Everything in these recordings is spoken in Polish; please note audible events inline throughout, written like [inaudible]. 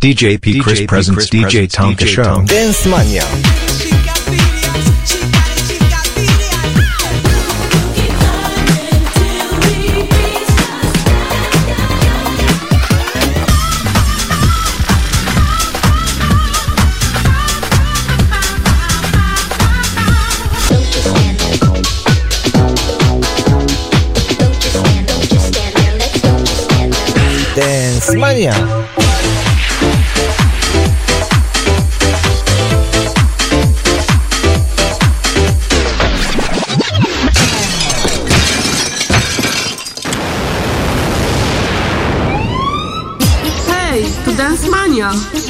DJ P. Chris presents DJ Tonka Show. Dance Mania.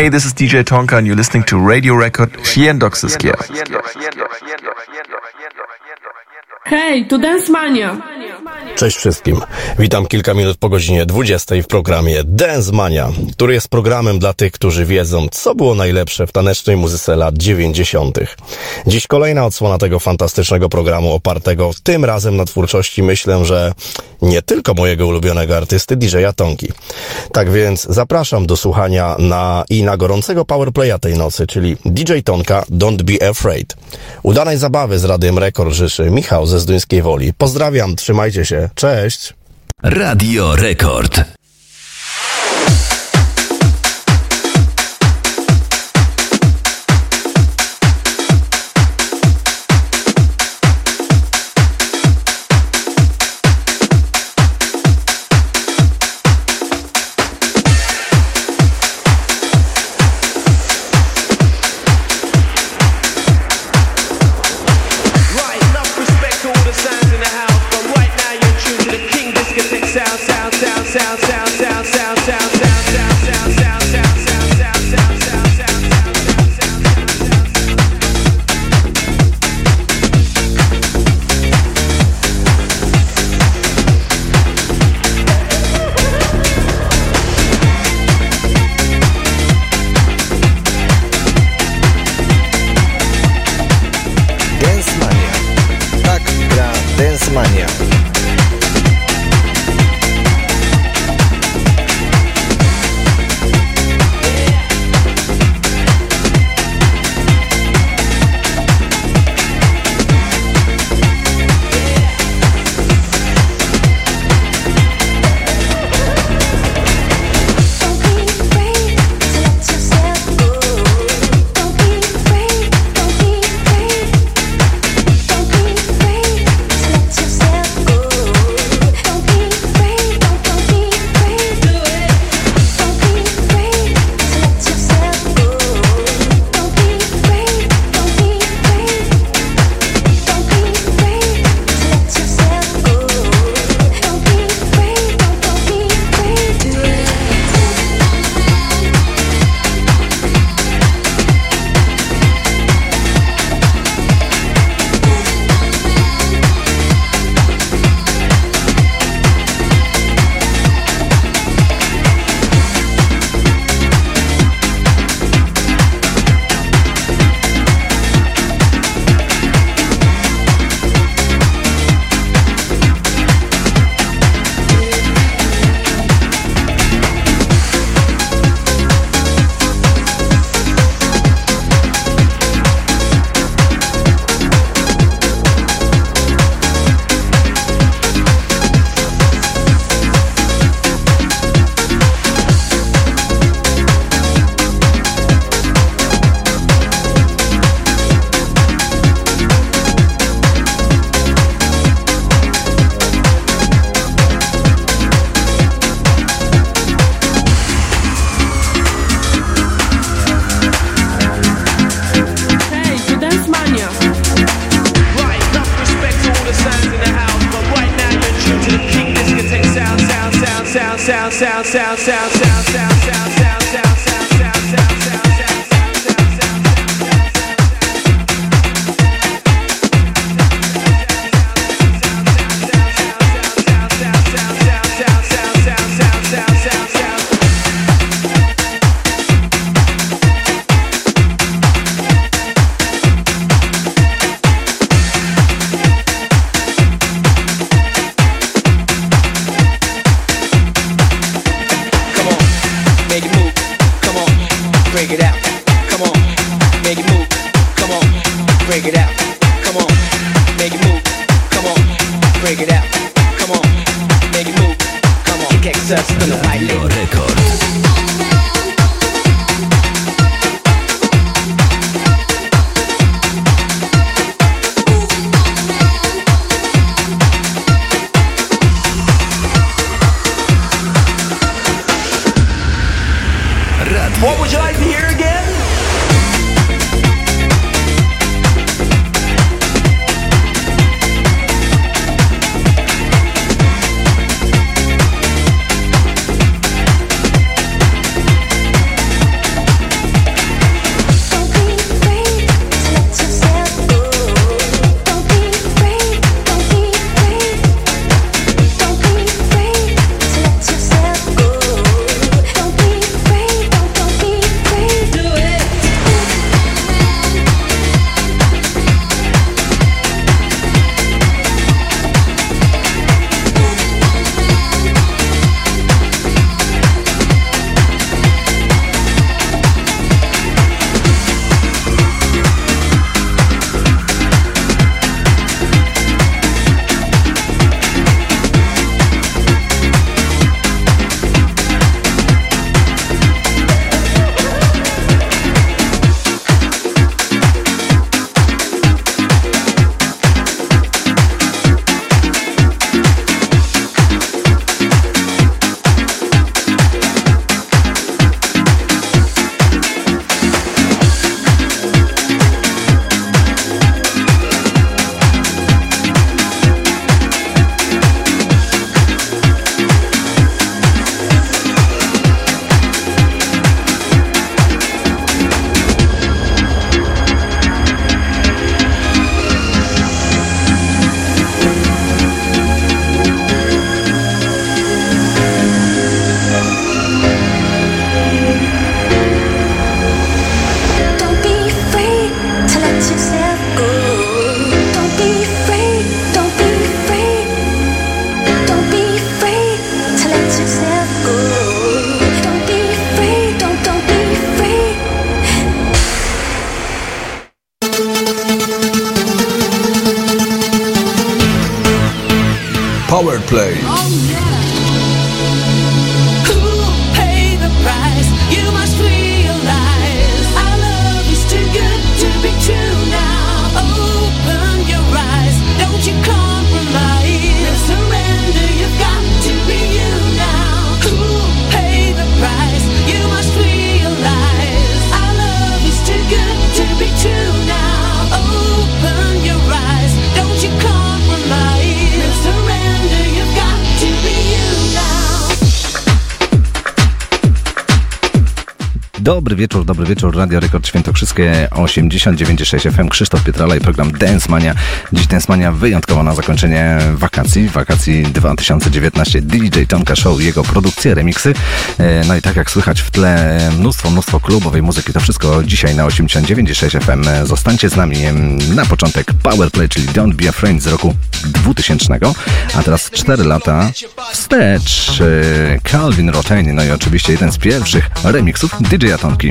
Hey, this is DJ Tonka, and you're listening to Radio Record Xiendoxiskia. Hej, tu Dance Mania. Cześć wszystkim. Witam kilka minut po godzinie 20 w programie Dance Mania, który jest programem dla tych, którzy wiedzą, co było najlepsze w tanecznej muzyce lat 90. Dziś kolejna odsłona tego fantastycznego programu opartego tym razem na twórczości, myślę, że nie tylko mojego ulubionego artysty DJ-a Tonki. Tak więc zapraszam do słuchania na i na gorącego powerplaya tej nocy, czyli DJ Tonka Don't Be Afraid. Udanej zabawy z Radiem Rekord życzy Michał ze Zduńskiej Woli. Pozdrawiam, trzymajcie się, cześć! Radio Rekord. Radio Rekord Świętokrzyskie 89,6 FM. Krzysztof Pietrala i program Dance Mania. Dziś Dance Mania wyjątkowo na zakończenie wakacji. Wakacji 2019 DJ Tonka Show, jego produkcje, remiksy. E, No i tak jak słychać w tle mnóstwo, mnóstwo klubowej muzyki. To wszystko dzisiaj na 89,6 FM. Zostańcie z nami na początek Powerplay, czyli Don't Be Afraid z roku 2000. A teraz 4 lata wstecz. e, Calvin Rotain, no i oczywiście jeden z pierwszych remiksów DJ Tonki.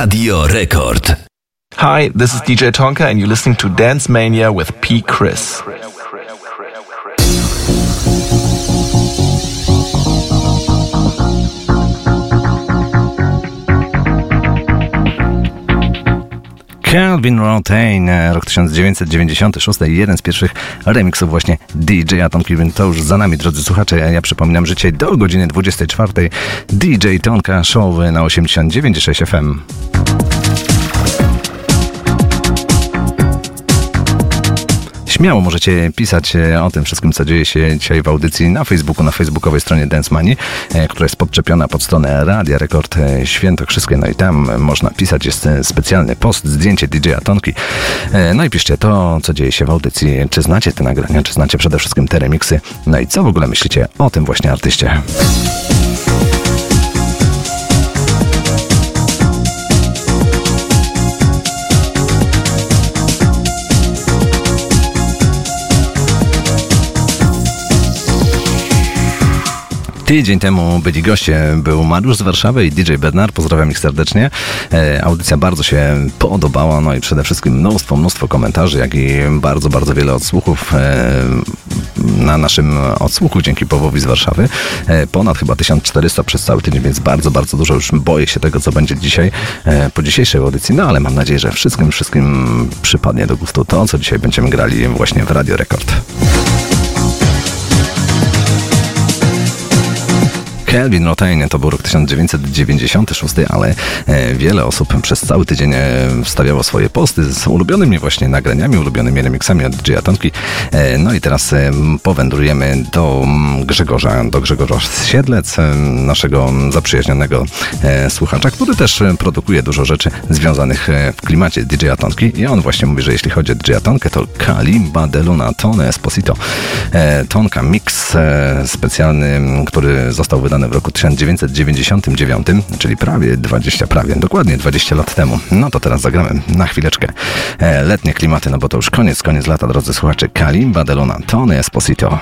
Radio Rekord. Hi, this is DJ Tonka, and you're listening to Dance Mania with P. Chris. Calvin Rotain, rok 1996, jeden z pierwszych remixów właśnie DJ Tonki, więc to już za nami, drodzy słuchacze. Ja przypominam, że dzisiaj do godziny 24 DJ Tonka Show na 89,6 FM. Śmiało możecie pisać e, o tym wszystkim, co dzieje się dzisiaj w audycji na Facebooku, na facebookowej stronie Dance Money, e, która jest podczepiona pod stronę Radia Rekord e, Świętokrzyskie. No i tam można pisać, jest specjalny post, zdjęcie DJ Atonki. No i piszcie to, co dzieje się w audycji. Czy znacie te nagrania, czy znacie przede wszystkim te remixy? No i co w ogóle myślicie o tym właśnie artyście? Tydzień temu byli goście, był Mariusz z Warszawy i DJ Bednar, pozdrawiam ich serdecznie. E, audycja bardzo się podobała, no i przede wszystkim mnóstwo, mnóstwo komentarzy, jak i bardzo, bardzo wiele odsłuchów e, na naszym odsłuchu dzięki Powowi z Warszawy. E, ponad chyba 1400 przez cały tydzień, więc bardzo, bardzo dużo. Już boję się tego, co będzie dzisiaj, e, po dzisiejszej audycji, no ale mam nadzieję, że wszystkim, wszystkim przypadnie do gustu to, co dzisiaj będziemy grali właśnie w Radio Rekord. Kelvin Rotain to był rok 1996, ale e, wiele osób przez cały tydzień e, wstawiało swoje posty z ulubionymi właśnie nagraniami, ulubionymi remixami od DJ Atonki. E, No i teraz powędrujemy do mm, Grzegorza, do Grzegorza Siedlec, naszego zaprzyjaźnionego słuchacza, który też produkuje dużo rzeczy związanych w klimacie DJ Atonki i on właśnie mówi, że jeśli chodzi o DJ Atonkę, to Kalimba de Luna Tone Esposito. Tonka Mix specjalny, który został wydany w roku 1999, czyli prawie 20, prawie, dokładnie 20 lat temu. No to teraz zagramy na chwileczkę e, letnie klimaty, no bo to już koniec, koniec lata, drodzy słuchacze. Kalimba de Luna Tone Esposito.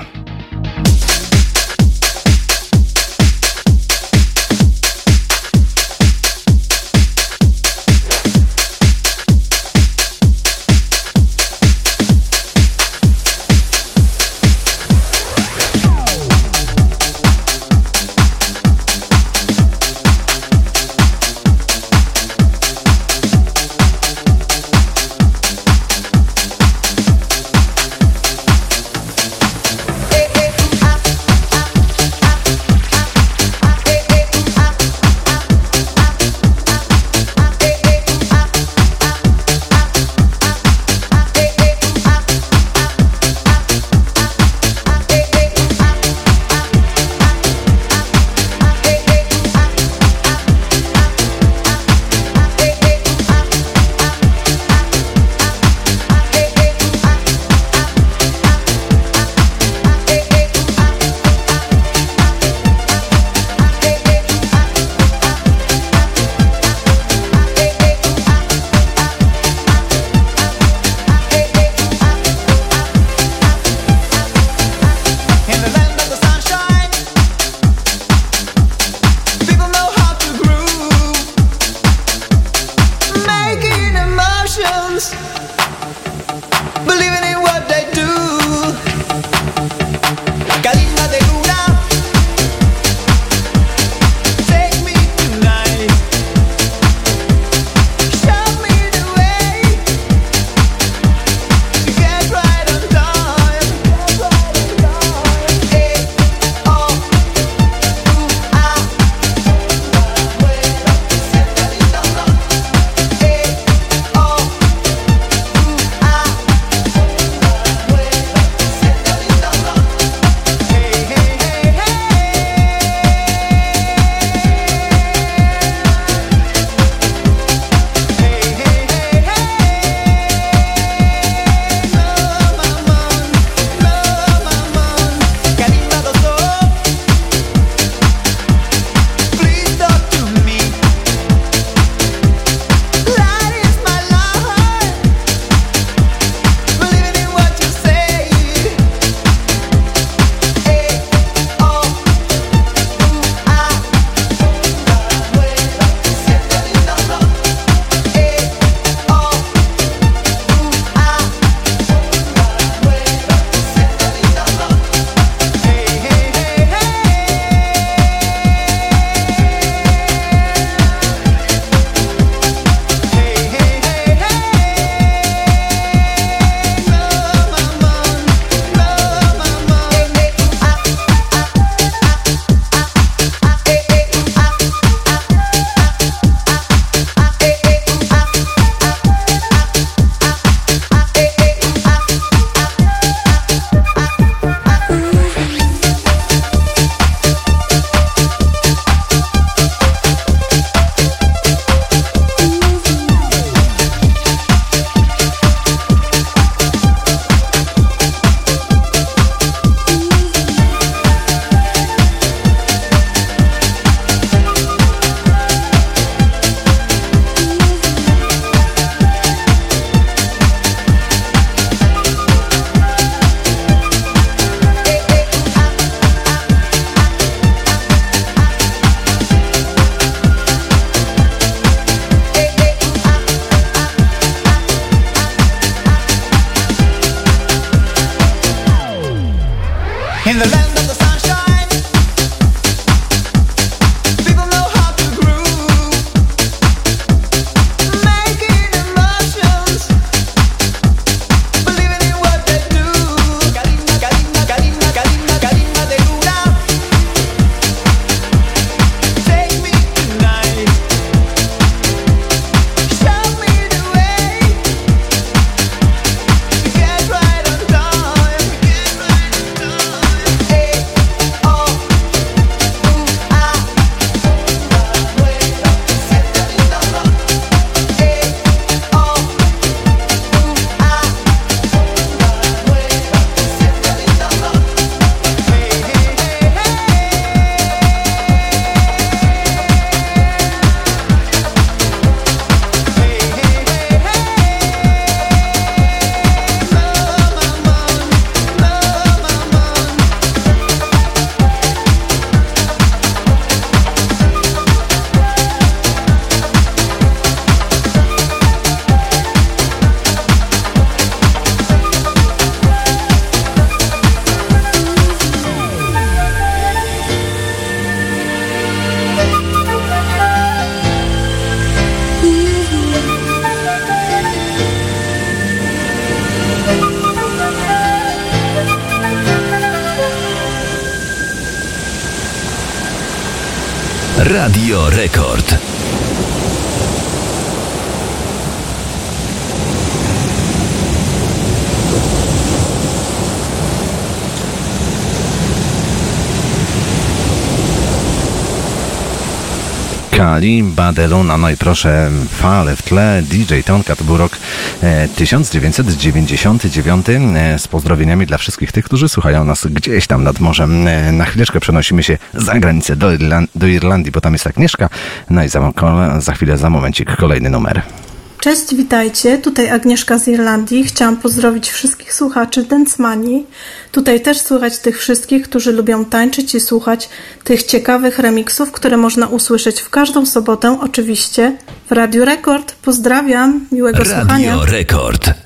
słuchali Badeluna, no i proszę, fale w tle, DJ Tonka, to był rok e, 1999 e, z pozdrowieniami dla wszystkich tych, którzy słuchają nas gdzieś tam nad morzem. E, na chwileczkę przenosimy się za granicę do, Irland do Irlandii, bo tam jest Agnieszka, no i za, za chwilę, za momencik kolejny numer. Cześć, witajcie. Tutaj Agnieszka z Irlandii. Chciałam pozdrowić wszystkich słuchaczy Densmani. Tutaj też słychać tych wszystkich, którzy lubią tańczyć i słuchać tych ciekawych remiksów, które można usłyszeć w każdą sobotę, oczywiście w Radio Rekord. Pozdrawiam, miłego Radio słuchania. Radio Rekord.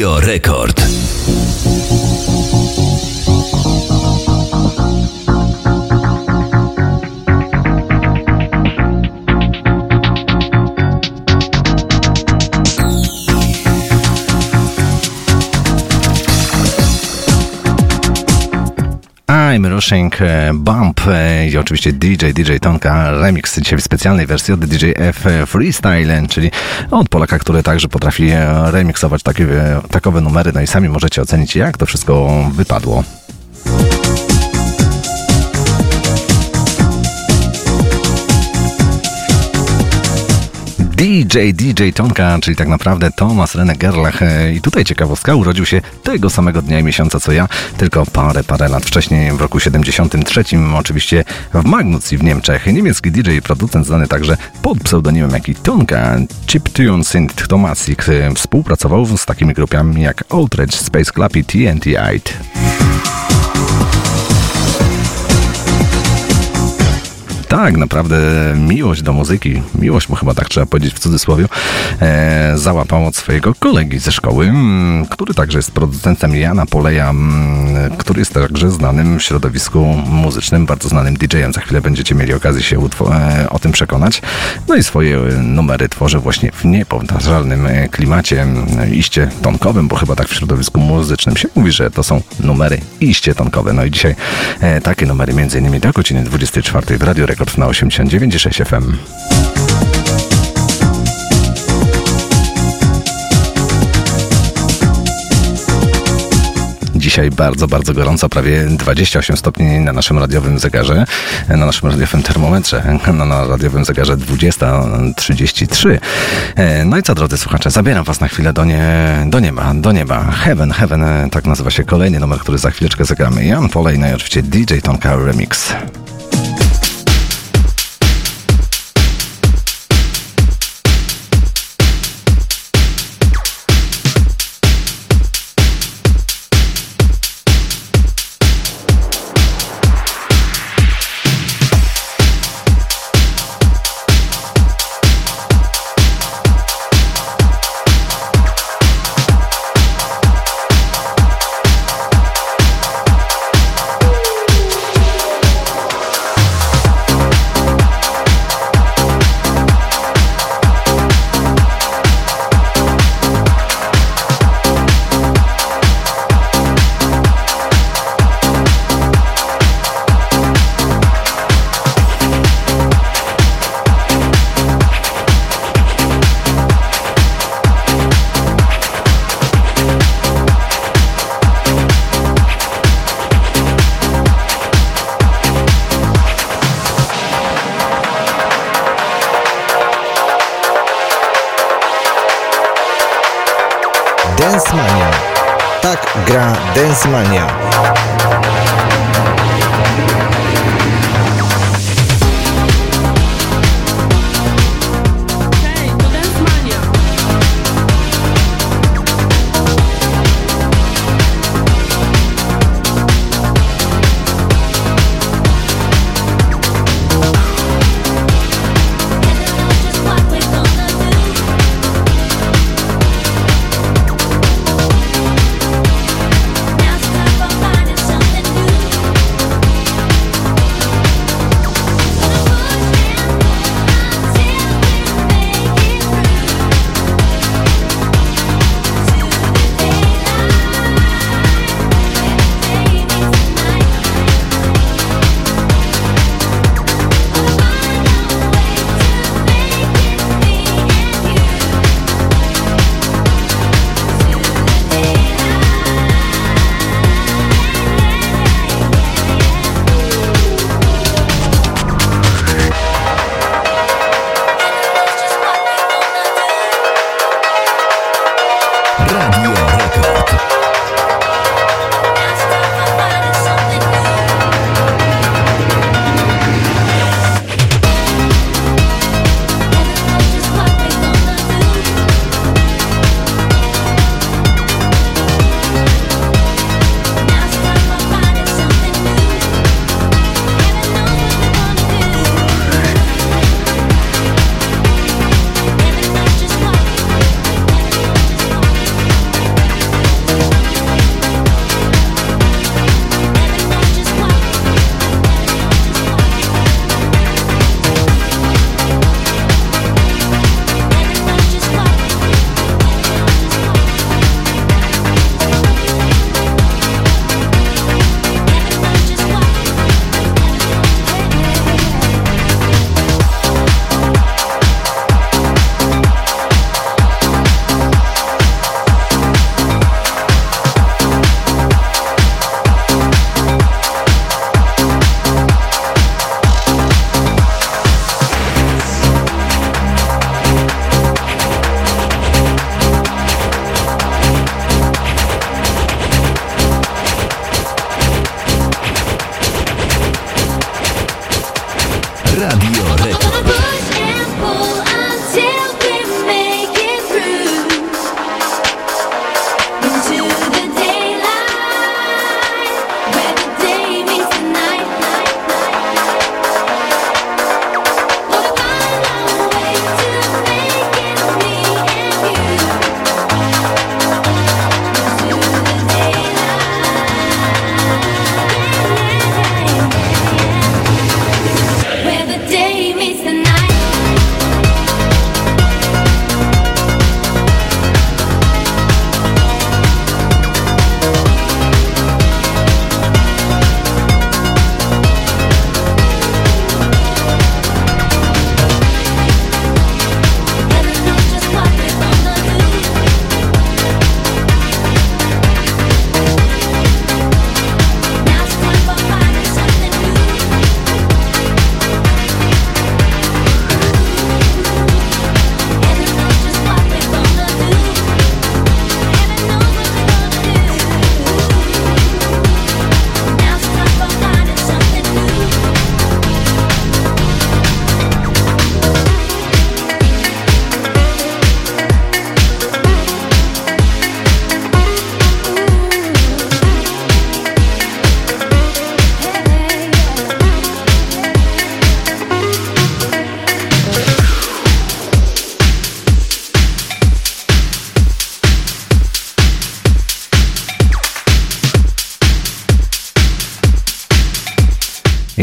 Radio Rekord. I'm Rushing e, Bump e, i oczywiście DJ, DJ Tonka remix dzisiaj w specjalnej wersji od DJ F Freestyle, czyli od Polaka, który także potrafi e, remiksować takie, takowe numery, no i sami możecie ocenić jak to wszystko wypadło. DJ, DJ Tonka, czyli tak naprawdę Thomas René Gerlach. E, I tutaj ciekawostka, urodził się tego samego dnia i miesiąca co ja, tylko parę, parę lat wcześniej, w roku 73, oczywiście w Magnucji w Niemczech. Niemiecki DJ i producent znany także pod pseudonimem jak i Tonka, Chiptune Synth Tomasic. e, Współpracował z takimi grupami jak Outrage, Space Club i TNT Eight. Tak, naprawdę miłość do muzyki, miłość mu chyba tak trzeba powiedzieć w cudzysłowie, e, załapał od swojego kolegi ze szkoły, który także jest producentem Jana Poleja, który jest także znanym w środowisku muzycznym, bardzo znanym DJ-em. Za chwilę będziecie mieli okazję się e, o tym przekonać. No i swoje e, numery tworzy właśnie w niepowtarzalnym e, klimacie, iście tonkowym, bo chyba tak w środowisku muzycznym się mówi, że to są numery iście tonkowe. No i dzisiaj e, takie numery między innymi do godziny 24 w Radio Rekord na 89,6 FM. Dzisiaj bardzo, bardzo gorąco, prawie 28 stopni na naszym radiowym zegarze, na naszym radiowym termometrze, [laughs] na, na radiowym zegarze 20.33. E, No i co, drodzy słuchacze, zabieram Was na chwilę do, nie, do nieba, do nieba. Heaven, Heaven, e, tak nazywa się kolejny numer, który za chwileczkę zagramy. Jan Polej, no i oczywiście DJ Tonka Remix.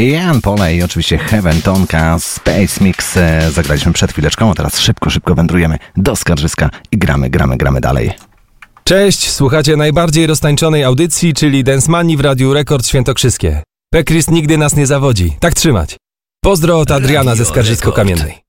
Jan Pole i oczywiście Heaven Tonka Space Mix e, zagraliśmy przed chwileczką, a teraz szybko, szybko wędrujemy do Skarżyska i gramy, gramy, gramy dalej. Cześć, słuchacie najbardziej roztańczonej audycji, czyli Dance Money w Radiu Rekord Świętokrzyskie. Pekris nigdy nas nie zawodzi. Tak trzymać. Pozdro od Adriana ze Skarżysko-Kamiennej.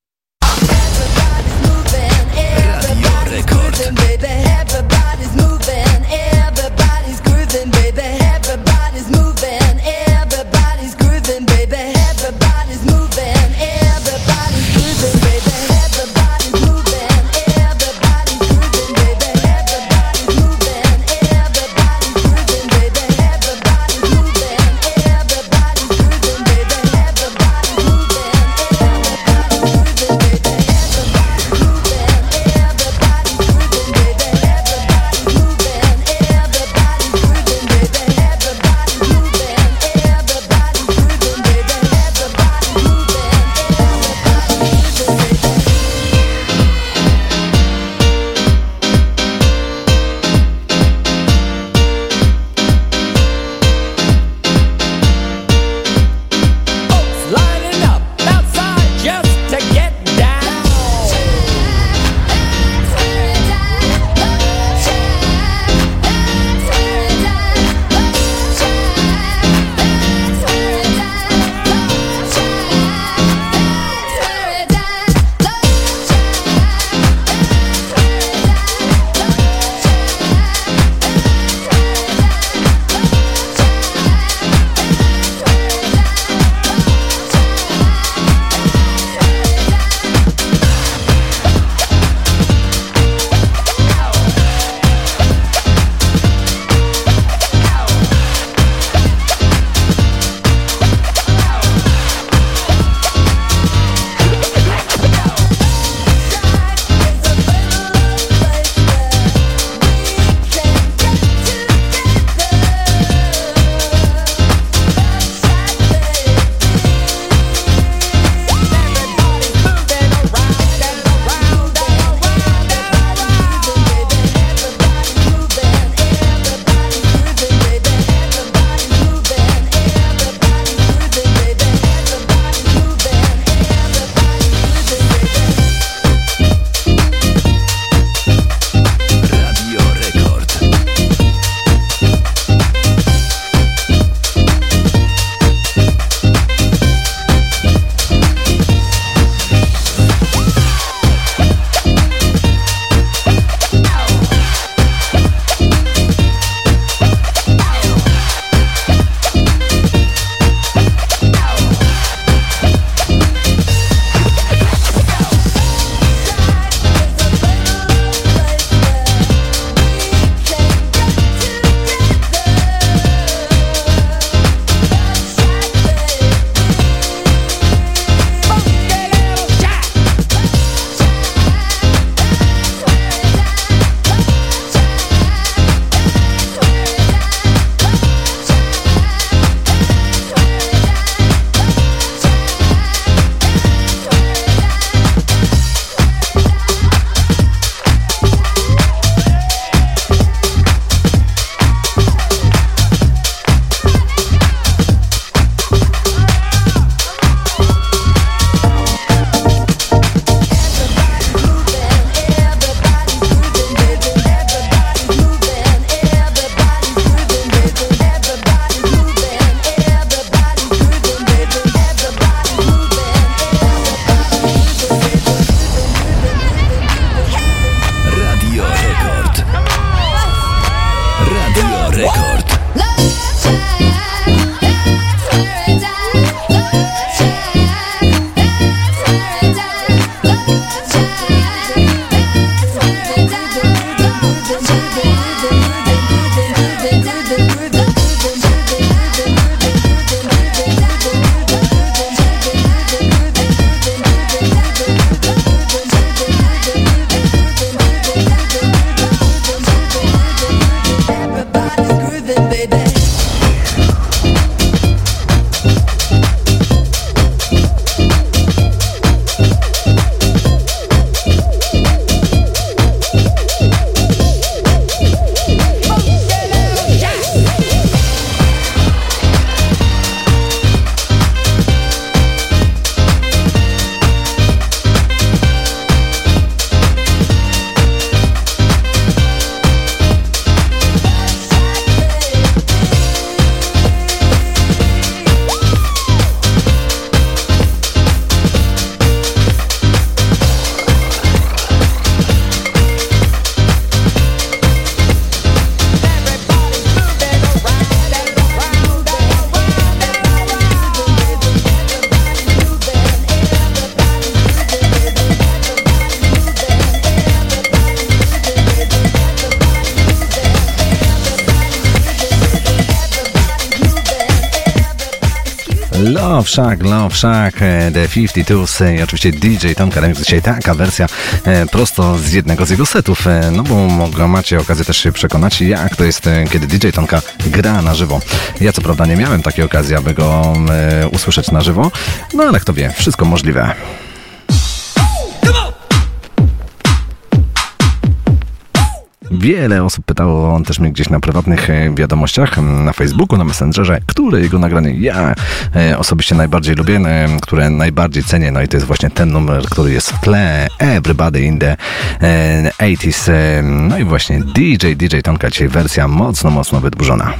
Love Shack, Love Shack, e, The 52s i oczywiście DJ Tomka Remix. Dzisiaj taka wersja e, prosto z jednego z jego setów, e, no bo macie okazję też się przekonać, jak to jest, e, kiedy DJ Tomka gra na żywo. Ja co prawda nie miałem takiej okazji, aby go e, usłyszeć na żywo, no ale kto wie, wszystko możliwe. Wiele osób pytało też mnie gdzieś na prywatnych e, wiadomościach na Facebooku, na Messengerze, które jego nagranie ja e, osobiście najbardziej lubię, e, które najbardziej cenię, no i to jest właśnie ten numer, który jest w tle Everybody in the e, 80s. E, no i właśnie DJ, DJ Tonka dzisiaj wersja mocno, mocno wydłużona.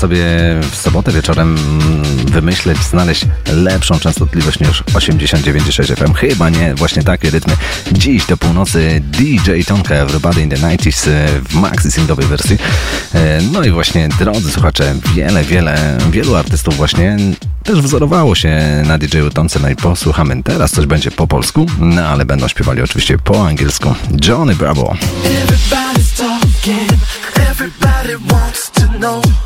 sobie w sobotę wieczorem mm, wymyśleć, znaleźć lepszą częstotliwość niż 89,6 FM. Chyba nie, właśnie takie rytmy. Dziś do północy DJ Tonka Everybody in the 90s e, w maxi singlowej wersji. E, no i właśnie, drodzy słuchacze, wiele, wiele, wielu artystów właśnie też wzorowało się na DJ-u Tonce. No i posłuchamy teraz, coś będzie po polsku, no ale będą śpiewali oczywiście po angielsku. Johnny Bravo. Everybody's talking, everybody wants to know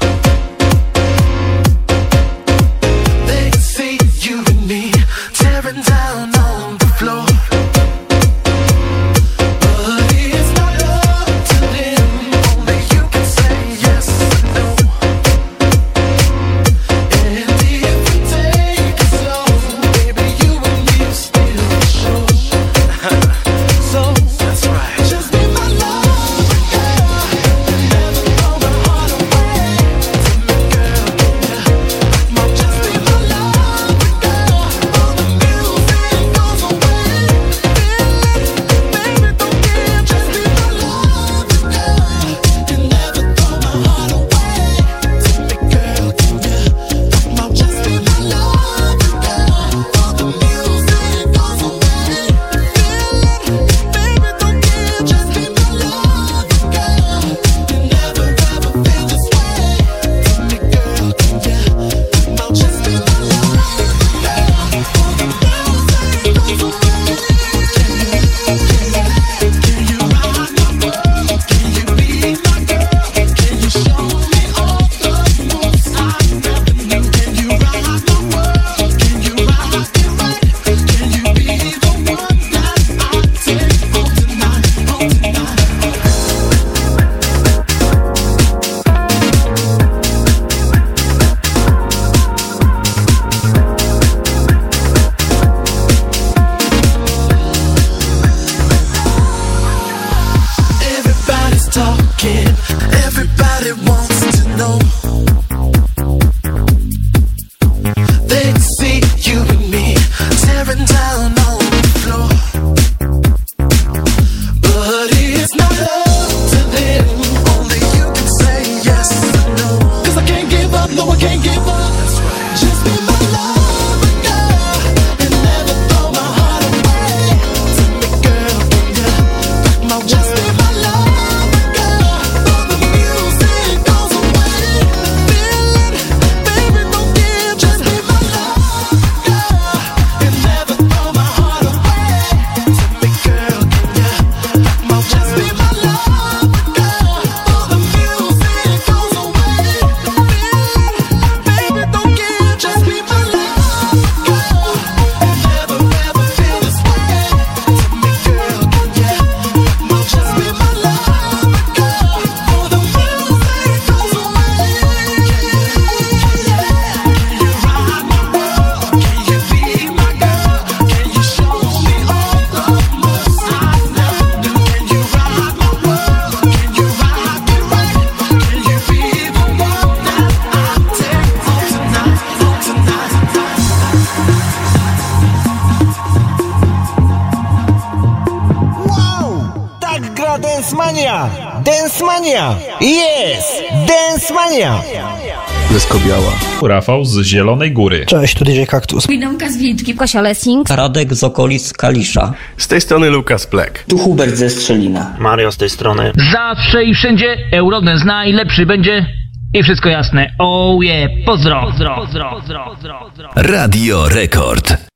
Rafał z Zielonej Góry. Cześć, tu DJ Kaktus. Widomka z Wilczki. Kasia Lessing. Radek z okolic Kalisza. Z tej strony Lukas Plek. Tu Hubert ze Strzelina. Mario z tej strony. Zawsze i wszędzie Eurodance najlepszy będzie i wszystko jasne. Oh yeah, pozdro. pozdro. pozdro. pozdro. Radio Rekord.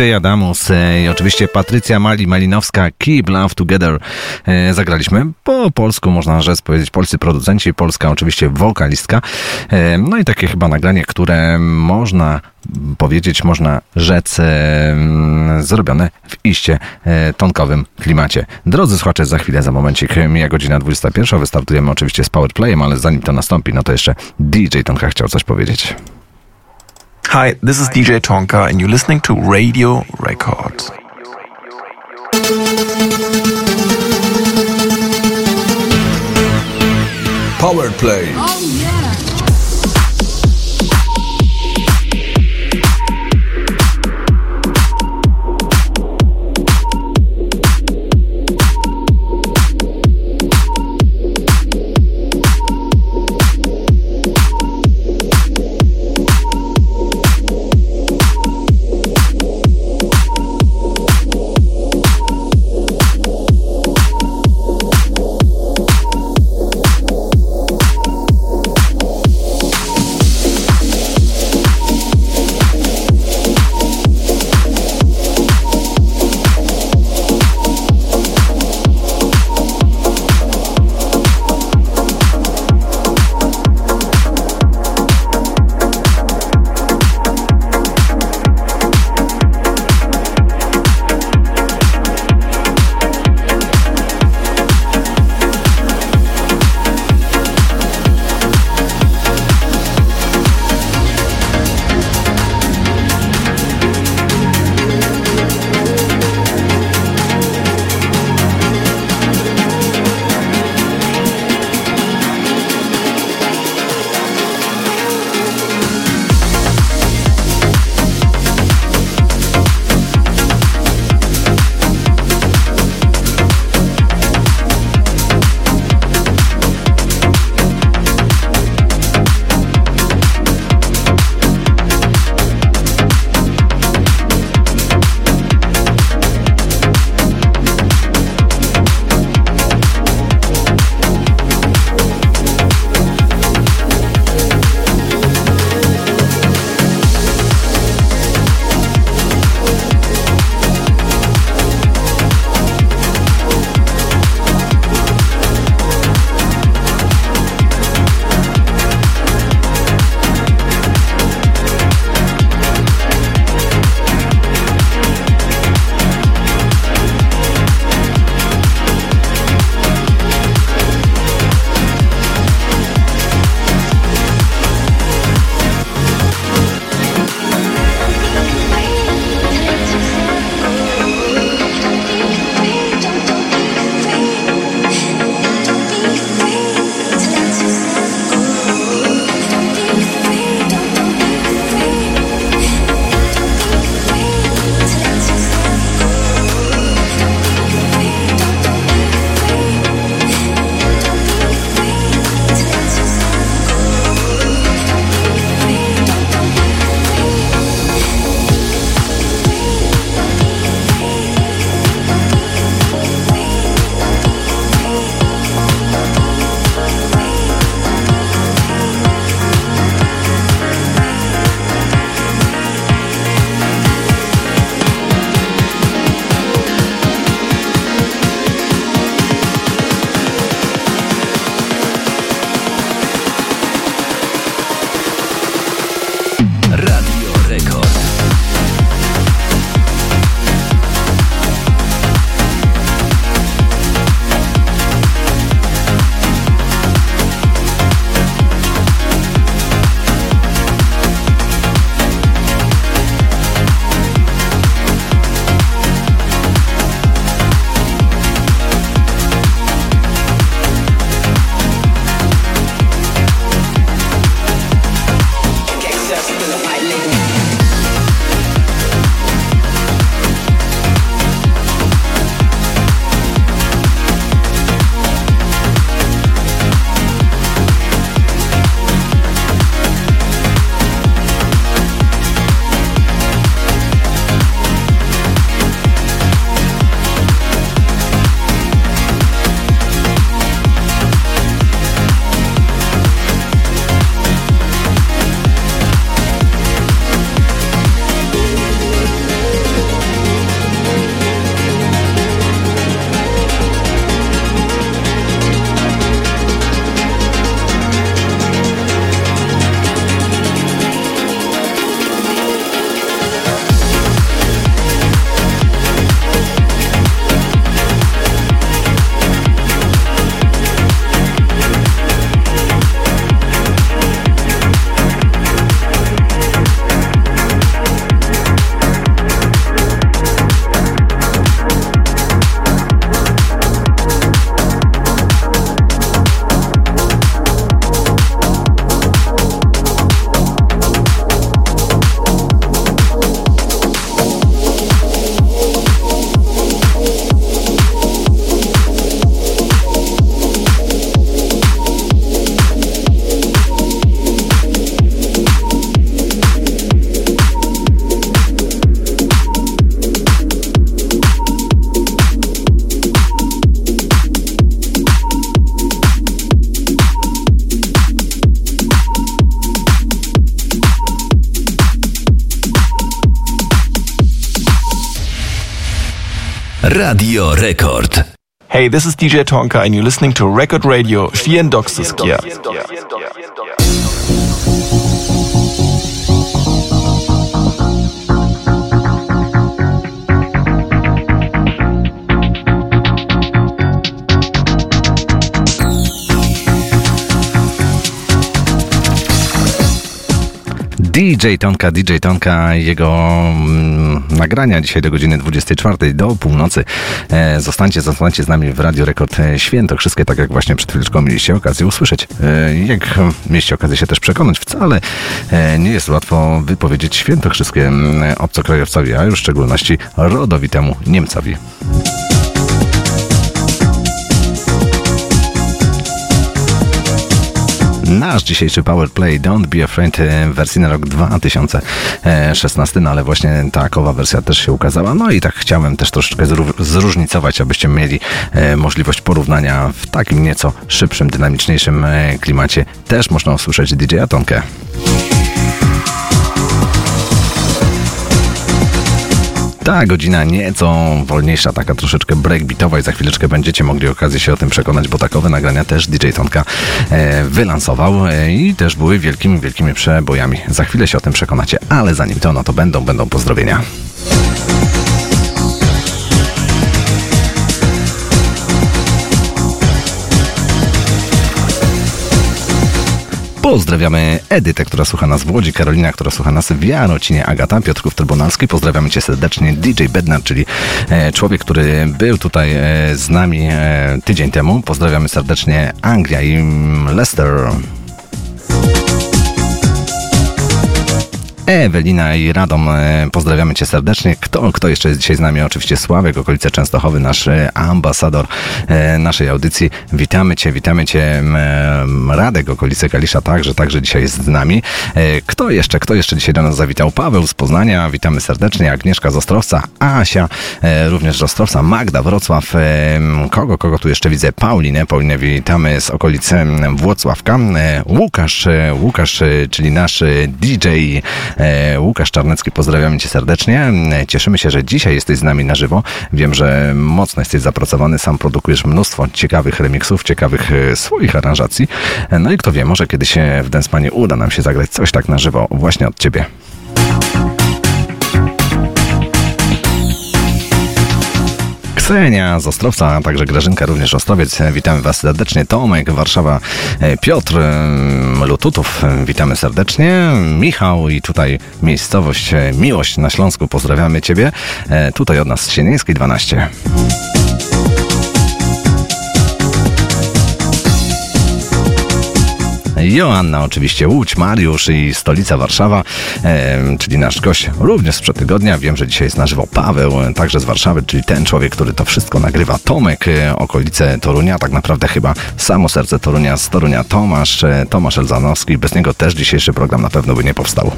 DJ Adamus e, i oczywiście Patrycja Mali Malinowska Keep Love Together e, zagraliśmy po polsku, można rzec powiedzieć, polscy producenci, polska oczywiście wokalistka. E, no i takie chyba nagranie, które można powiedzieć, można rzec zrobione w iście tonkowym klimacie. Drodzy słuchacze, za chwilę, za momencik mija godzina 21. Wystartujemy oczywiście z Powerplayem, ale zanim to nastąpi, no to jeszcze DJ Tonka chciał coś powiedzieć. Hi, this is DJ Tonka, and you're listening to Radio Record. Power Play. Oh, Power Radio. Hey, this is DJ Tonka and you're listening to Record Radio Świętokrzyskie. DJ Tonka, DJ Tonka, jego mm, nagrania dzisiaj do godziny 24 do północy. E, zostańcie, zostańcie z nami w Radio Rekord e, Święto. Wszystkie tak jak właśnie przed chwileczką mieliście okazję usłyszeć. E, jak mieliście okazję się też przekonać, wcale e, nie jest łatwo wypowiedzieć świętokrzyskie mm, obcokrajowcowi, a już w szczególności rodowitemu Niemcowi. Nasz dzisiejszy Powerplay Don't Be Afraid e, w wersji na rok 2016, no ale właśnie takowa wersja też się ukazała. No i tak chciałem też troszeczkę zró- zróżnicować, abyście mieli e, możliwość porównania w takim nieco szybszym, dynamiczniejszym e, klimacie. Też można usłyszeć DJ Atonkę. Ta godzina nieco wolniejsza, taka troszeczkę breakbeatowa i za chwileczkę będziecie mogli okazję się o tym przekonać, bo takowe nagrania też DJ Tonka e, wylansował e, i też były wielkimi, wielkimi przebojami. Za chwilę się o tym przekonacie, ale zanim to, no to będą, będą pozdrowienia. Pozdrawiamy Edytę, która słucha nas w Łodzi, Karolina, która słucha nas w Jarocinie, Agata, Piotrków Trybunalski. Pozdrawiamy Cię serdecznie. DJ Bednar, czyli e, człowiek, który był tutaj e, z nami e, tydzień temu. Pozdrawiamy serdecznie Anglia i Leicester. Ewelina i Radom, e, pozdrawiamy Cię serdecznie. Kto, kto jeszcze jest dzisiaj z nami? Oczywiście Sławek, okolice Częstochowy, nasz e, ambasador e, naszej audycji. Witamy Cię, witamy Cię. Radek, okolice Kalisza także, także dzisiaj jest z nami. Kto jeszcze, kto jeszcze dzisiaj do nas zawitał? Paweł z Poznania, witamy serdecznie. Agnieszka z Ostrowca, Asia, również z Ostrowca, Magda, Wrocław. Kogo, kogo tu jeszcze widzę? Paulinę, Paulinę witamy z okolicy Włocławka. Łukasz, Łukasz, czyli nasz DJ Łukasz Czarnecki, pozdrawiamy Cię serdecznie. E, Cieszymy się, że dzisiaj jesteś z nami na żywo. Wiem, że mocno jesteś zapracowany, sam produkujesz mnóstwo ciekawych remixów, ciekawych e, swoich aranżacji. E, No i kto wie, może kiedyś e, w Densmanie uda nam się zagrać coś tak na żywo właśnie od Ciebie. Ksenia z Ostrowca, a także Grażynka, również Ostrowiec. Witamy Was serdecznie. Tomek, Warszawa, e, Piotr, e, Lututów, witamy serdecznie. Michał i tutaj miejscowość e, Miłość na Śląsku, pozdrawiamy Ciebie. Tutaj od nas z Sienieńskiej 12. Joanna oczywiście, Łódź, Mariusz i stolica Warszawa, e, czyli nasz gość również sprzed tygodnia. Wiem, że dzisiaj jest na żywo Paweł, e, także z Warszawy, czyli ten człowiek, który to wszystko nagrywa. Tomek, e, okolice Torunia, tak naprawdę chyba samo serce Torunia z Torunia Tomasz, e, Tomasz Elzanowski. Bez niego też dzisiejszy program na pewno by nie powstał.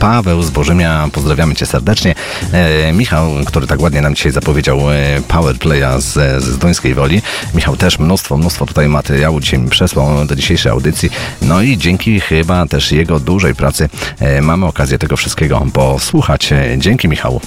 Paweł z Bożymia, pozdrawiamy Cię serdecznie. E, Michał, który tak ładnie nam dzisiaj zapowiedział e, Powerplaya z, ze Zdońskiej Woli. Michał też mnóstwo, mnóstwo tutaj materiału dzisiaj mi przesłał do dzisiejszej audycji. No i dzięki chyba też jego dużej pracy e, mamy okazję tego wszystkiego posłuchać. E, Dzięki Michału.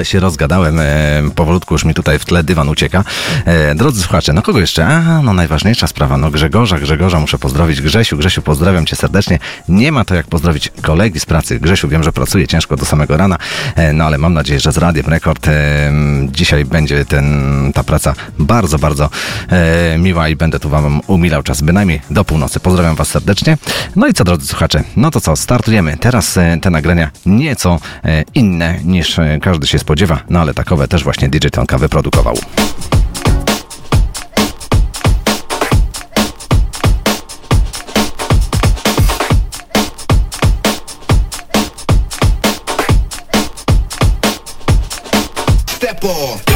Ale się rozgadałem, e, powolutku już mi tutaj w tle dywan ucieka. E, drodzy słuchacze, no kogo jeszcze? A, no najważniejsza sprawa, no Grzegorza, Grzegorza muszę pozdrowić. Grzesiu, Grzesiu, pozdrawiam cię serdecznie. Nie ma to jak pozdrowić kolegi z pracy. Grzesiu, wiem, że pracuje ciężko do samego rana, e, no ale mam nadzieję, że z Radiem Rekord e, dzisiaj będzie ten, ta praca bardzo, bardzo e, miła i będę tu wam umilał czas bynajmniej do północy. Pozdrawiam was serdecznie. No i co, drodzy słuchacze, no to co, startujemy. Teraz e, te nagrania nieco inne niż każdy się spodziewa, no ale takowe też właśnie Tonka wyprodukował. Step off.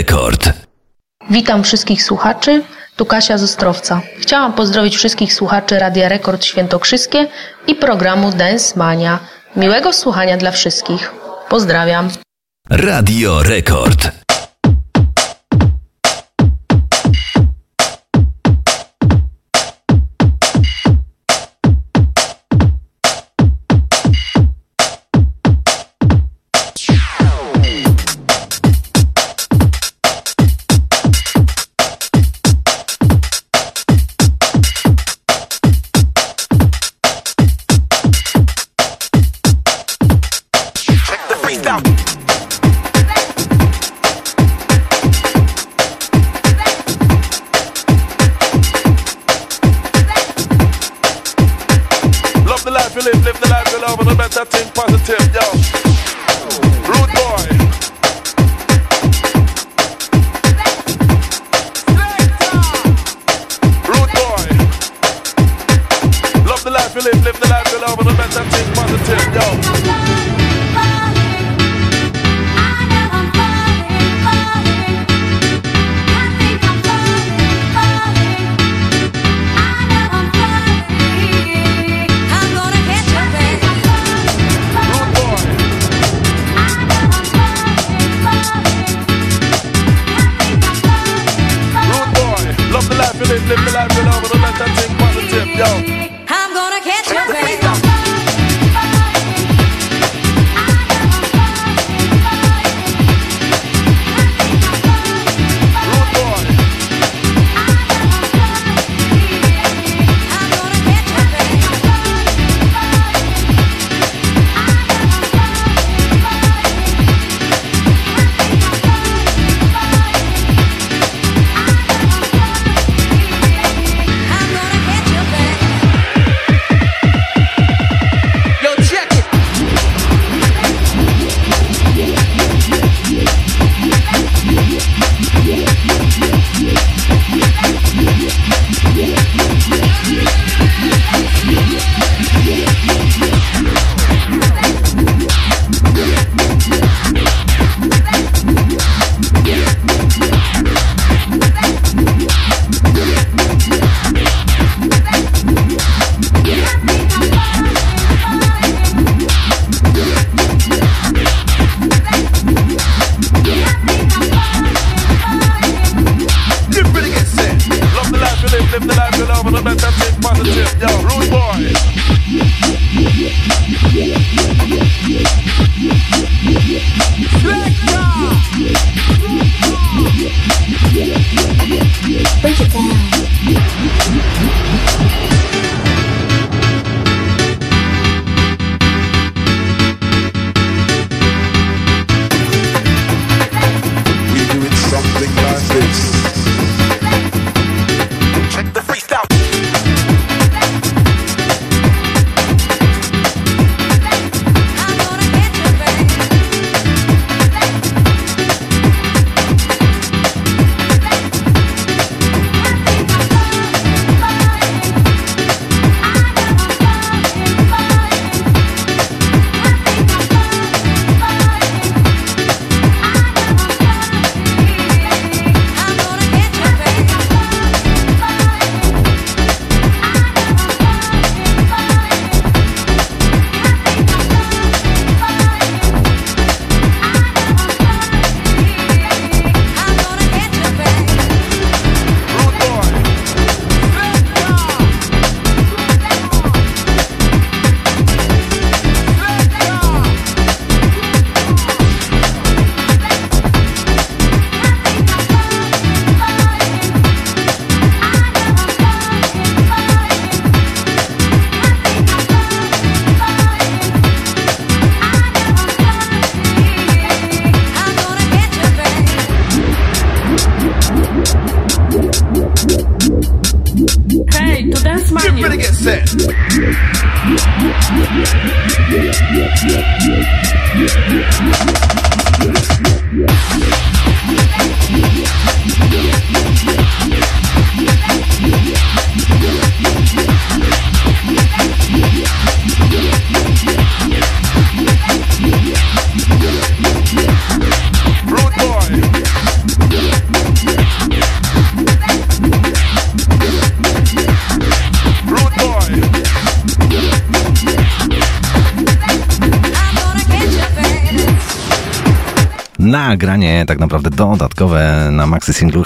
Rekord. Witam wszystkich słuchaczy, tu Kasia z Ostrowca. Chciałam pozdrowić wszystkich słuchaczy Radia Rekord Świętokrzyskie i programu Dance Mania. Miłego słuchania dla wszystkich. Pozdrawiam. Radio Rekord.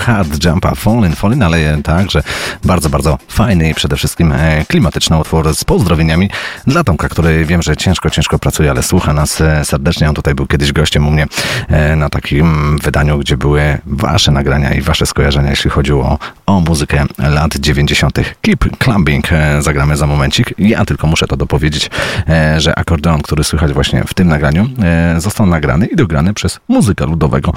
Hard Jumpa Fallin' Fallin', ale także bardzo, bardzo fajny i przede wszystkim e, klimatyczny utwór z pozdrowieniami dla Tomka, który wiem, że ciężko, ciężko pracuje, ale słucha nas e, serdecznie. On tutaj był kiedyś gościem u mnie e, na takim wydaniu, gdzie były wasze nagrania i wasze skojarzenia, jeśli chodziło o, muzykę lat 90. Keep Clubbing zagramy za momencik. Ja tylko muszę to dopowiedzieć, że akordeon, który słychać właśnie w tym nagraniu, został nagrany i dograny przez muzyka ludowego.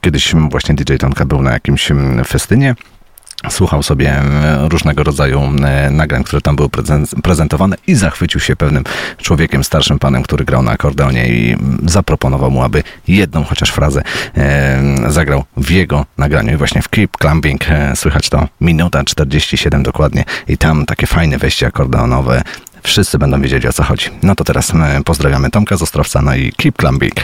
Kiedyś właśnie DJ Tonka był na jakimś mm, festynie słuchał sobie e, różnego rodzaju e, nagrań, które tam były prezen- prezentowane i zachwycił się pewnym człowiekiem, starszym panem, który grał na akordeonie i mm, zaproponował mu, aby jedną chociaż frazę zagrał w jego nagraniu. I właśnie w Keep Clumping e, słychać to minuta 47 dokładnie i tam takie fajne wejście akordeonowe. Wszyscy będą wiedzieli o co chodzi. No to teraz pozdrawiamy Tomka z no i keep climbing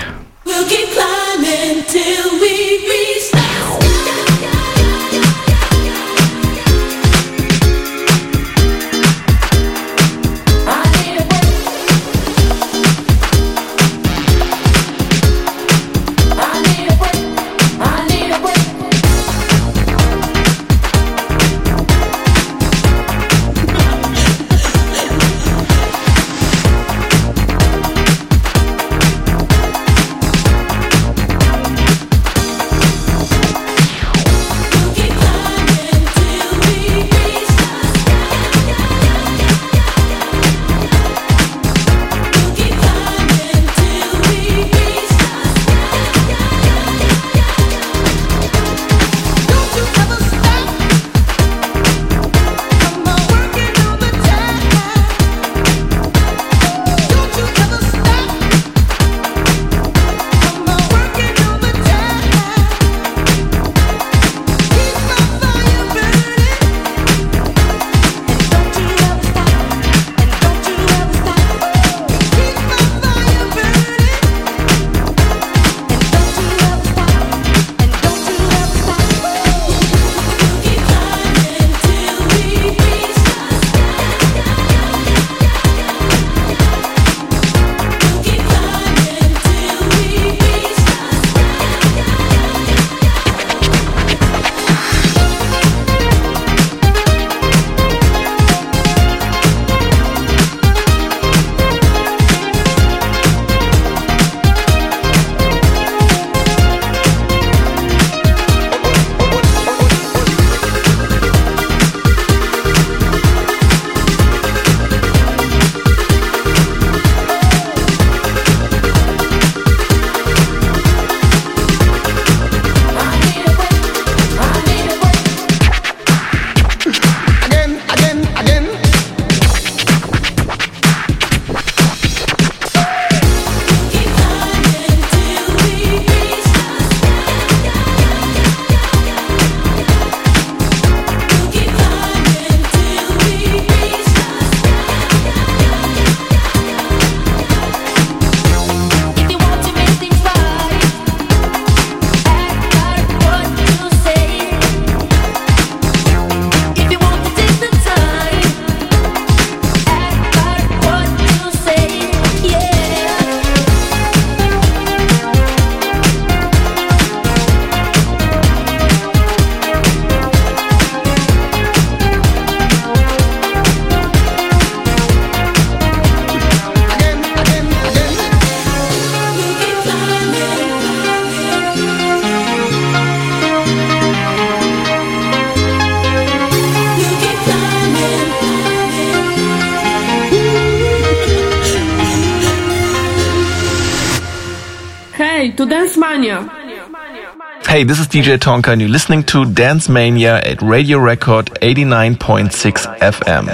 Hey, this is DJ Tonka, and you're listening to Dance Mania at Radio Record 89.6 FM.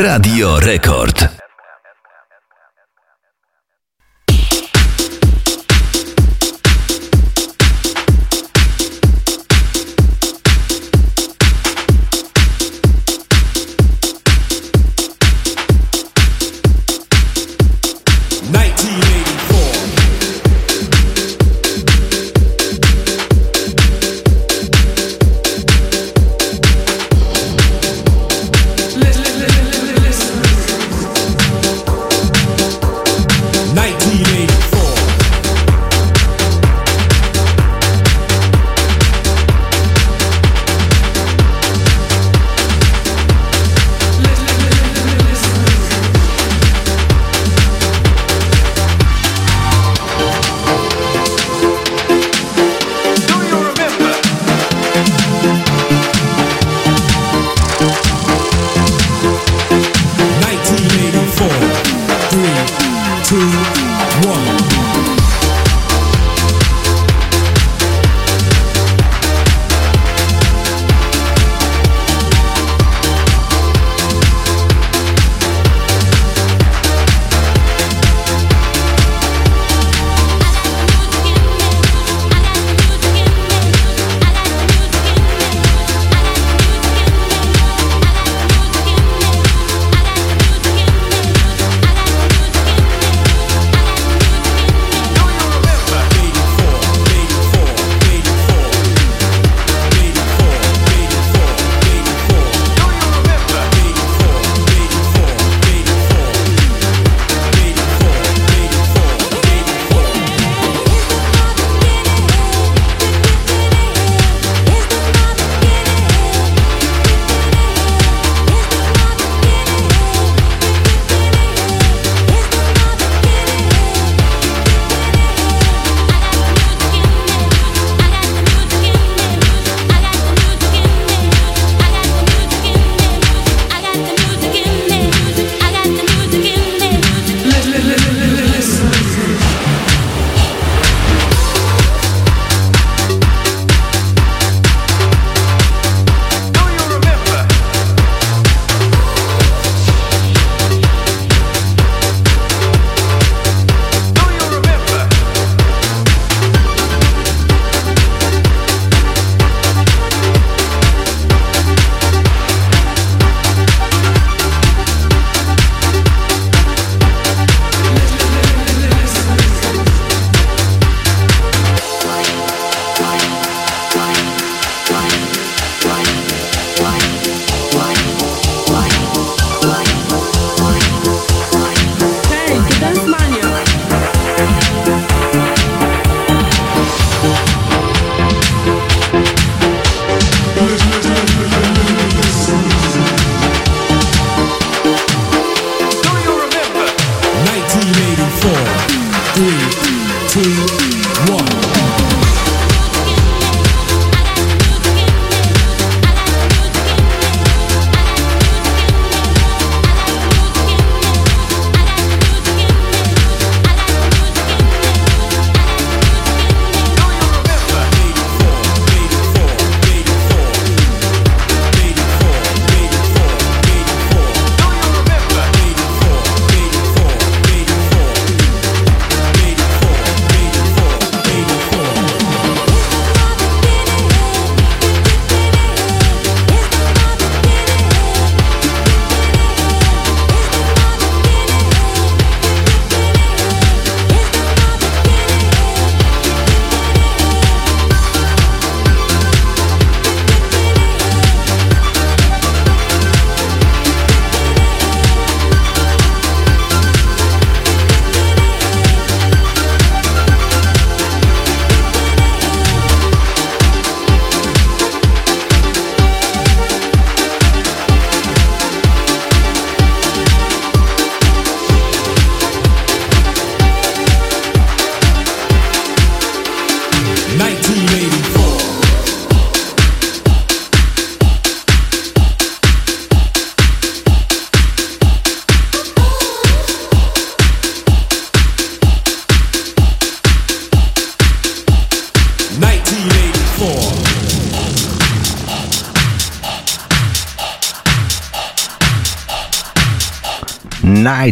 Radio Rekord.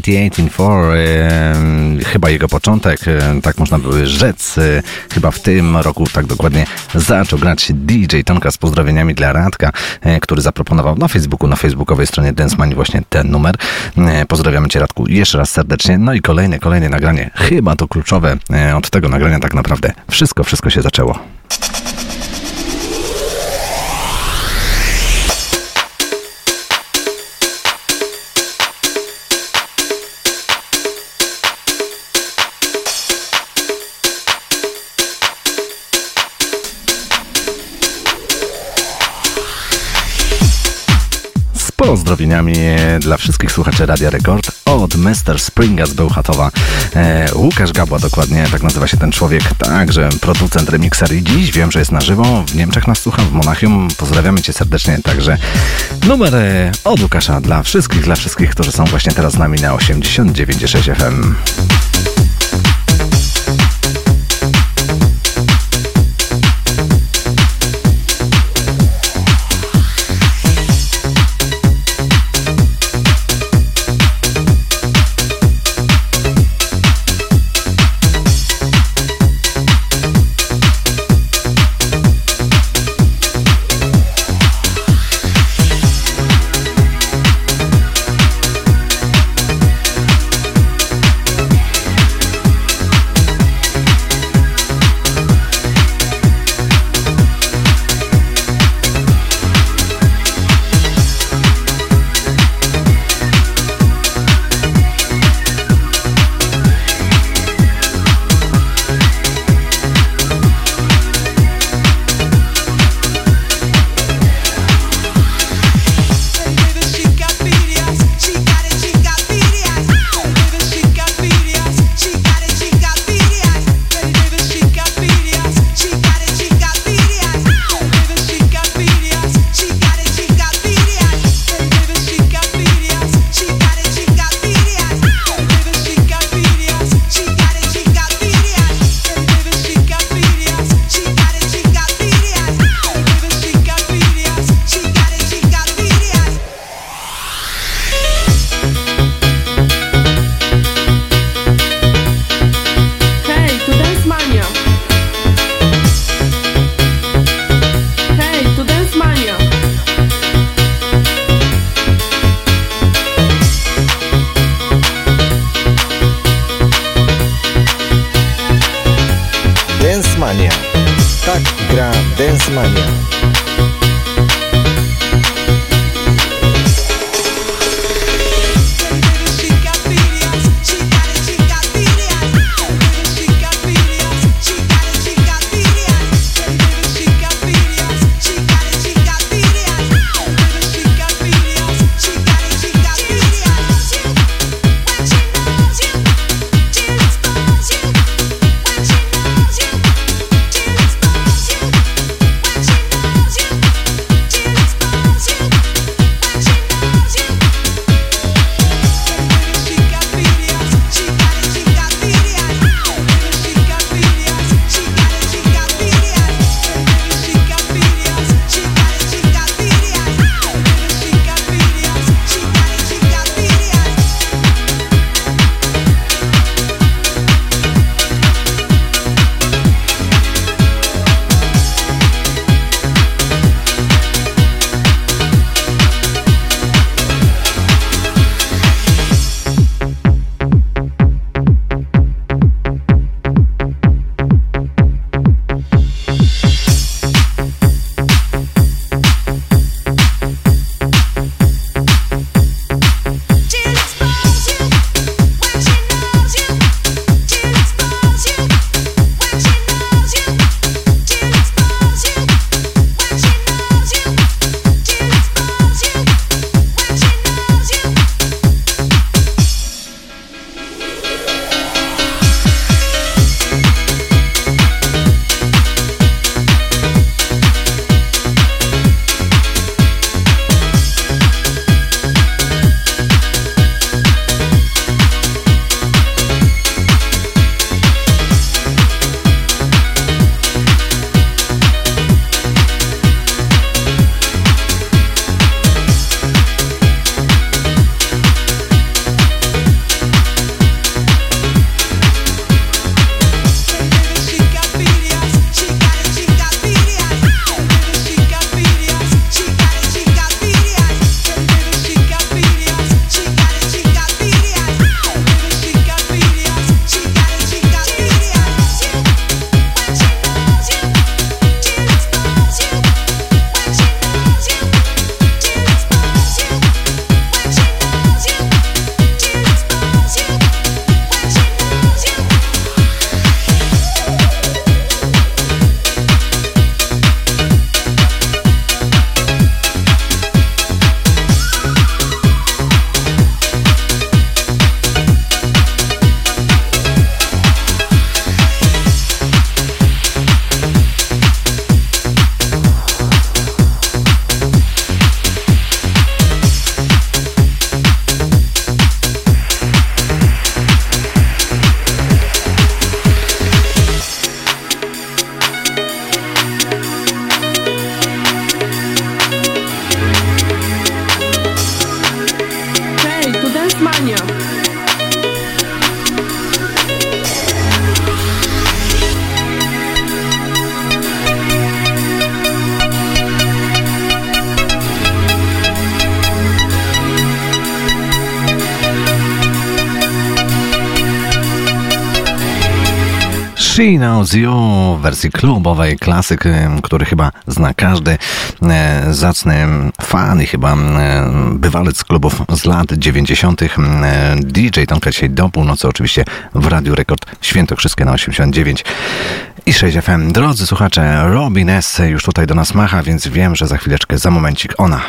1984, e, chyba jego początek, tak można by rzec. E, chyba w tym roku tak dokładnie zaczął grać DJ Tonka z pozdrowieniami dla Radka, e, który zaproponował na Facebooku, na facebookowej stronie Dance Money właśnie ten numer. E, pozdrawiamy Cię Radku jeszcze raz serdecznie. No i kolejne, kolejne nagranie, chyba to kluczowe. Od tego nagrania tak naprawdę wszystko, wszystko się zaczęło. Pozdrowieniami dla wszystkich słuchaczy Radia Rekord od Mr. Springa z Bełchatowa. E, Łukasz Gabła dokładnie, tak nazywa się ten człowiek, także producent remixer i dziś wiem, że jest na żywo, w Niemczech nas słucha, w Monachium. Pozdrawiamy Cię serdecznie, także numer e, od Łukasza dla wszystkich, dla wszystkich, którzy są właśnie teraz z nami na 89,6 FM. Knows You w wersji klubowej, klasyk, y, który chyba zna każdy e, zacny fan i chyba e, bywalec klubów z lat 90. E, DJ Tomka dzisiaj do północy, oczywiście w Radiu Rekord Świętokrzyskie na 89 i 6 FM. Drodzy słuchacze, Robin S. już tutaj do nas macha, więc wiem, że za chwileczkę, za momencik ona.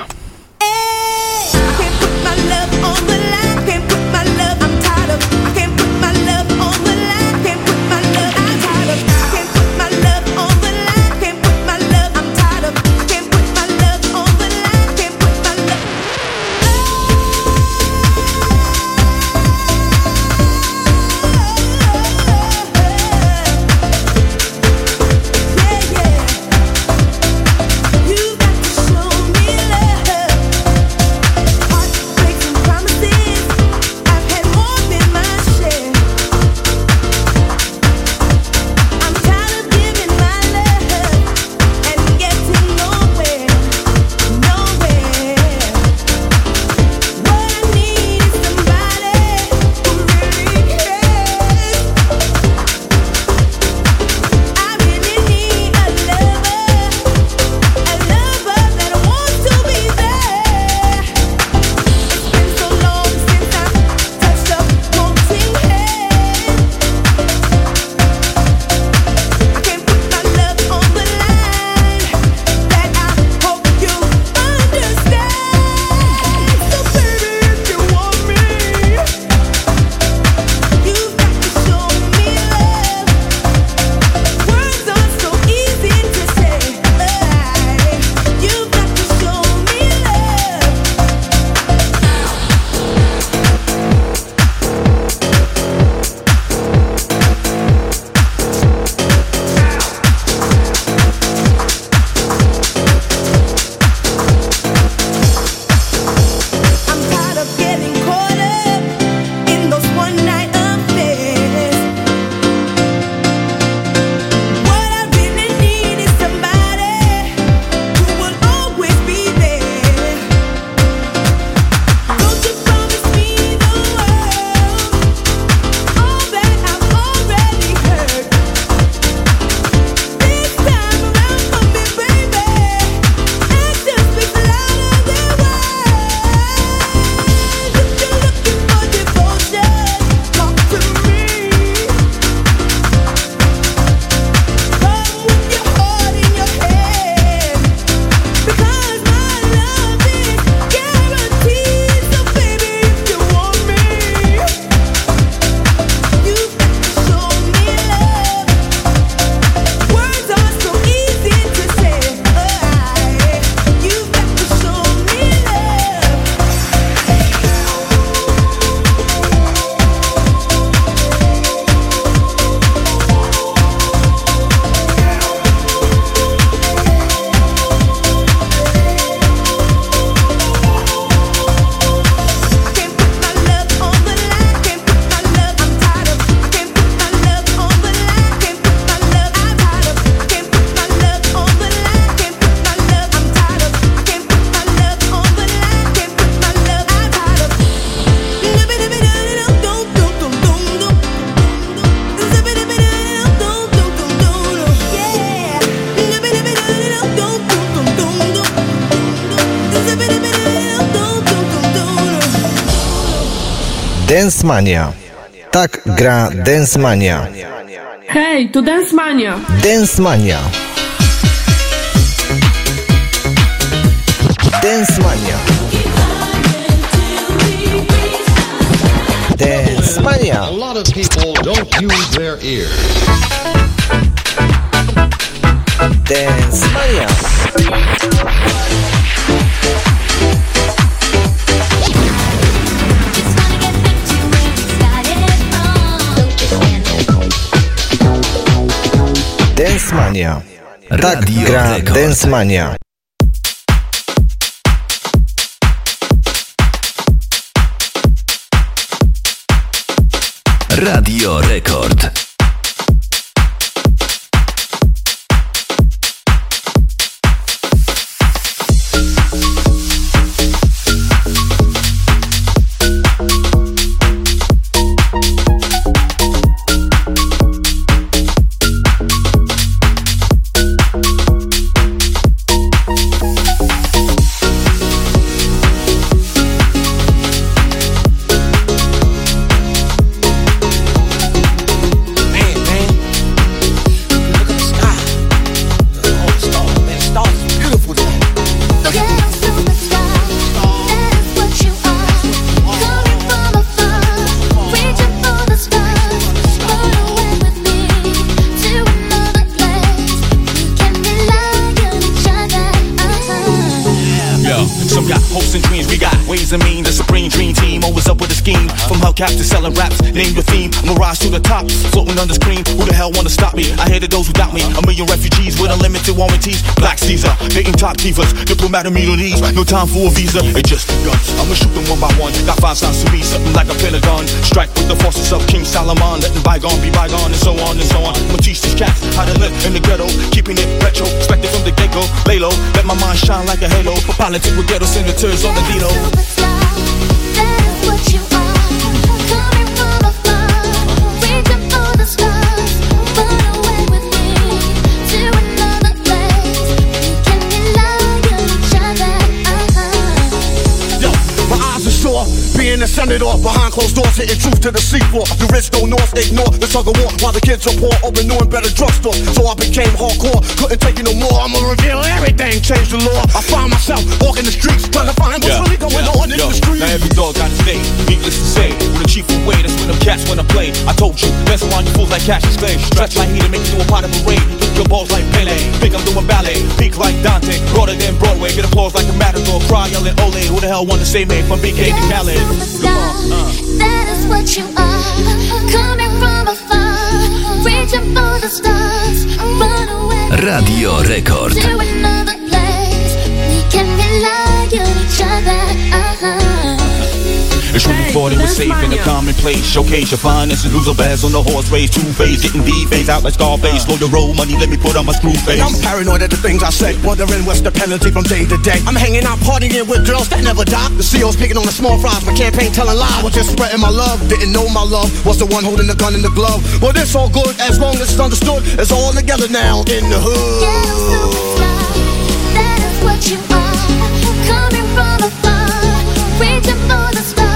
Dance Mania. Tak gra Dance Mania. Hej, tu Dance Mania. Dance Mania. Dance Mania. Dance Mania. A lot of people don't use their ears. Dance Mania. Dance Mania. Tak Radio gra. Dance Mania. Radio Rekord. Hated those who doubt me. A million refugees with unlimited warranties. Black Caesar, dating top divas, diplomat immunities. No time for a visa, it just begun. I'ma shoot them one by one. Got five signs to me, something like a pentagon. Strike with the forces of King Solomon, letting bygone be bygone, and so on and so on. I'ma teach these cats how to live in the ghetto, keeping it retro, expected from the get go. Lay low, let my mind shine like a halo. For Politics with ghetto senators on the Dino. Yo, Being a senator behind closed doors, hitting truth to the seafloor. The rich go north, ignore the tug of war. While the kids are poor, open new and better drugstores. So I became hardcore, couldn't take it no more. I'ma reveal everything, change the law. I find myself walking the streets, trying to find what's really going on in yo, the streets. Now every dog got his day. Needless to say, with a chief away, that's when them cats wanna play. I told you, dance around you fools like Cassius Clay. Stretch like heat and make you do a pot of parade. Lick your balls like Pele. Think I'm doing ballet. Peak like Dante. Broader than Broadway. Get applause like a matador. Cry yelling Ole. Who the hell wanna say me from BK to Khaled? Uh. That is what you are. Coming from afar, reaching for the stars. Run away Radio Rekord. to another place. We can rely on each other. It's when you thought it was safe in a commonplace. Showcase your finest and lose a bass on the horse race. Two phase, getting D phase out like Scarface. Uh. Slow your roll, money, let me put on my screw face. I'm paranoid at the things I say, wondering what's the penalty from day to day. I'm hanging out partying with girls that never die. The CEO's picking on the small fries, my campaign telling lies. Was just spreading my love, didn't know my love was the one holding the gun in the glove. Well, this all good as long as it's understood. It's all together now in the hood. That is what you are. Coming from afar, reaching for the stars.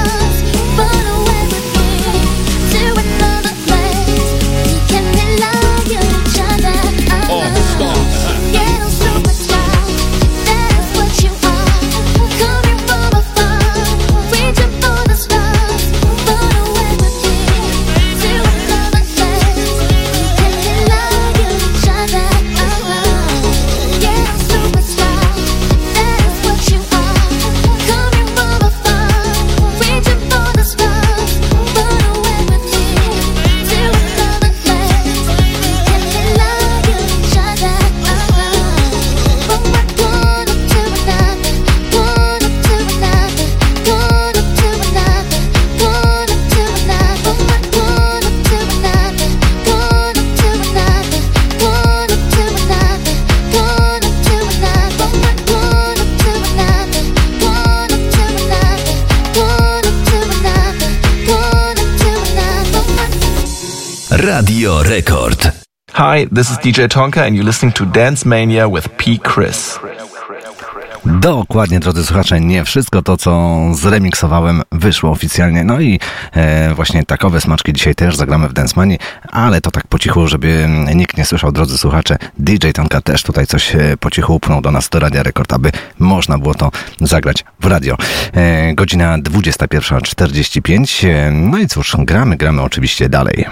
Radio Rekord. Hi, this is DJ Tonka and you're listening to Dance Mania with P. Chris. Dokładnie, drodzy słuchacze, nie wszystko to, co zremiksowałem, wyszło oficjalnie. No i e, właśnie takowe smaczki dzisiaj też zagramy w Dance Money, ale to tak po cichu, żeby nikt nie słyszał, drodzy słuchacze. DJ Tonka też tutaj coś e, po cichu upchnął do nas do Radia Rekord, aby można było to zagrać w radio. E, godzina 21.45. E, no i cóż, gramy, gramy oczywiście dalej.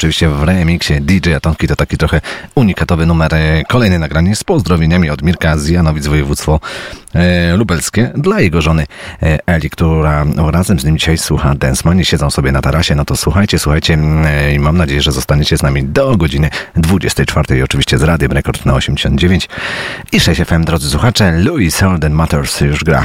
oczywiście w remiksie DJ Atomki. To taki trochę unikatowy numer. E, kolejne nagranie z pozdrowieniami od Mirka z Janowic, województwo e, lubelskie dla jego żony e, Eli, która razem z nim dzisiaj słucha Densmani. Siedzą sobie na tarasie. No to słuchajcie, słuchajcie i mam nadzieję, że zostaniecie z nami do godziny 24. Oczywiście z Radiem Rekord na 89 i 6 FM. Drodzy słuchacze, Louis Holden Matters już gra.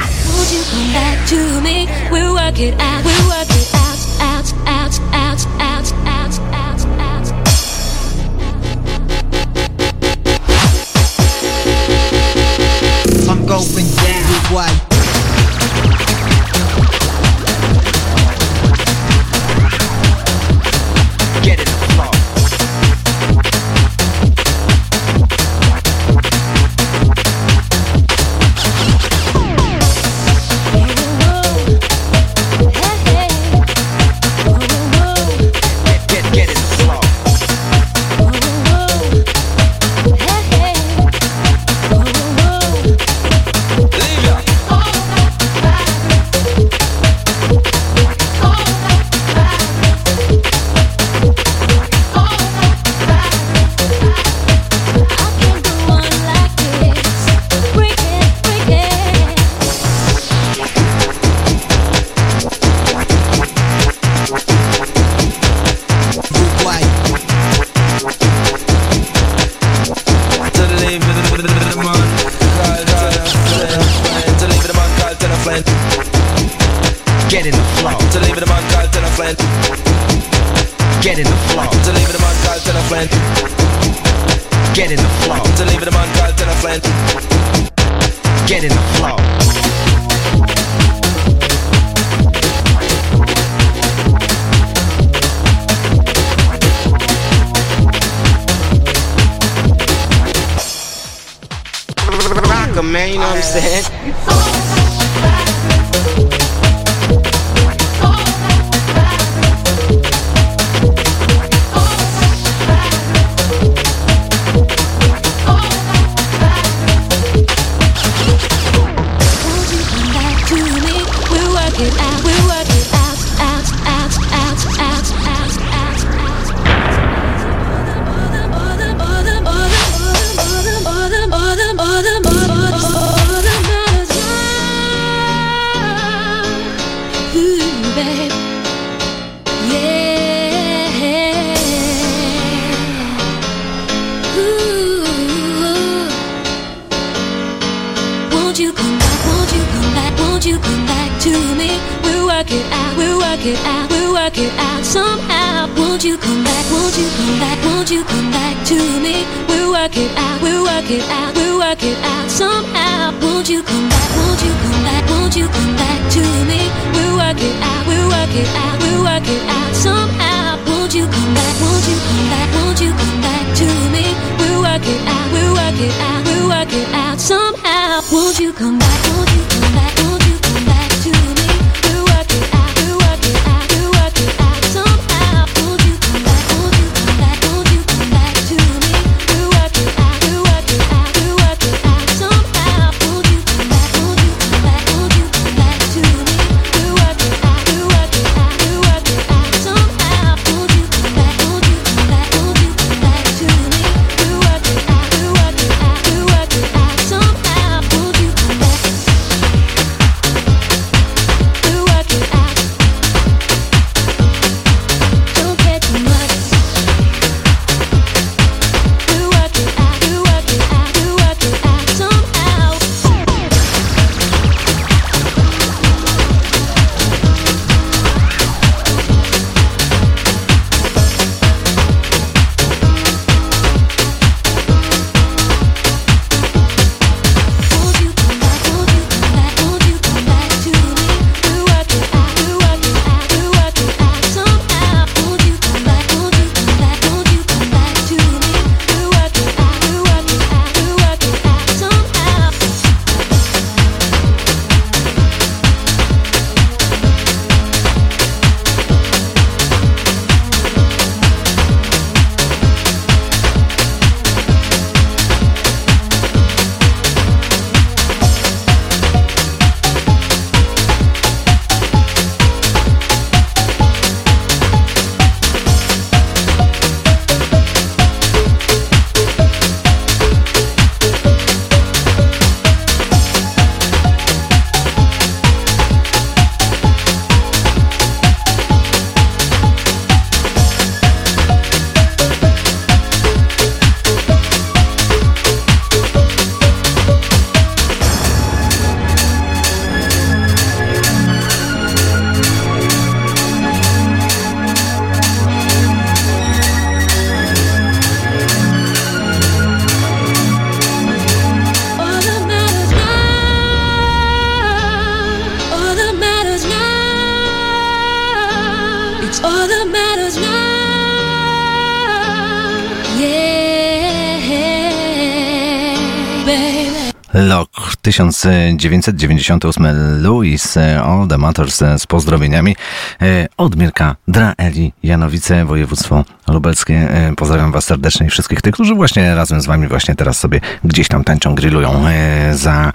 1998 Louis e, All the Matters e, z pozdrowieniami e, od Mirka Draeli Janowice, województwo lubelskie. Pozdrawiam Was serdecznie i wszystkich tych, którzy właśnie razem z Wami właśnie teraz sobie gdzieś tam tańczą, grillują. Za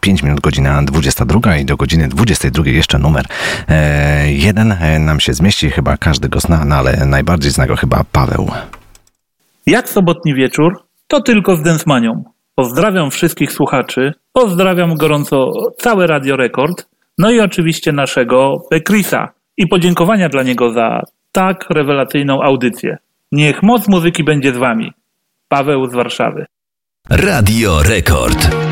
5 minut godzina 22 i do godziny 22 jeszcze numer jeden nam się zmieści. Chyba każdy go zna, no ale najbardziej zna go chyba Paweł. Jak sobotni wieczór? To tylko z Densmanią. Pozdrawiam wszystkich słuchaczy. Pozdrawiam gorąco cały Radio Rekord. No i oczywiście naszego Krisa. I podziękowania dla niego za tak rewelacyjną audycję. Niech moc muzyki będzie z wami. Paweł z Warszawy. Radio Rekord.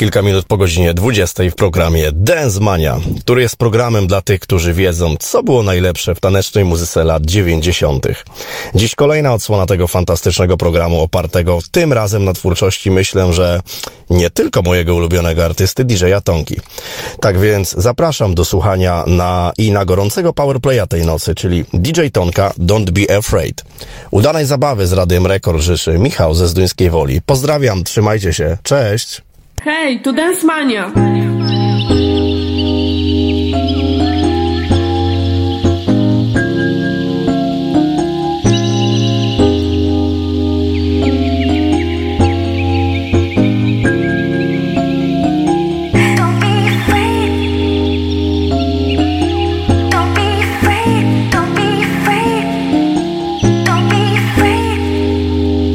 Kilka minut po godzinie 20 w programie Dance Mania, który jest programem dla tych, którzy wiedzą, co było najlepsze w tanecznej muzyce lat 90. Dziś kolejna odsłona tego fantastycznego programu opartego tym razem na twórczości, myślę, że nie tylko mojego ulubionego artysty DJ-a Tonki. Tak więc zapraszam do słuchania na i na gorącego powerplaya tej nocy, czyli DJ Tonka Don't Be Afraid. Udanej zabawy z Radiem Rekord życzy Michał ze Zduńskiej Woli. Pozdrawiam, trzymajcie się, cześć! Hej, tu Dance Mania.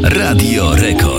Radio Rekord.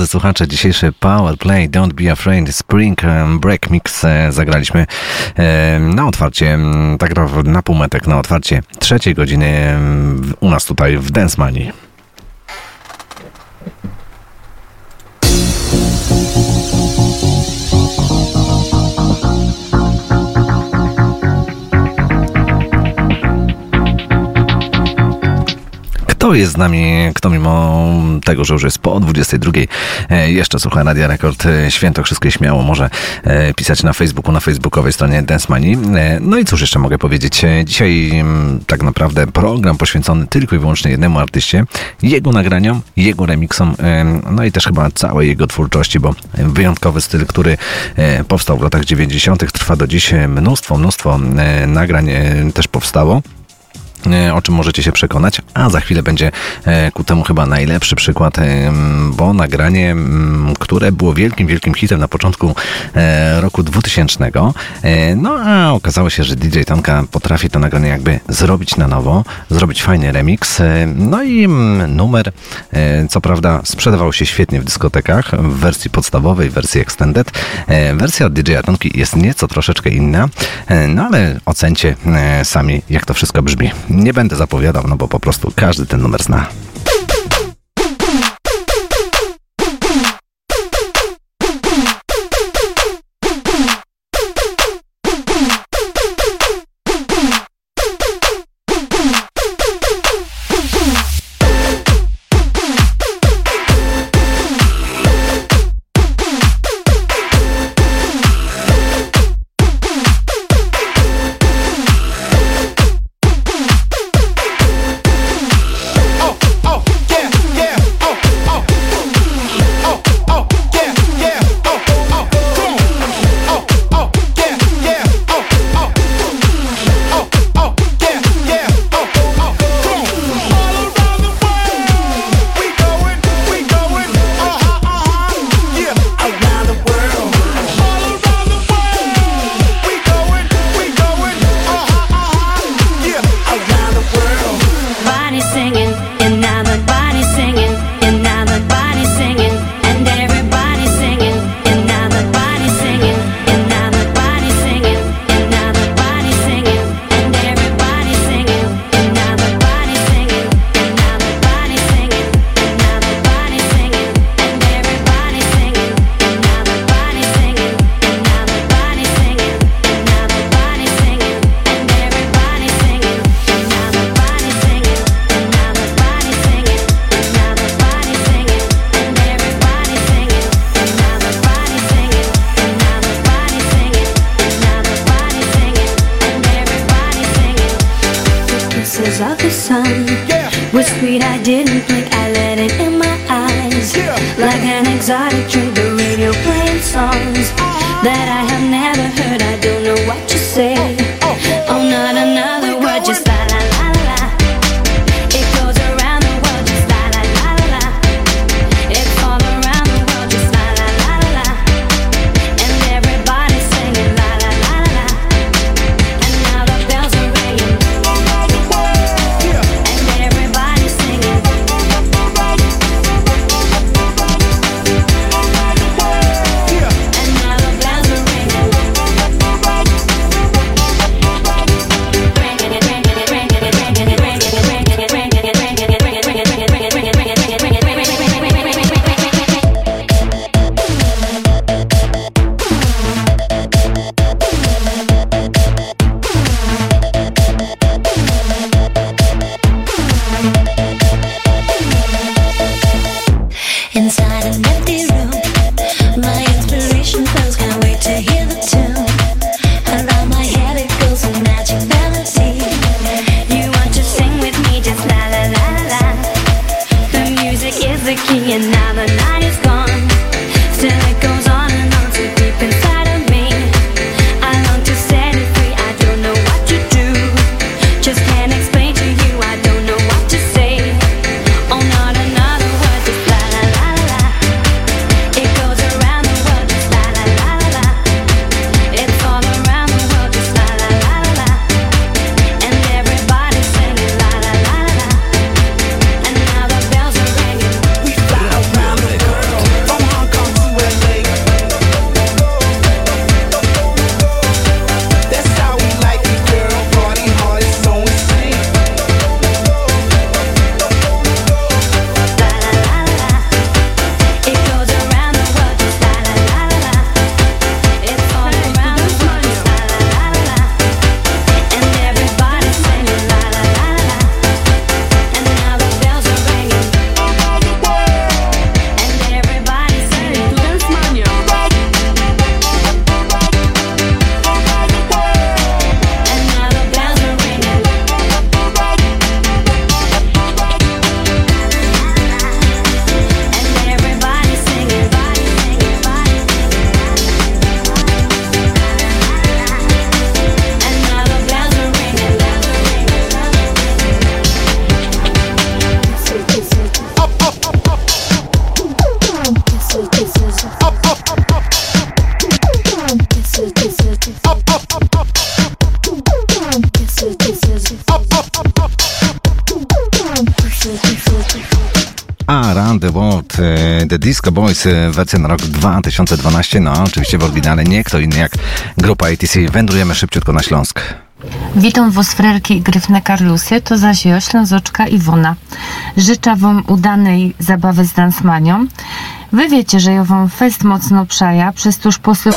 Drodzy słuchacze, dzisiejszy Power Play Don't Be Afraid Spring Break Mix e, zagraliśmy e, na otwarcie, tak na półmetek, na otwarcie trzeciej godziny u nas tutaj w Dance. Jest z nami, kto mimo tego, że już jest po 22, e, jeszcze słucha Radia Rekord e, Świętokrzyskie śmiało może e, pisać na Facebooku, na facebookowej stronie Dance Money. No i cóż jeszcze mogę powiedzieć? Dzisiaj mm, tak naprawdę program poświęcony tylko i wyłącznie jednemu artyście, jego nagraniom, jego remixom, e, no i też chyba całej jego twórczości, bo wyjątkowy styl, który powstał w latach 90., trwa do dziś. Mnóstwo, mnóstwo nagrań też powstało o czym możecie się przekonać, a za chwilę będzie e, ku temu chyba najlepszy przykład, e, bo nagranie, które było wielkim, wielkim hitem na początku e, roku 2000, e, no a okazało się, że DJ Tonka potrafi to nagranie jakby zrobić na nowo, zrobić fajny remix, no i numer, co prawda sprzedawał się świetnie w dyskotekach, w wersji podstawowej, w wersji extended, wersja od DJ Tonki jest nieco troszeczkę inna, no ale ocencie sami, jak to wszystko brzmi. Nie będę zapowiadał, no bo po prostu każdy ten numer zna. Exotic drink. The radio playing songs that I have never heard. I don't know what to say. Disco Boys, e, wersja na rok 2012, no oczywiście w oryginale nie kto inny jak grupa ATC. Wędrujemy szybciutko na Śląsk. Witam was i gryfne Karlusy, to zaś ja, Ślązoczka Iwona. Życzę wam udanej zabawy z Dansmanią. Wy wiecie, że ja wam fest mocno przaja, przez tuż posył...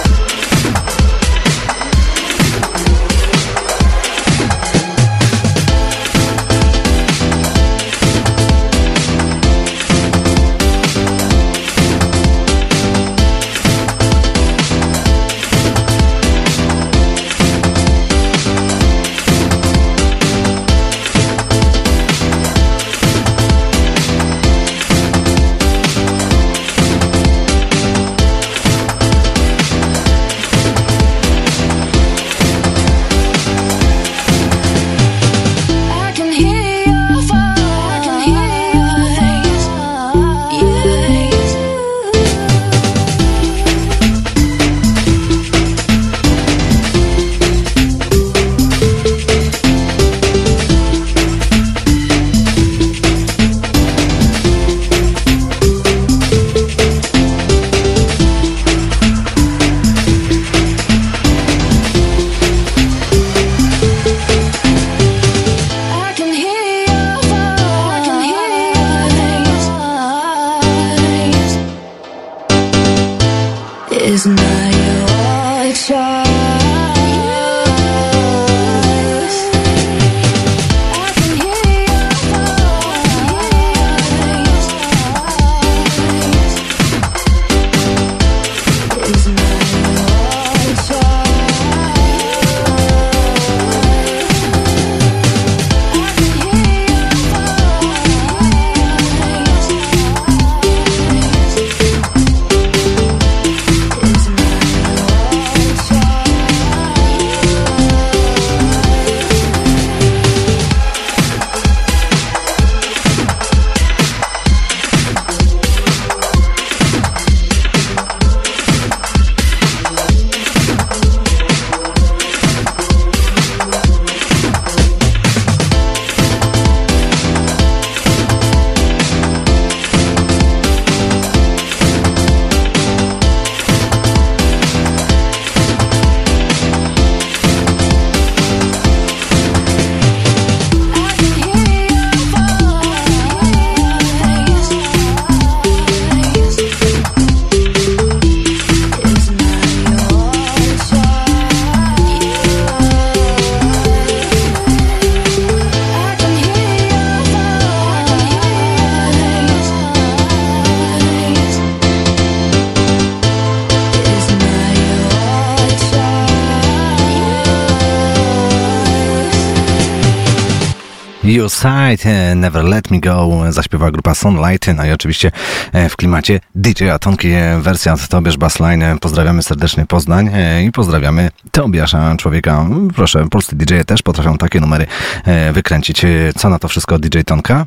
Side, e, Never Let Me Go, zaśpiewała grupa Sunlight, no i oczywiście e, w klimacie DJ Atonki, e, wersja Tobiasz Bassline. E, Pozdrawiamy serdecznie Poznań e, i pozdrawiamy Tobiasza, człowieka. Proszę, polscy DJ też potrafią takie numery e, wykręcić. E, Co na to wszystko DJ Tonka?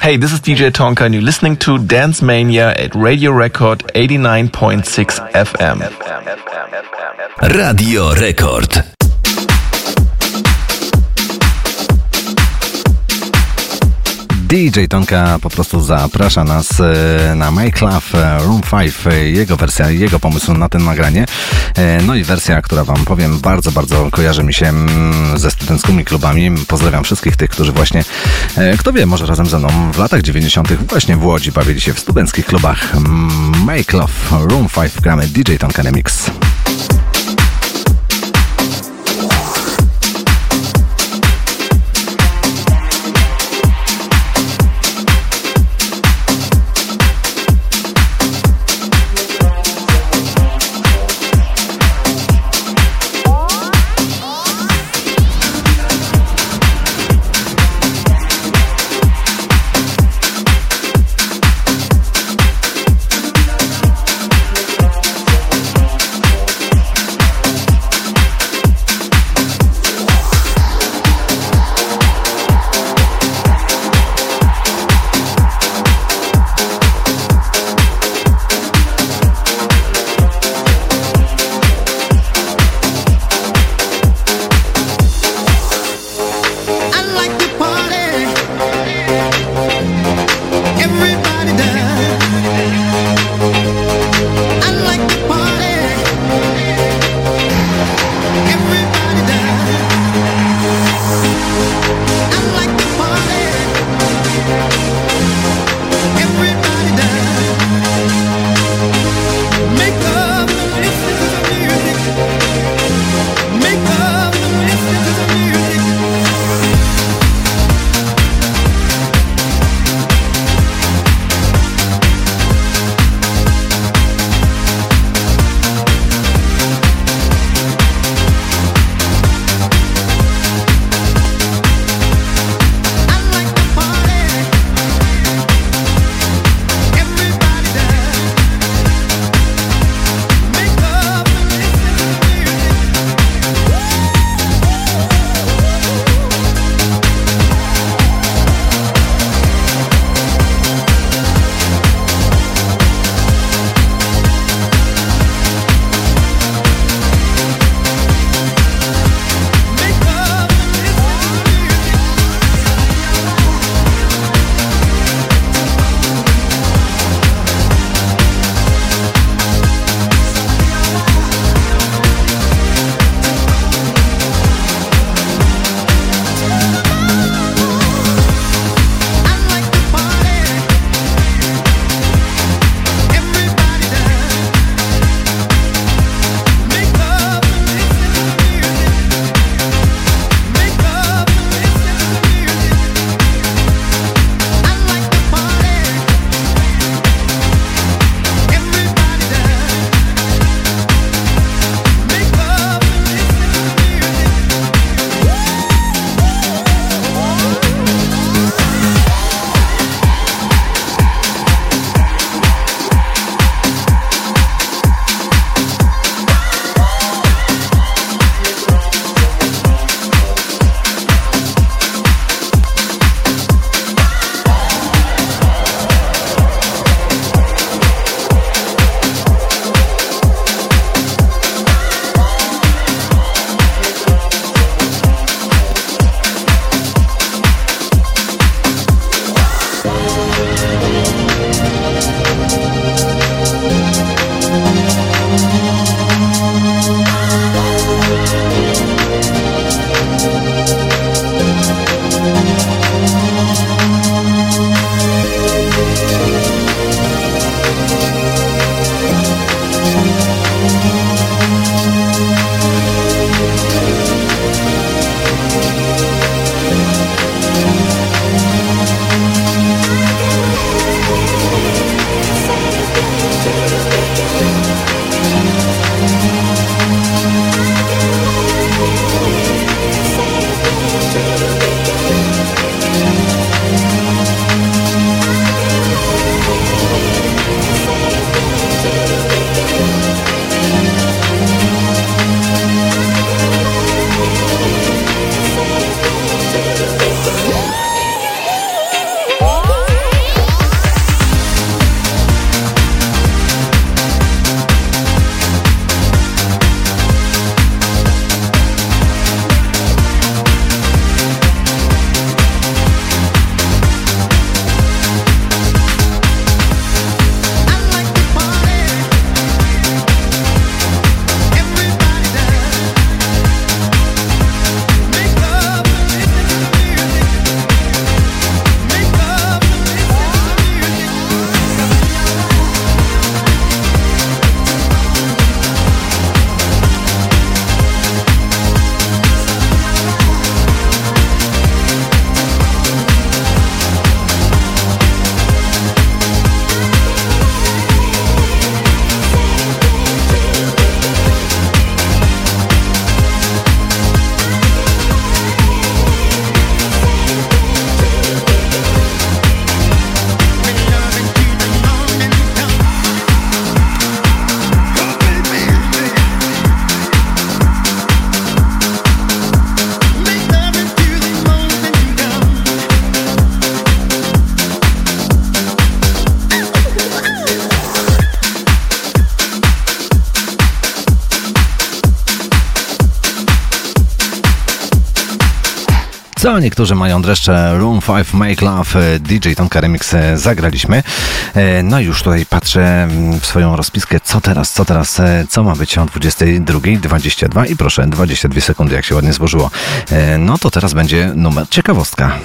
Hey, this is DJ Tonka and you're listening to Dance Mania at Radio Record 89.6 FM. Radio Rekord. DJ Tonka po prostu zaprasza nas e, na Make Love e, Room 5, e, jego wersja, jego pomysł na ten nagranie. No i wersja, która wam powiem, bardzo, bardzo kojarzy mi się mm, ze studenckimi klubami. Pozdrawiam wszystkich tych, którzy właśnie, kto wie, może razem ze mną w latach 90. właśnie w Łodzi bawili się w studenckich klubach. Mm, Make Love Room 5 gramy DJ Tonka Remix. Niektórzy mają dreszcze Room 5 Make Love, e, DJ Tonka Remix e, zagraliśmy. E, No i już tutaj patrzę mm, w swoją rozpiskę, co teraz, co teraz, co ma być o 22.22 i proszę, 22 sekundy, jak się ładnie złożyło. No to teraz będzie numer ciekawostka.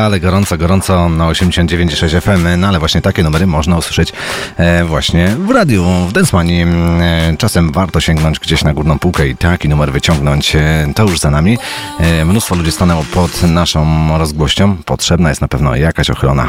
Ale gorąco, gorąco na 89,6 FM, no ale właśnie takie numery można usłyszeć e, właśnie w radiu, w Densmani. E, czasem warto sięgnąć gdzieś na górną półkę i taki numer wyciągnąć, e, to już za nami. Mnóstwo ludzi stanęło pod naszą rozgłością, potrzebna jest na pewno jakaś ochrona.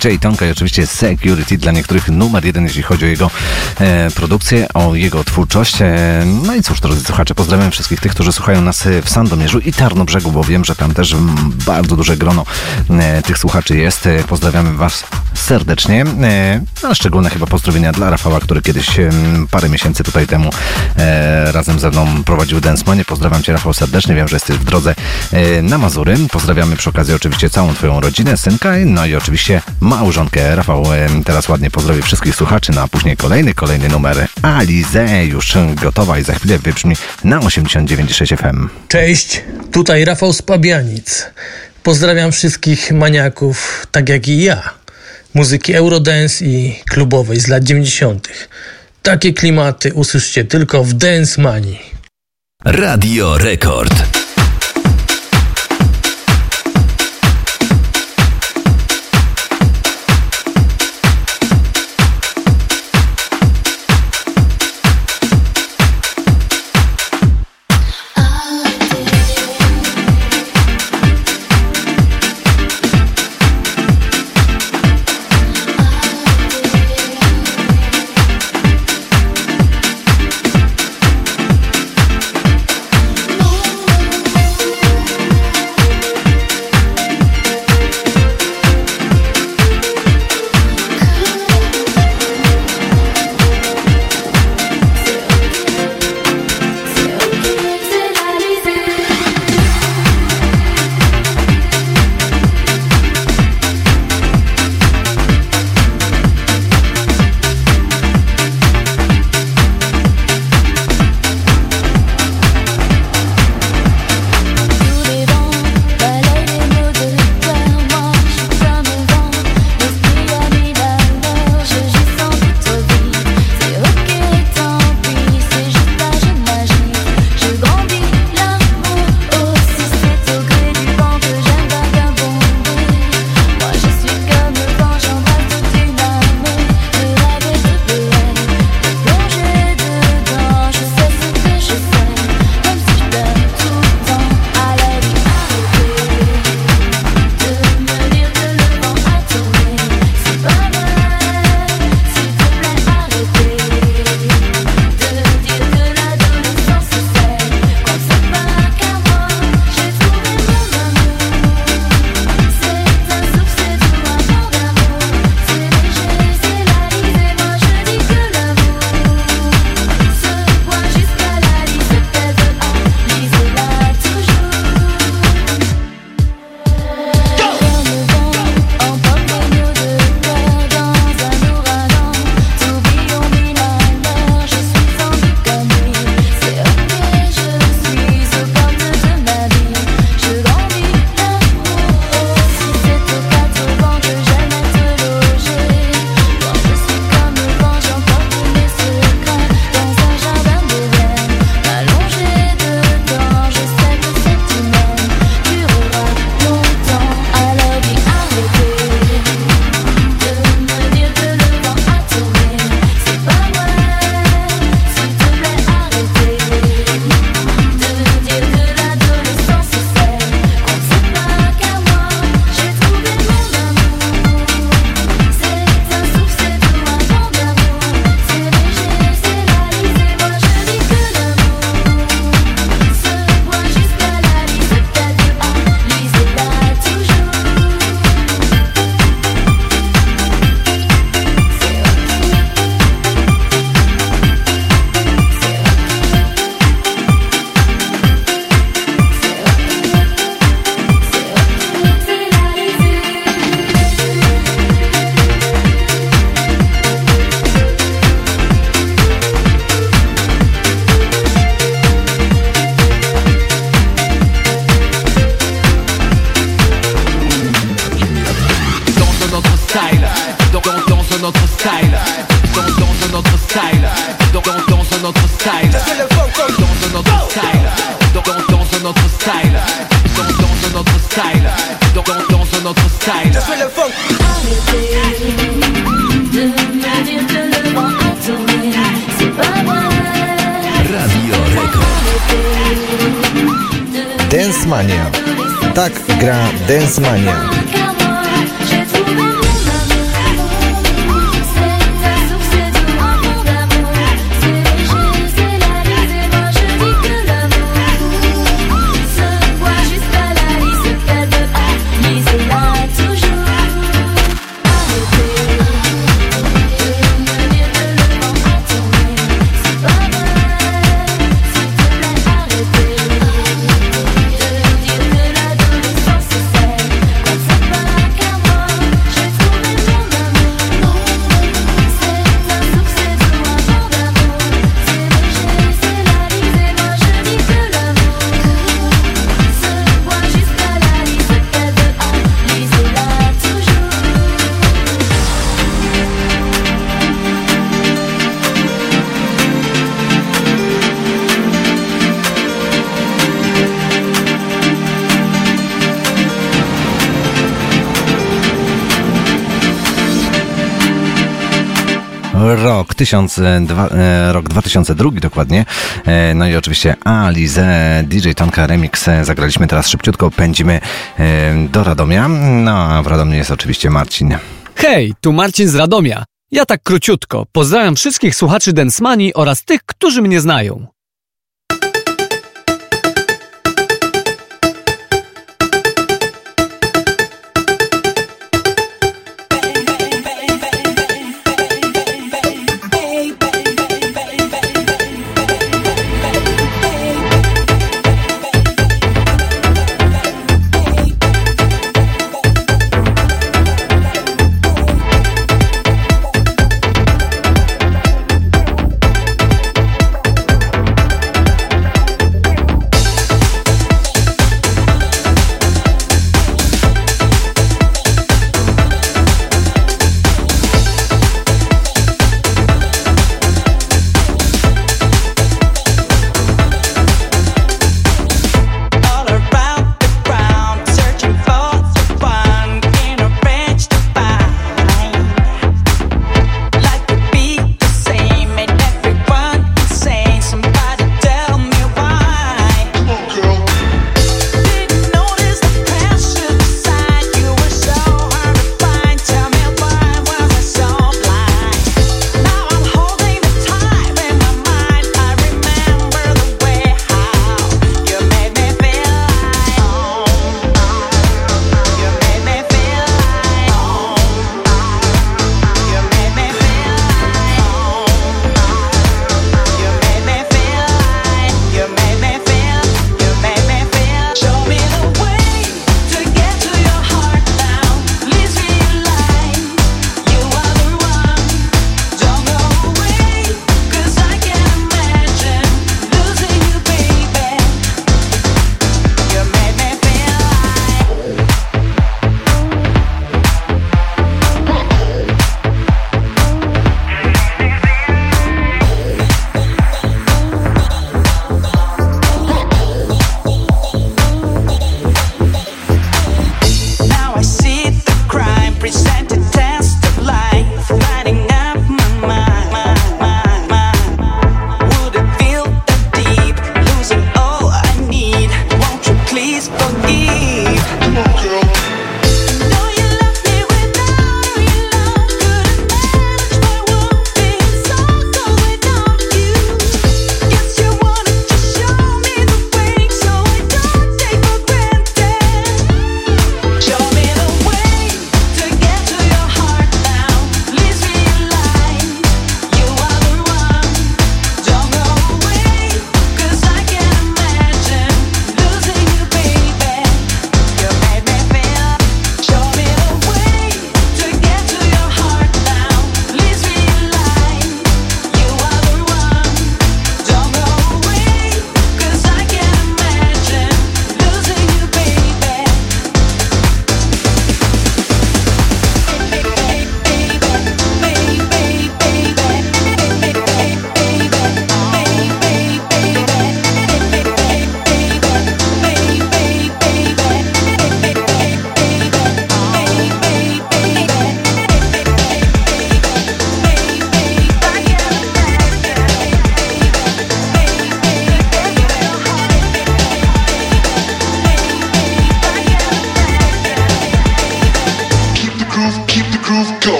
DJ Tonka i oczywiście Security, dla niektórych numer jeden, jeśli chodzi o jego e, produkcję, o jego twórczość. E, no i cóż, drodzy słuchacze, pozdrawiam wszystkich tych, którzy słuchają nas e, w Sandomierzu i Tarnobrzegu, bo wiem, że tam też mm, bardzo duże grono e, tych słuchaczy jest. Pozdrawiamy Was serdecznie. E, no, szczególne chyba pozdrowienia dla Rafała, który kiedyś e, parę miesięcy tutaj temu e, razem ze mną prowadził Dance Pozdrawiam Cię Rafał serdecznie, wiem, że jesteś w drodze na Mazury. Pozdrawiamy przy okazji oczywiście całą Twoją rodzinę, synka, no i oczywiście małżonkę. Rafał teraz ładnie pozdrowi wszystkich słuchaczy, no a później kolejny, kolejny numer Alize już gotowa i za chwilę wybrzmi na 89.6 FM. Cześć, tutaj Rafał Spabianic. Pozdrawiam wszystkich maniaków, tak jak i ja muzyki Eurodance i klubowej z lat 90. Takie klimaty usłyszcie tylko w Dance Manii. Radio Rekord. 2002, e, rok 2002 dokładnie. E, no i oczywiście Alize, DJ Tonka Remix e, zagraliśmy teraz szybciutko, pędzimy do Radomia. No a w Radomiu jest oczywiście Marcin. Hej, tu Marcin z Radomia. Ja tak króciutko. Pozdrawiam wszystkich słuchaczy Densmani oraz tych, którzy mnie znają.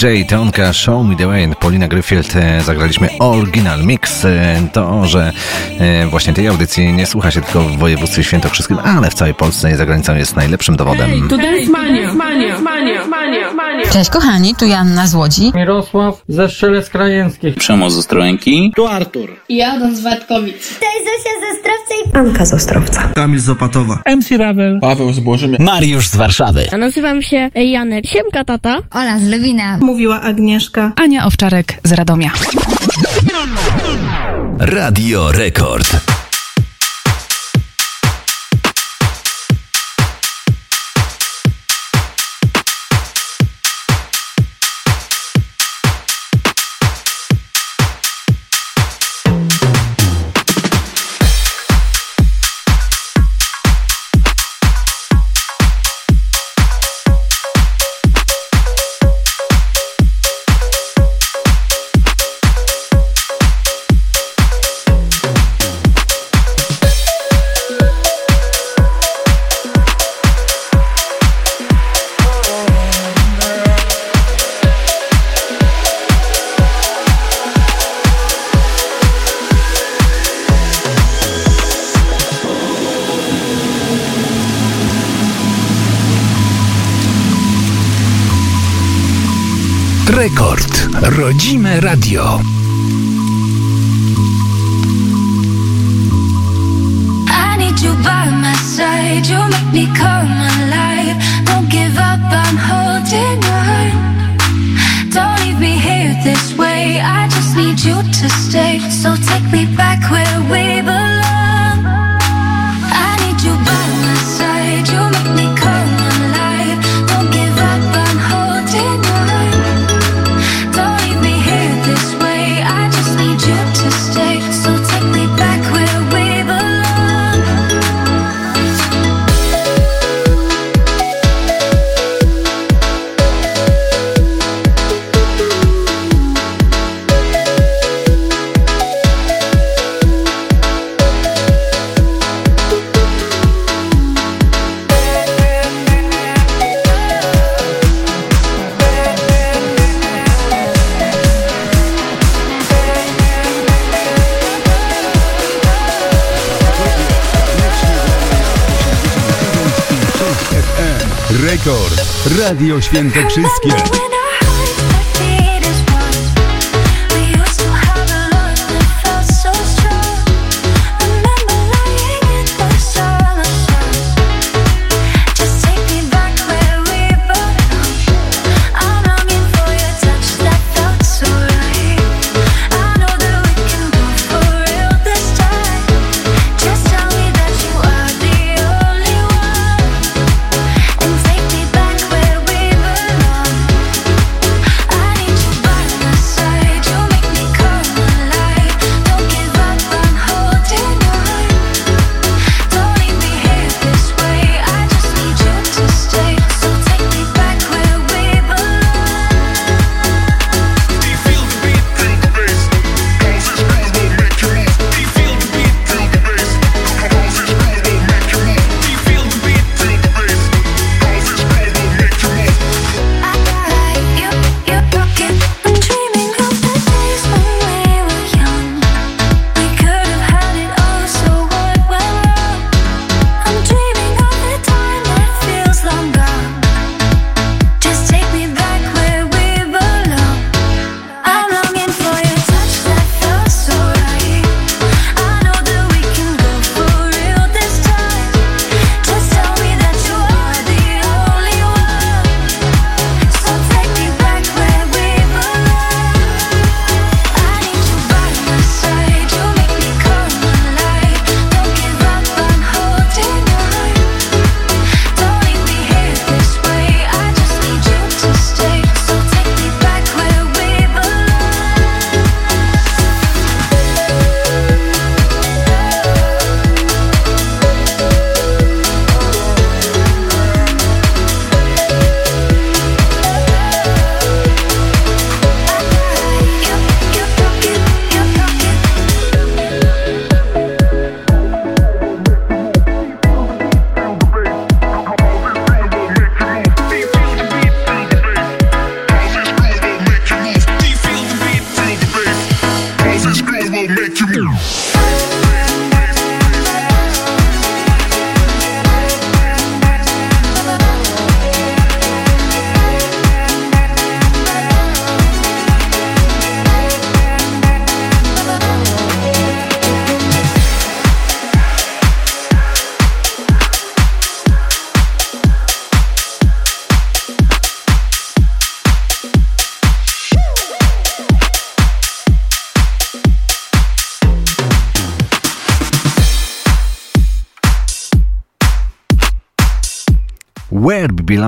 DJ Tonka Show Me The Way, Paulina Gryfield, e, zagraliśmy Original Mix. E, To, że e, właśnie tej audycji nie słucha się tylko w województwie świętokrzyskim, ale w całej Polsce i za granicą jest najlepszym dowodem. Cześć kochani, tu Janna z Łodzi. Mirosław ze Strzelec Krajeńskich. Przemoc. Tu Artur. Ja Adam z. Cześć Zosia ze Strawca i Anka z Ostrowca. Kamil z Opatowa. MC Ravel. Paweł z Bożymia. Mariusz z Warszawy. A nazywam się Janek. Siemka tata. Ola z Lewina. Mówiła Agnieszka. Ania Owczarek z Radomia. Radio. Rekord. Rodzime radio. Radio Świętokrzyskie.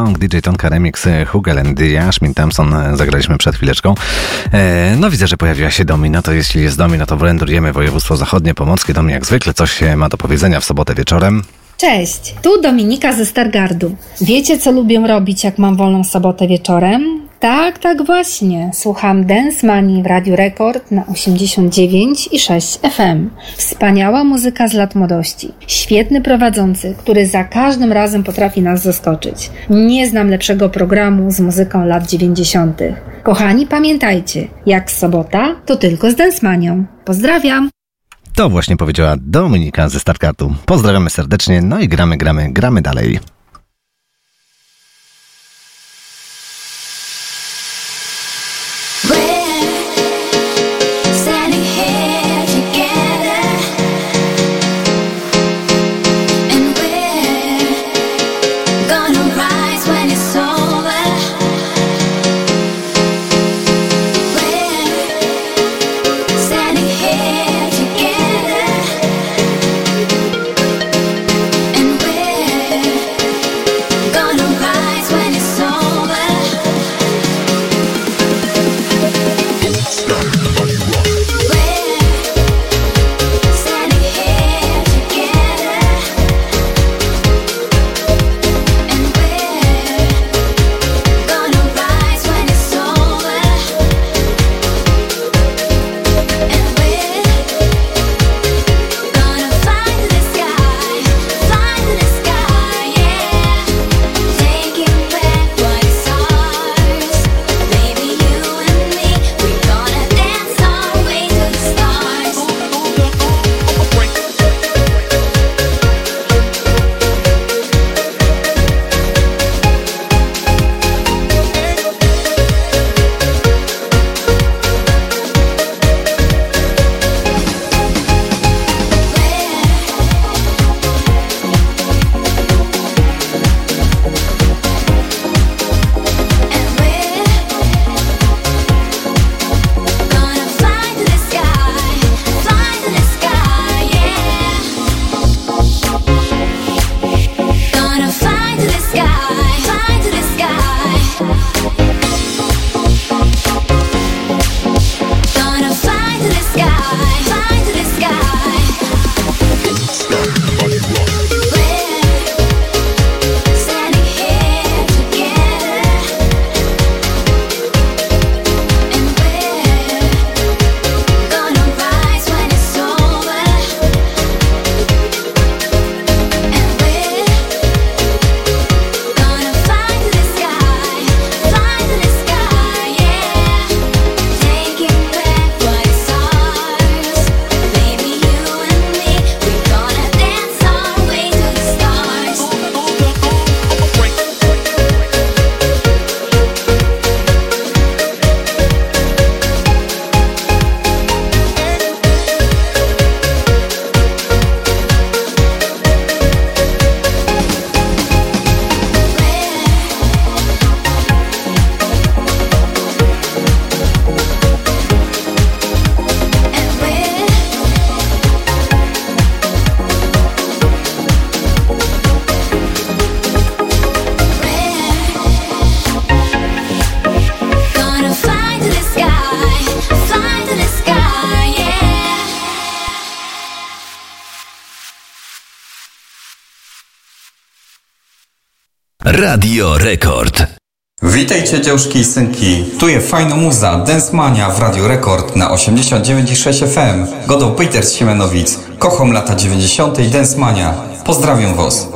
DJ Tonka Remix Hugel and Ashmin Thompson e, zagraliśmy przed chwileczką. E, no widzę, że pojawiła się Domi, no to jeśli jest Domi, no to wędrujemy województwo zachodnie, pomorskie. Domi jak zwykle coś ma do powiedzenia w sobotę wieczorem. Cześć, tu Dominika ze Stargardu. Wiecie, co lubię robić, jak mam wolną sobotę wieczorem? Tak, tak właśnie. Słucham Dance Money w Radiu Rekord na 89 i 6 FM. Wspaniała muzyka z lat młodości. Świetny prowadzący, który za każdym razem potrafi nas zaskoczyć. Nie znam lepszego programu z muzyką lat 90. Kochani, pamiętajcie, jak sobota, to tylko z Dance Manią. Pozdrawiam! To właśnie powiedziała Dominika ze Starkartu. Pozdrawiamy serdecznie, no i gramy, gramy, gramy dalej. Radio Rekord. Witajcie dziążki i synki, tu jest fajna muza, Dance Mania w Radio Rekord na 89,6 FM. Godą Peter z Siemianowic, kocham lata 90. Dance Mania. Pozdrawiam was.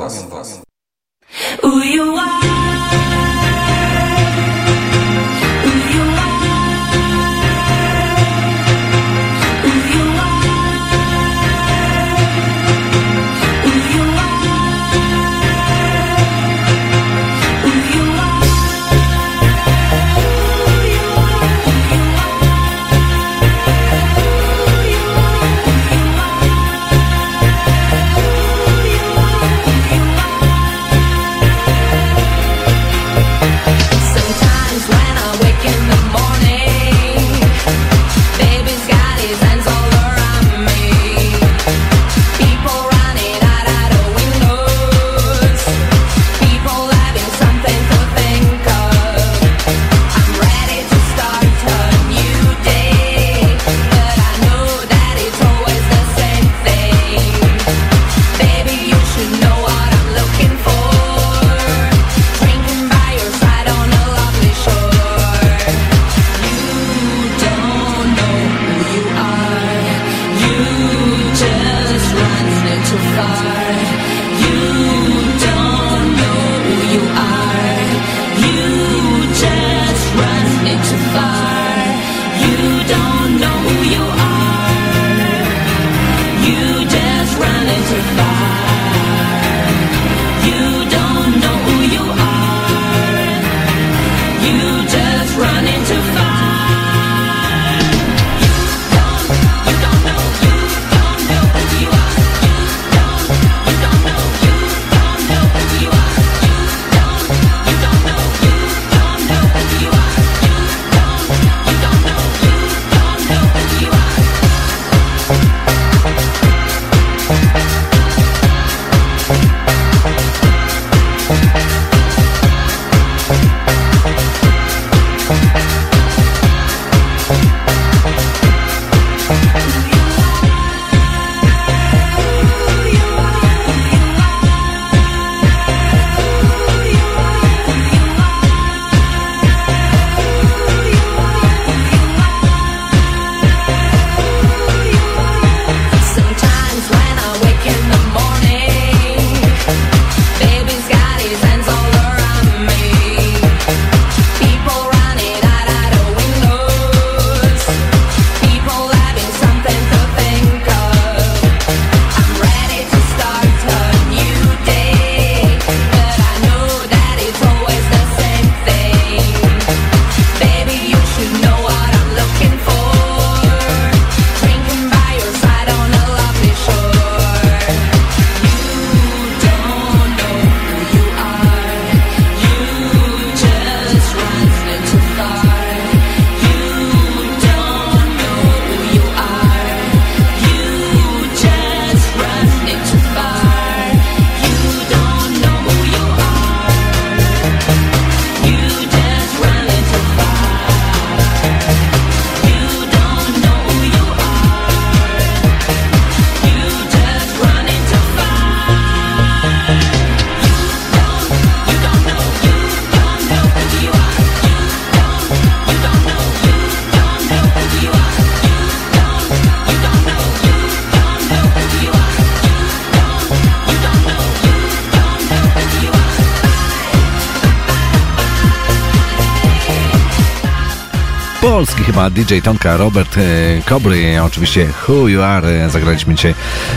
DJ Tonka, Robert e, Kobry, oczywiście Who You Are. E, Zagraliśmy dzisiaj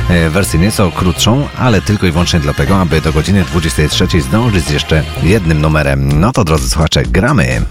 e, wersję nieco krótszą, ale tylko i wyłącznie dlatego, aby do godziny 23 zdążyć z jeszcze jednym numerem. No to drodzy słuchacze, gramy.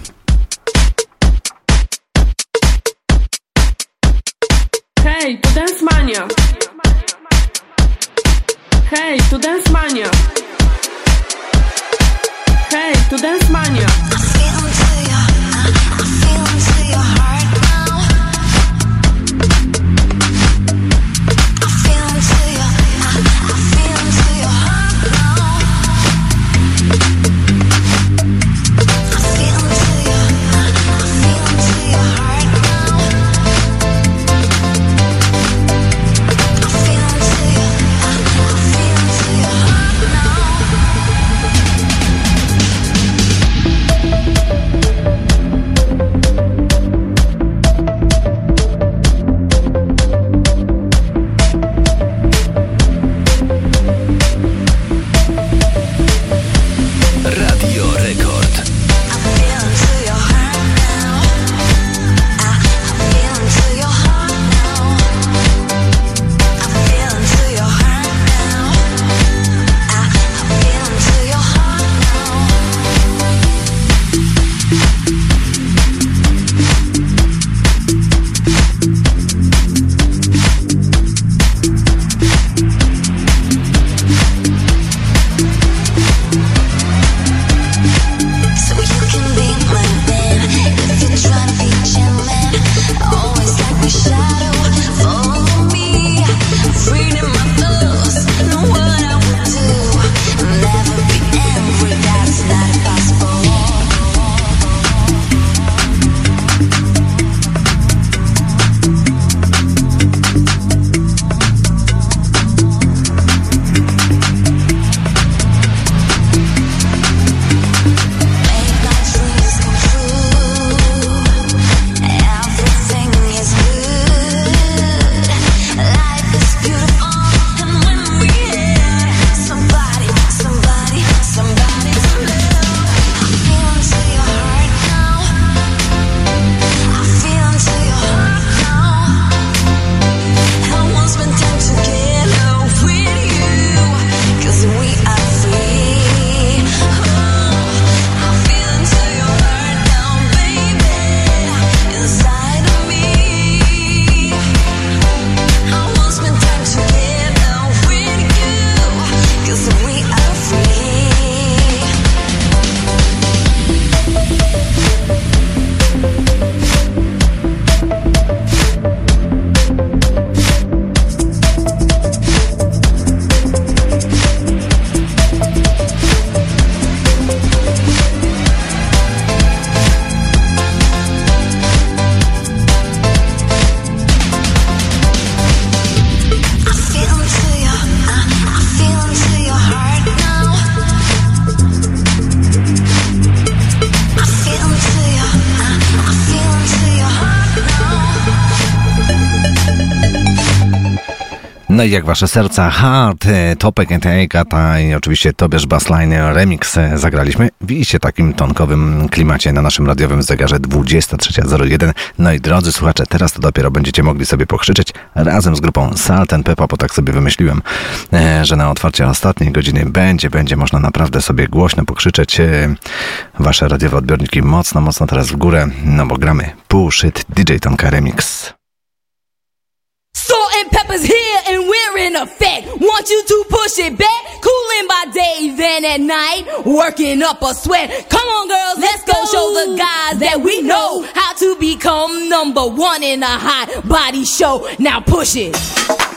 No i jak wasze serca, Hard, e, Topek Agata i oczywiście Tobiasz Bassline Remix e, zagraliśmy. Widzicie takim tonkowym klimacie na naszym radiowym zegarze 23.01. No i drodzy słuchacze, teraz to dopiero będziecie mogli sobie pokrzyczeć razem z grupą Salt and Peppa, bo tak sobie wymyśliłem, e, że na otwarcie ostatniej godziny będzie, będzie można naprawdę sobie głośno pokrzyczeć. Wasze radiowe odbiorniki mocno, mocno teraz w górę, no bo gramy Push It DJ Tonka Remix. Working up a sweat. Come on, girls, let's go show the guys that we know how to become number one in a hot body show. Now push it.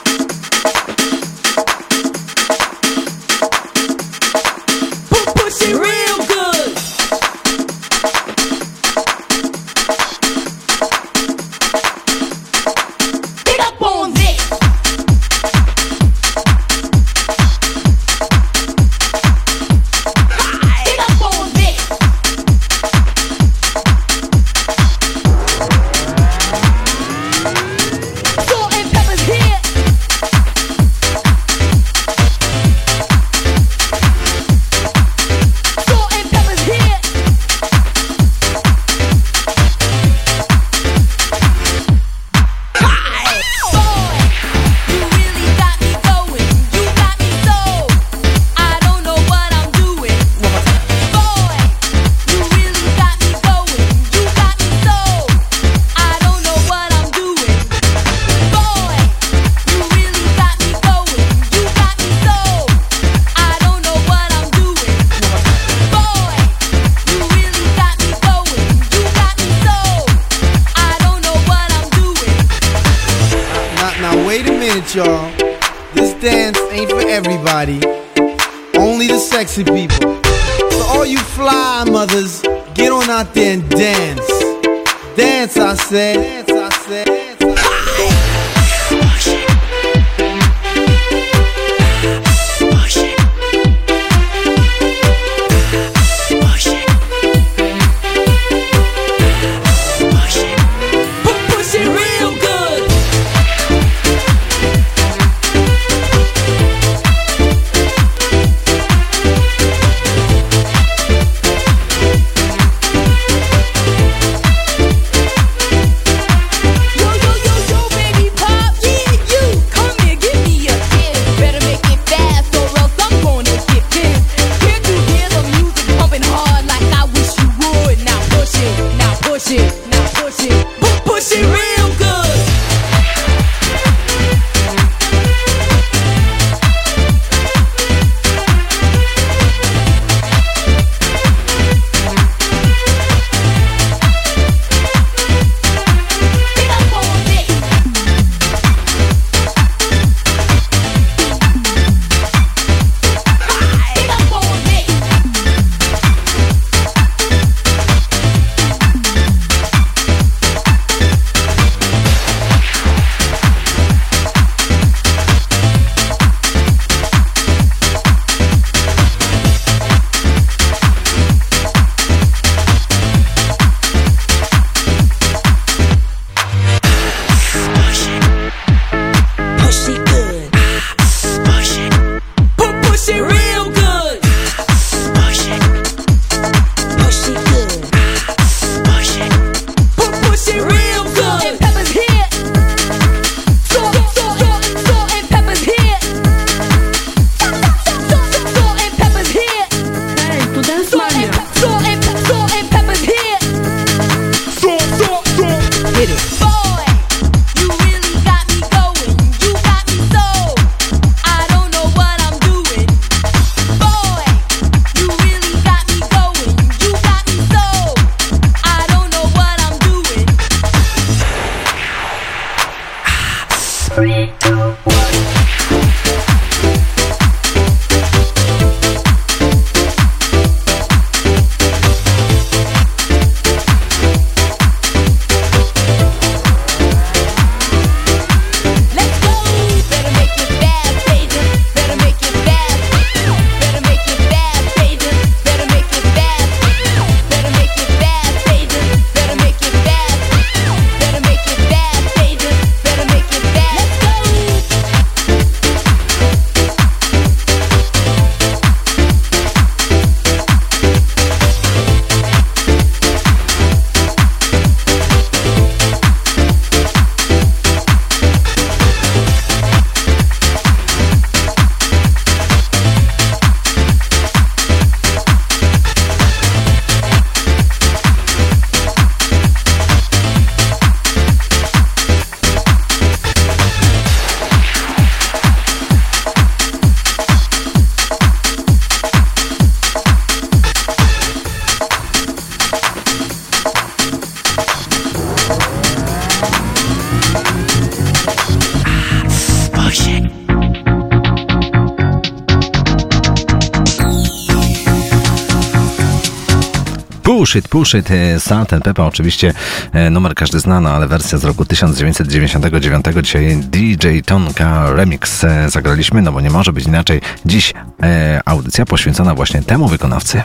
Push It, Push It, e, Salt and oczywiście e, numer każdy znany, ale wersja z roku 1999, dzisiaj DJ Tonka Remix e, zagraliśmy, no bo nie może być inaczej. Dziś e, audycja poświęcona właśnie temu wykonawcy.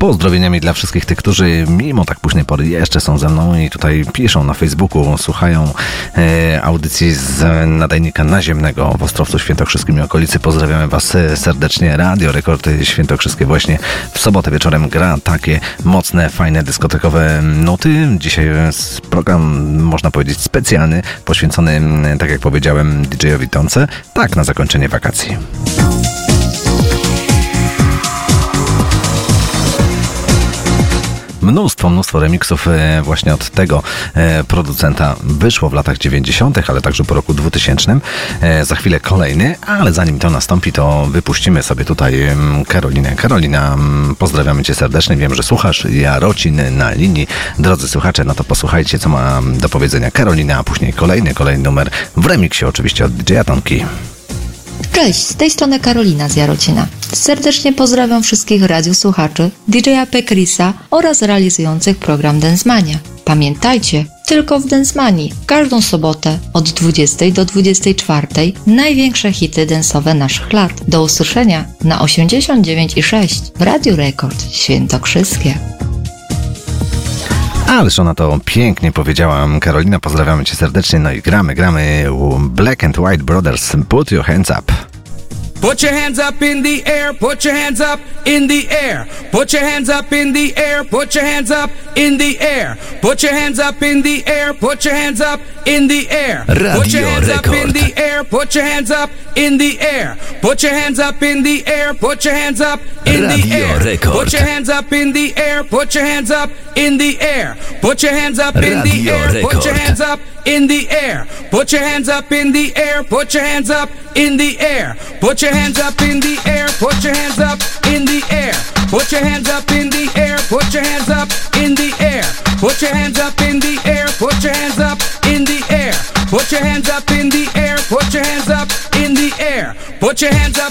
pozdrowieniami dla wszystkich tych, którzy mimo tak późnej pory jeszcze są ze mną i tutaj piszą na Facebooku, słuchają e, audycji z nadajnika naziemnego w Ostrowcu Świętokrzyskim i okolicy. Pozdrawiamy Was e, serdecznie. Radio Rekordy Świętokrzyskie właśnie w sobotę wieczorem gra takie mocne, fajne, dyskotekowe nuty. Dzisiaj jest program, można powiedzieć, specjalny, poświęcony, tak jak powiedziałem, DJ-owi Tonce. Tak, na zakończenie wakacji. Mnóstwo, mnóstwo remixów e, właśnie od tego e, producenta wyszło w latach 90., ale także po roku 2000. E, Za chwilę kolejny, ale zanim to nastąpi, to wypuścimy sobie tutaj Karolinę. Karolina, pozdrawiamy Cię serdecznie. Wiem, że słuchasz Jarocin na linii. Drodzy słuchacze, no to posłuchajcie, co ma do powiedzenia Karolina, a później kolejny, kolejny numer w remiksie oczywiście od DJ Tonki. Cześć, z tej strony Karolina z Jarocina. Serdecznie pozdrawiam wszystkich radiosłuchaczy, DJ-a Pekrisa oraz realizujących program Densmania. Pamiętajcie, tylko w Densmanii, każdą sobotę od 20 do 24 największe hity densowe naszych lat. Do usłyszenia na 89,6 w Radio Rekord Świętokrzyskie. Ależ ona to pięknie powiedziała. Karolina, pozdrawiamy Cię serdecznie. No i gramy, gramy Black and White Brothers. Put your hands up. Put your hands up in the air, put your hands up in the air. Put your hands up in the air, put your hands up in the air. Put your hands up in the air, put your hands up in the air. Put your hands up in the air, put your hands up in the air. Put your hands up in the air, put your hands up in the air. Put your hands up in the air, put your hands up in the air. Put your hands up in the air, put your hands up in the air. Put your hands up in the air, put your hands up in the air. Put your hands up in the air, put your hands up in the air. Put your hands up in the air, put your hands up in the air. Put your hands up in the air, put your hands up in the air. Put your hands up in the air, put your hands up in the air. Put your hands up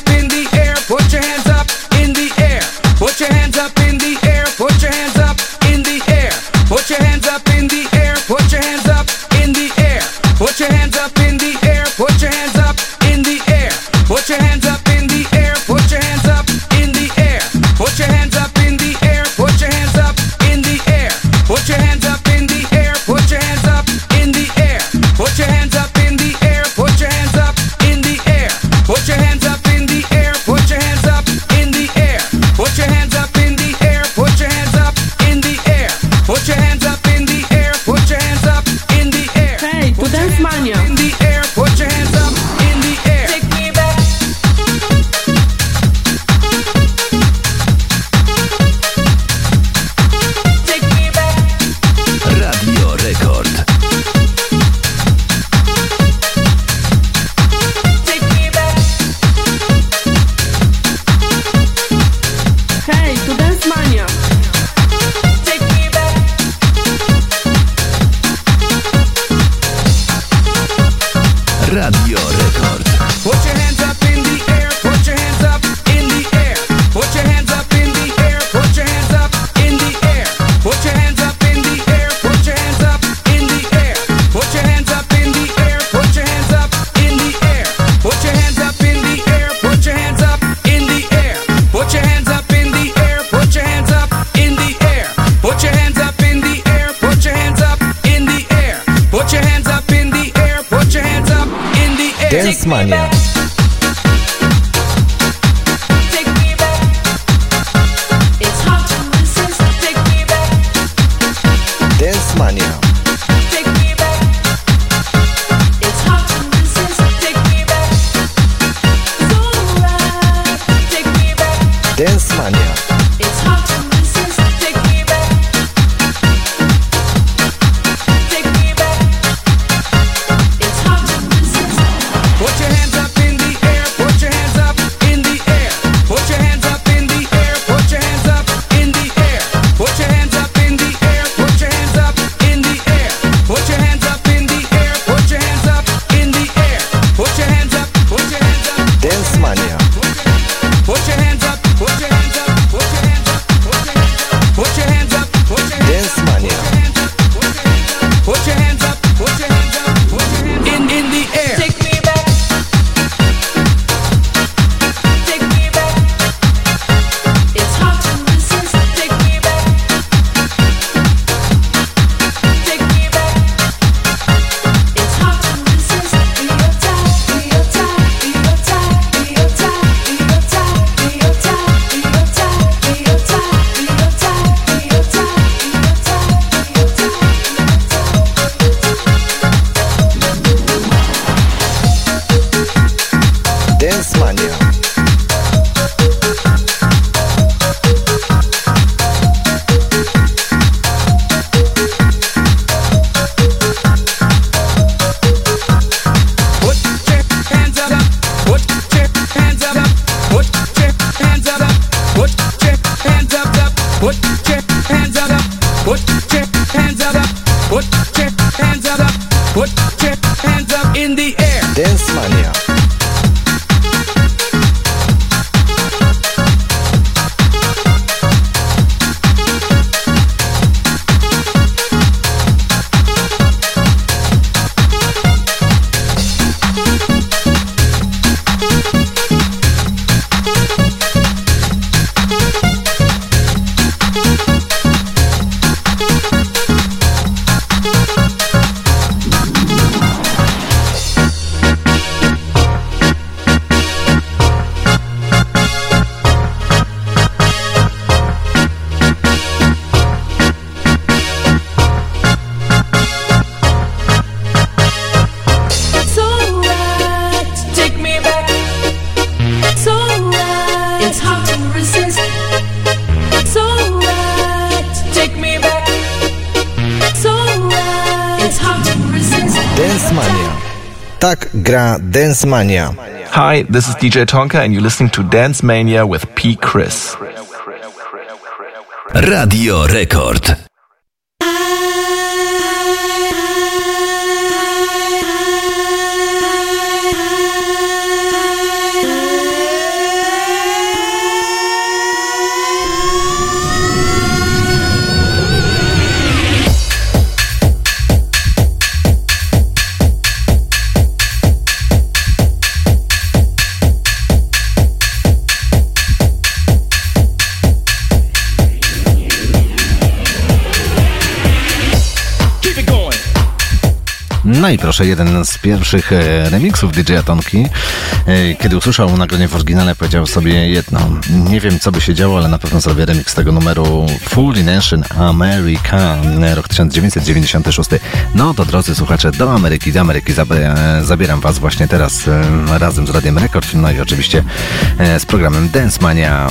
Dance Mania. Hi, this is DJ Tonka, and you're listening to Dance Mania with P. Chris. Radio Rekord. Proszę, jeden z pierwszych e, remixów DJ Tonki, e, kiedy usłyszał nagranie w oryginale, powiedział sobie jedno. Nie wiem, co by się działo, ale na pewno zrobię remix tego numeru Full Nation America, e, rok 1996. No to drodzy słuchacze, do Ameryki, do Ameryki zab- zabieram Was właśnie teraz razem z Radiem Rekord, no i oczywiście z programem Dance Mania.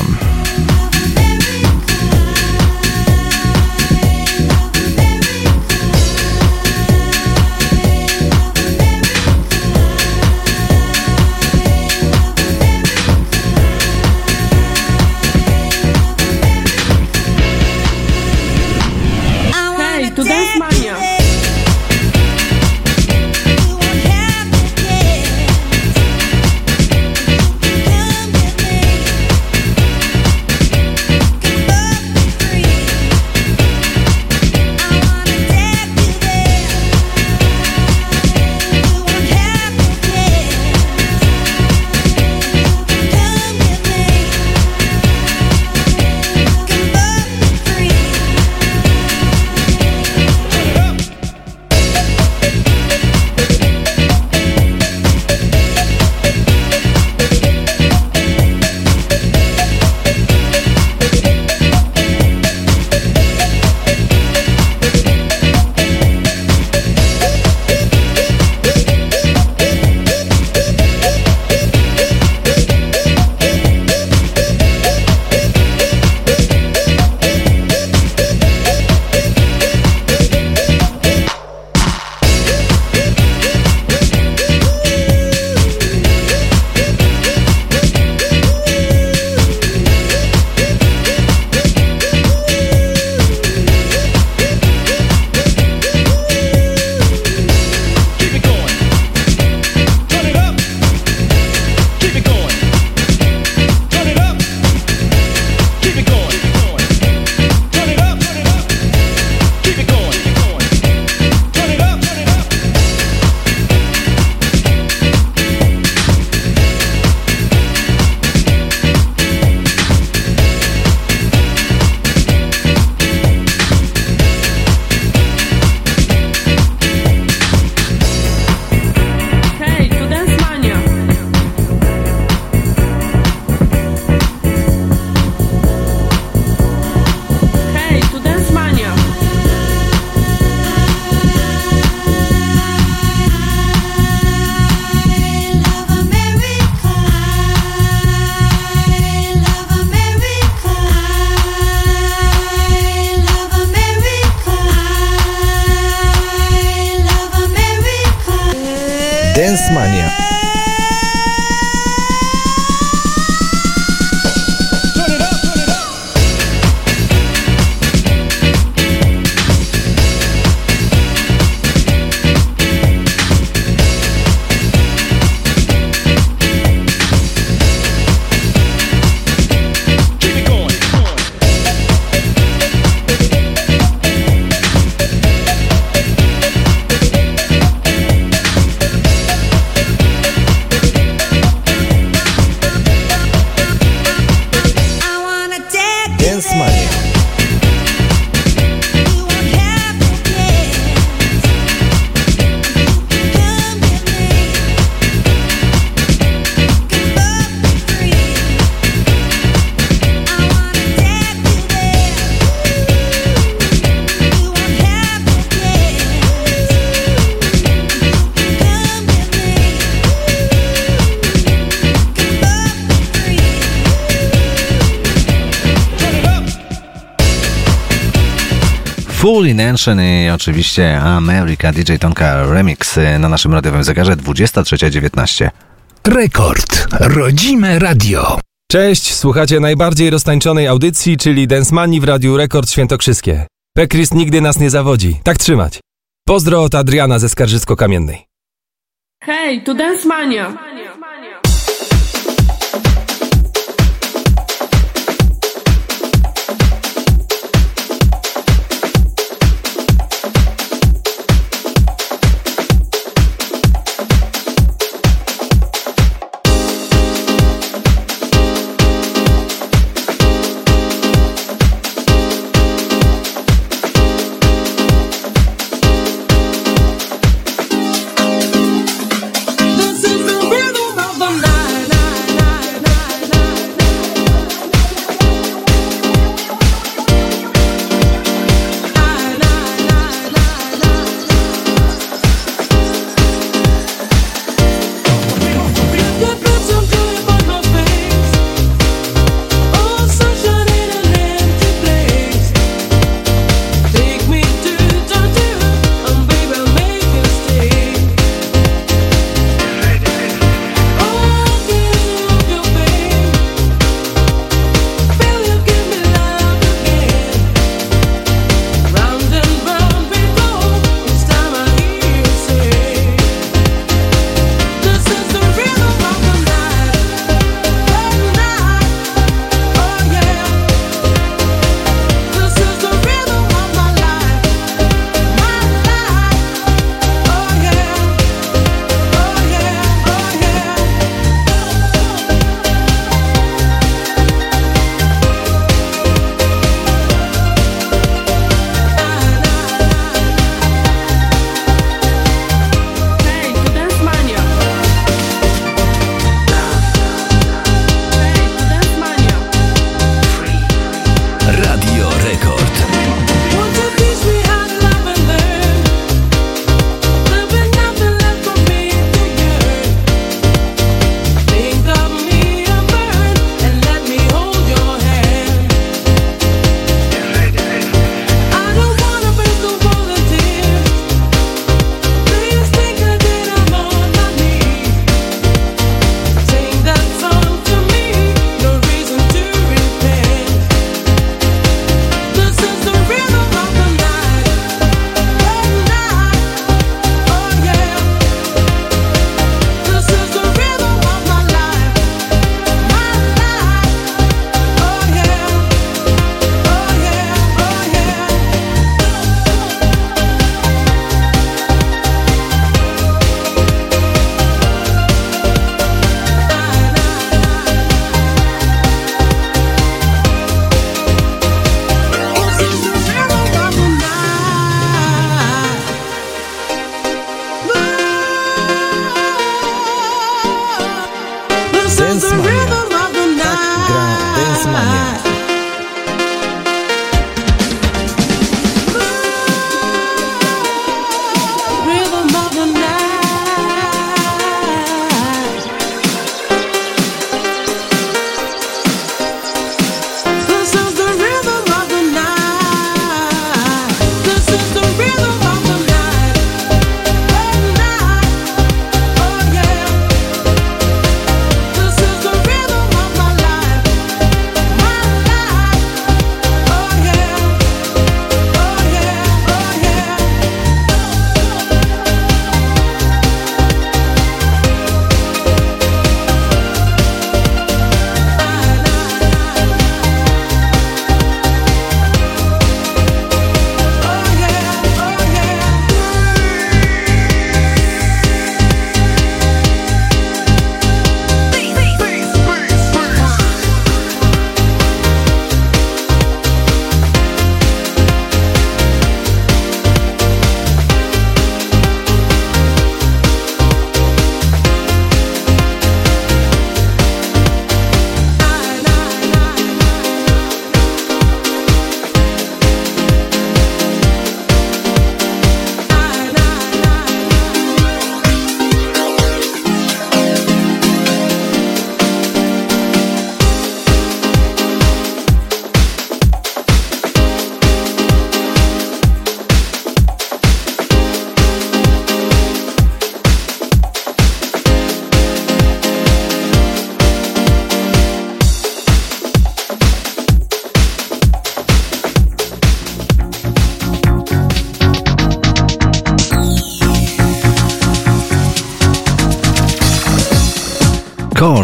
Mansion i oczywiście America DJ Tonka Remix na naszym radiowym zegarze 23.19. Rekord. Rodzime Radio. Cześć, słuchacie najbardziej roztańczonej audycji, czyli Densmani w Radiu Rekord Świętokrzyskie. Pekris nigdy nas nie zawodzi. Tak trzymać. Pozdro od Adriana ze Skarżysko-Kamiennej. Hej, tu Mania!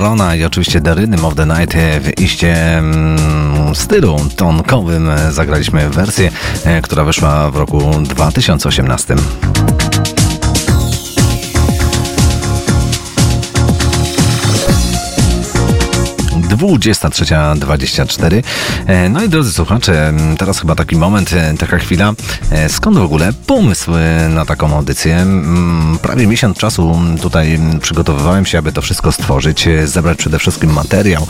Corona i oczywiście The Rhythm of the Night w iście mm, stylu tonkowym zagraliśmy wersję, e, która wyszła w roku 2018. 23.24. E, No i drodzy słuchacze, teraz chyba taki moment, e, taka chwila. E, Skąd w ogóle pomysł na taką audycję? Prawie miesiąc czasu tutaj przygotowywałem się, aby to wszystko stworzyć, zebrać przede wszystkim materiał,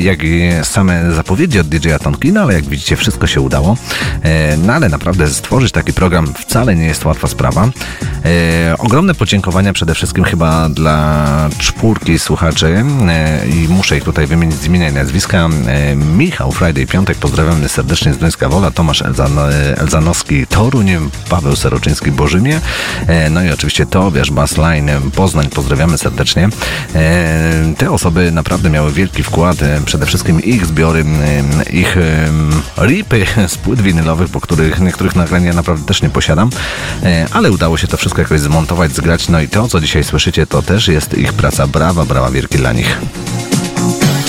jak i same zapowiedzi od DJ-a Tonkina, ale jak widzicie wszystko się udało. No ale naprawdę stworzyć taki program wcale nie jest łatwa sprawa. Ogromne podziękowania przede wszystkim chyba dla czwórki słuchaczy i muszę ich tutaj wymienić z imienia i nazwiska. E, Michał Friday Piątek, pozdrawiamy serdecznie z Duńska Wola, Tomasz Elzan, e, Elzanowski Toruń, Paweł Seroczyński Bożymie, e, no i oczywiście Tobiasz Bassline Poznań, pozdrawiamy serdecznie. Te osoby naprawdę miały wielki wkład, przede wszystkim ich zbiory, ich ripy [laughs] z płyt winylowych, po których niektórych nagrań ja naprawdę też nie posiadam, ale udało się to wszystko jakoś zmontować, zgrać, no i to, co dzisiaj słyszycie, to też jest ich praca. Brawa, brawa wielkie dla nich. Thank you.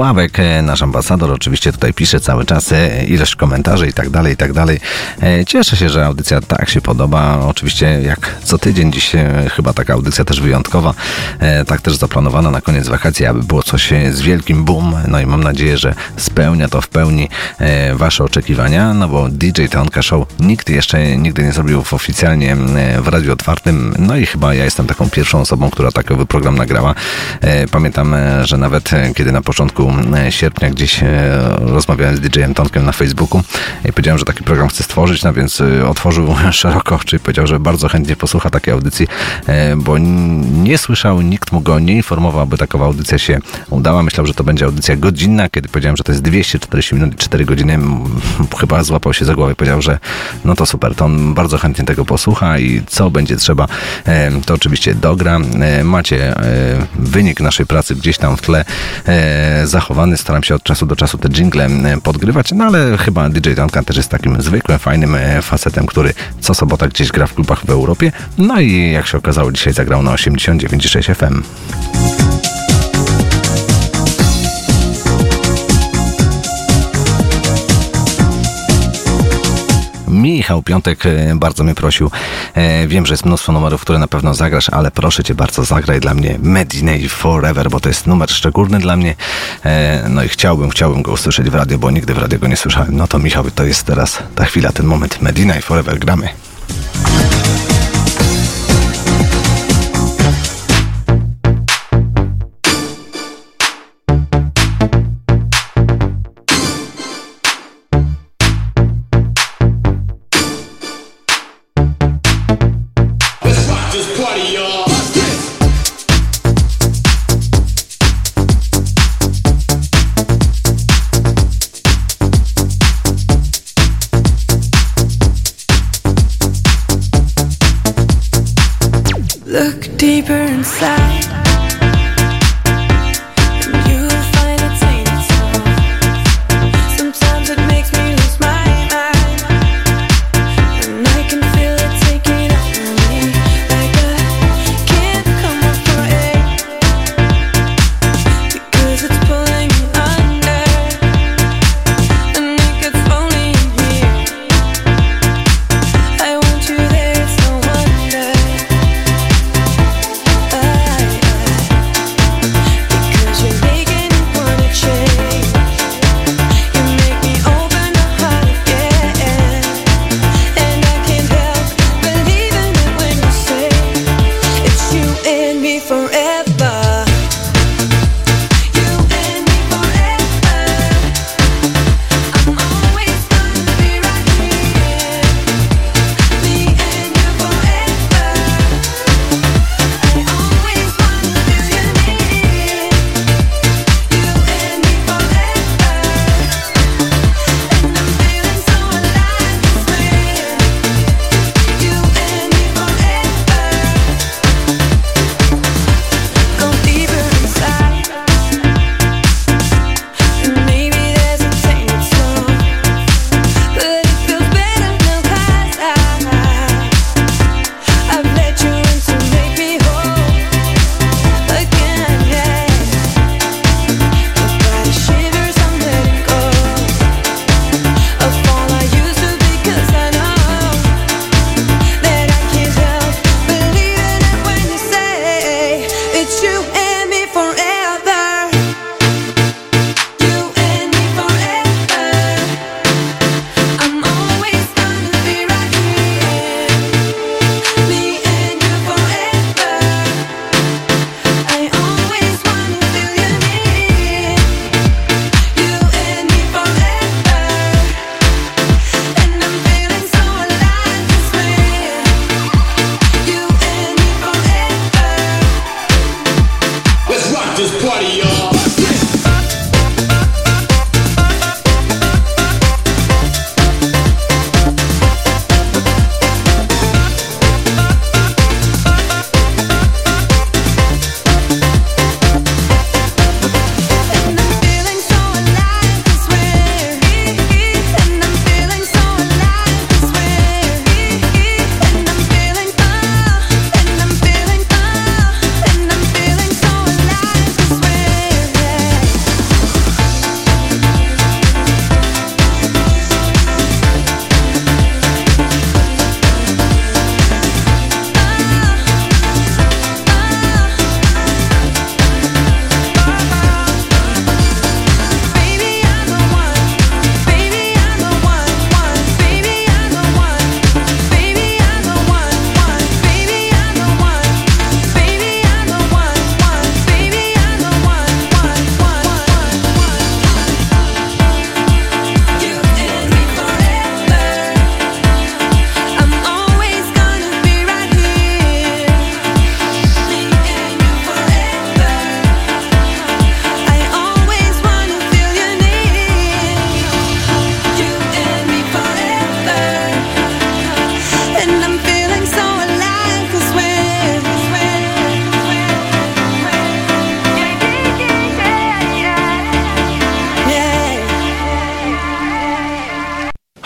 Sławek, e, nasz ambasador, oczywiście tutaj pisze cały czas e, ileś komentarzy i tak dalej, i tak dalej. E, Cieszę się, że audycja tak się podoba. Oczywiście jak co tydzień dziś chyba taka audycja też wyjątkowa, tak też zaplanowana na koniec wakacji, aby było coś z wielkim boom. No i mam nadzieję, że spełnia to w pełni wasze oczekiwania, no bo DJ Tonka Show nikt jeszcze nigdy nie zrobił oficjalnie w radiu otwartym. No i chyba ja jestem taką pierwszą osobą, która takowy program nagrała. Pamiętam, że nawet kiedy na początku e, sierpnia gdzieś e, rozmawiałem z DJ-em Tonkiem na Facebooku i powiedziałem, że taki program chcę stworzyć, no więc e, otworzył [laughs] szeroko oczy i powiedział, że bardzo chętnie posłucha takiej audycji, bo nie słyszał, nikt mu go nie informował, aby takowa audycja się udała. Myślał, że to będzie audycja godzinna, kiedy powiedziałem, że to jest 240 minut i 4 godziny, [laughs] chyba złapał się za głowę i powiedział, że no to super, to on bardzo chętnie tego posłucha i co będzie trzeba, to oczywiście dogra. Macie wynik naszej pracy gdzieś tam w tle e, zachowany. Staram się od czasu do czasu te jingle podgrywać, no ale chyba DJ Duncan też jest takim zwykłym, fajnym e, facetem, który co sobota gdzieś gra w klubach w Europie. No i jak się okazało, dzisiaj zagrał na 89,6 FM. Michał Piątek e, bardzo mnie prosił. E, Wiem, że jest mnóstwo numerów, które na pewno zagrasz, ale proszę cię bardzo, zagraj dla mnie Medinay Forever, bo to jest numer szczególny dla mnie. E, No i chciałbym, chciałbym go usłyszeć w radio, bo nigdy w radio go nie słyszałem. No to Michał, to jest teraz ta chwila, ten moment. Medinay Forever, gramy.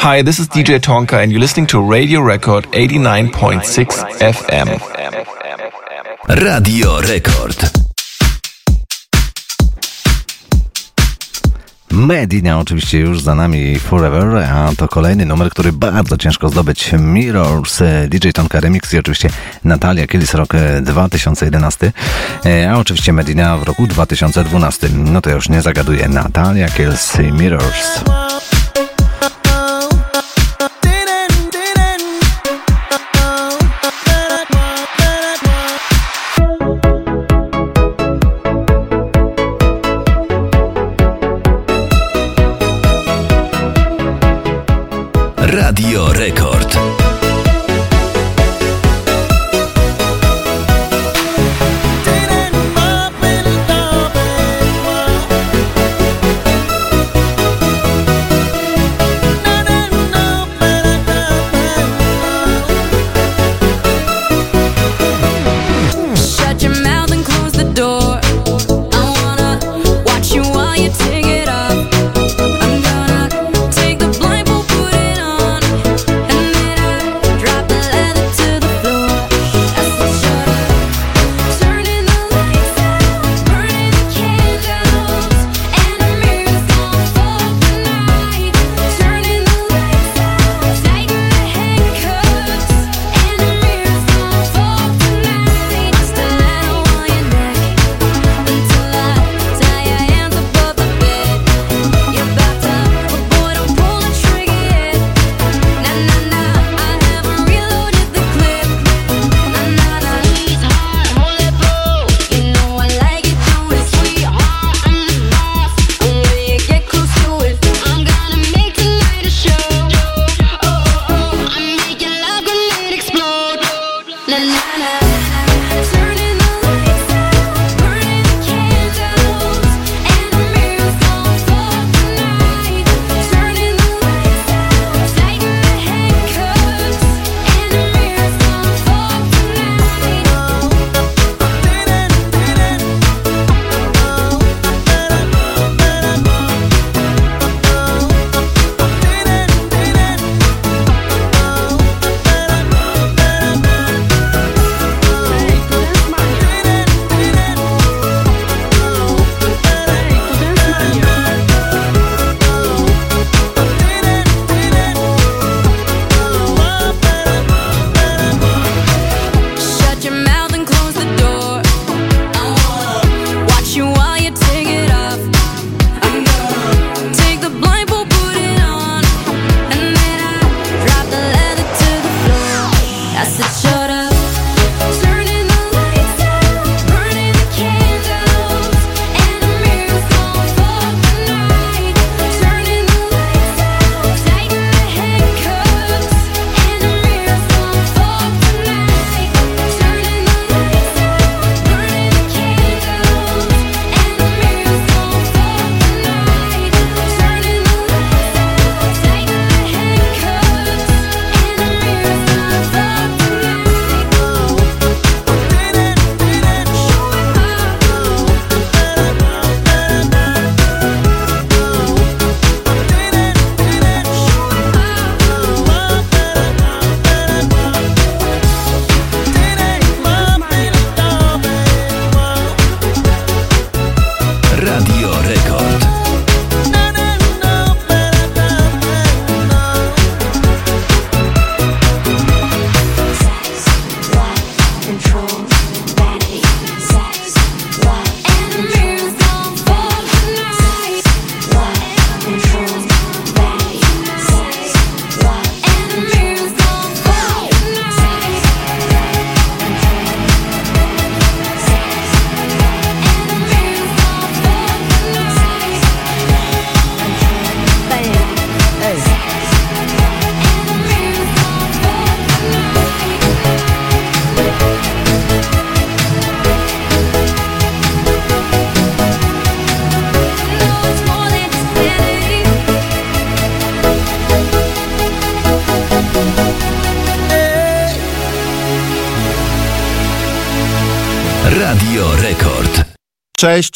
Hi, this is DJ Tonka, and you're listening to Radio Record 89.6 FM. Radio Record. Medina oczywiście już za nami Forever, a to kolejny numer, który bardzo ciężko zdobyć. Mirrors, e, DJ Tonka Remix i oczywiście Natalia Kilis rok e, 2011, e, a oczywiście Medina w roku 2012. No to już nie zagaduję. Natalia Kilis Mirrors. Radio Rekord.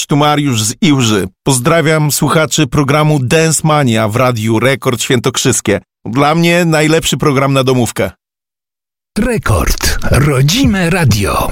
tu Mariusz z Iłży. Pozdrawiam słuchaczy programu Dance Mania w Radiu Rekord Świętokrzyskie. Dla mnie najlepszy program na domówkę. Rekord. Rodzime Radio.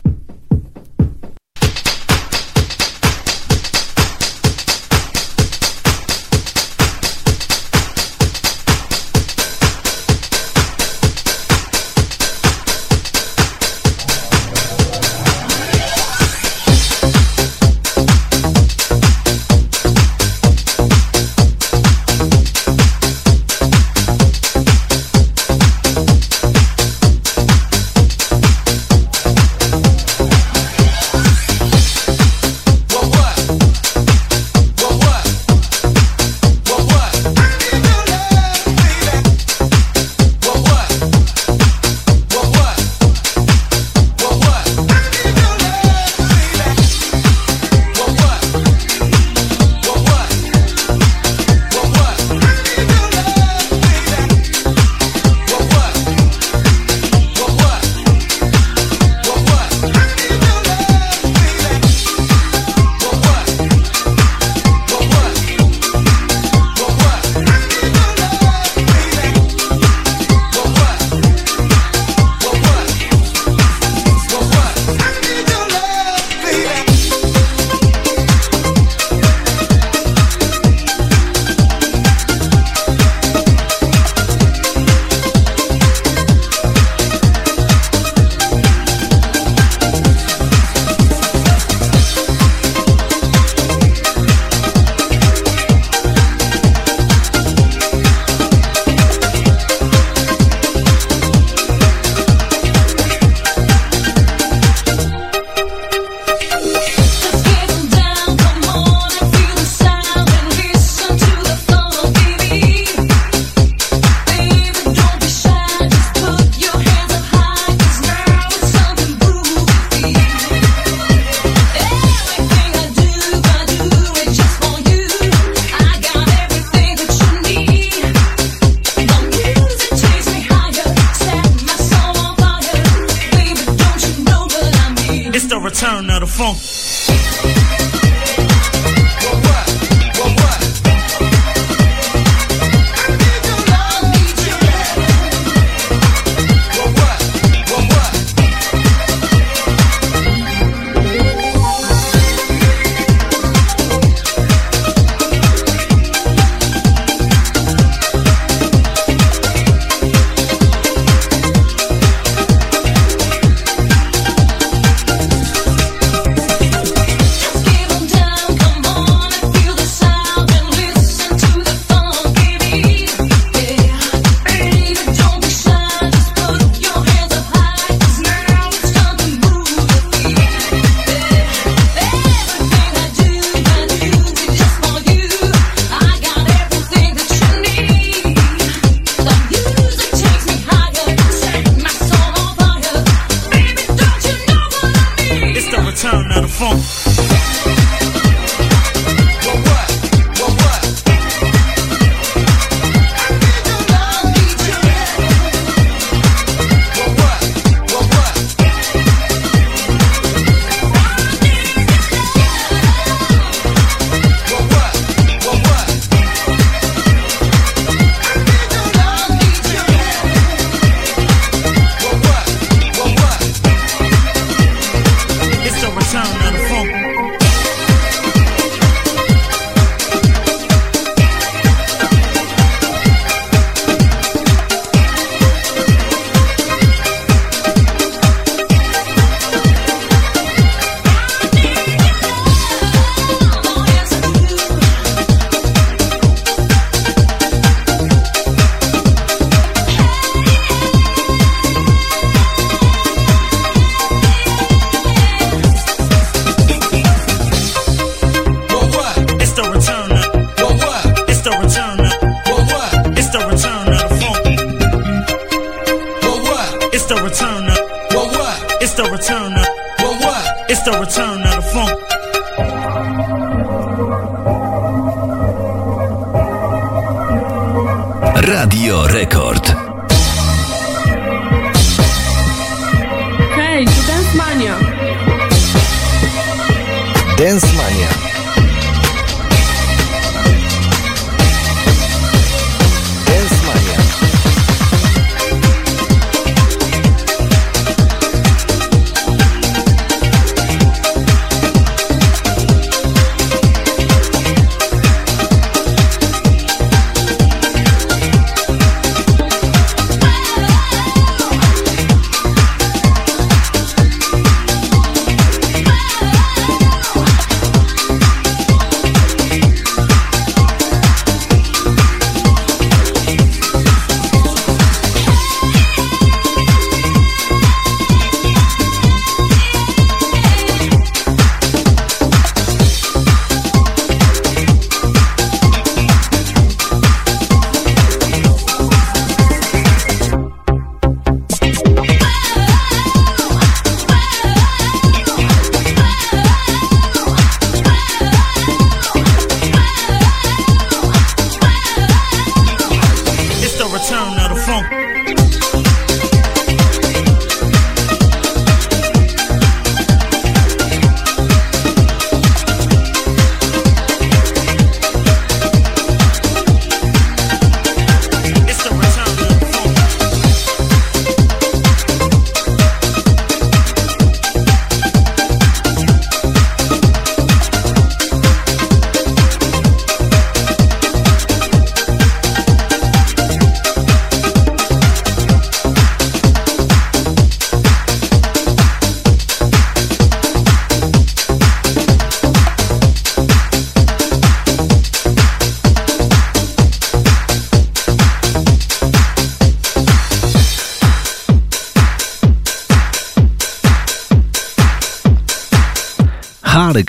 Return of the funk.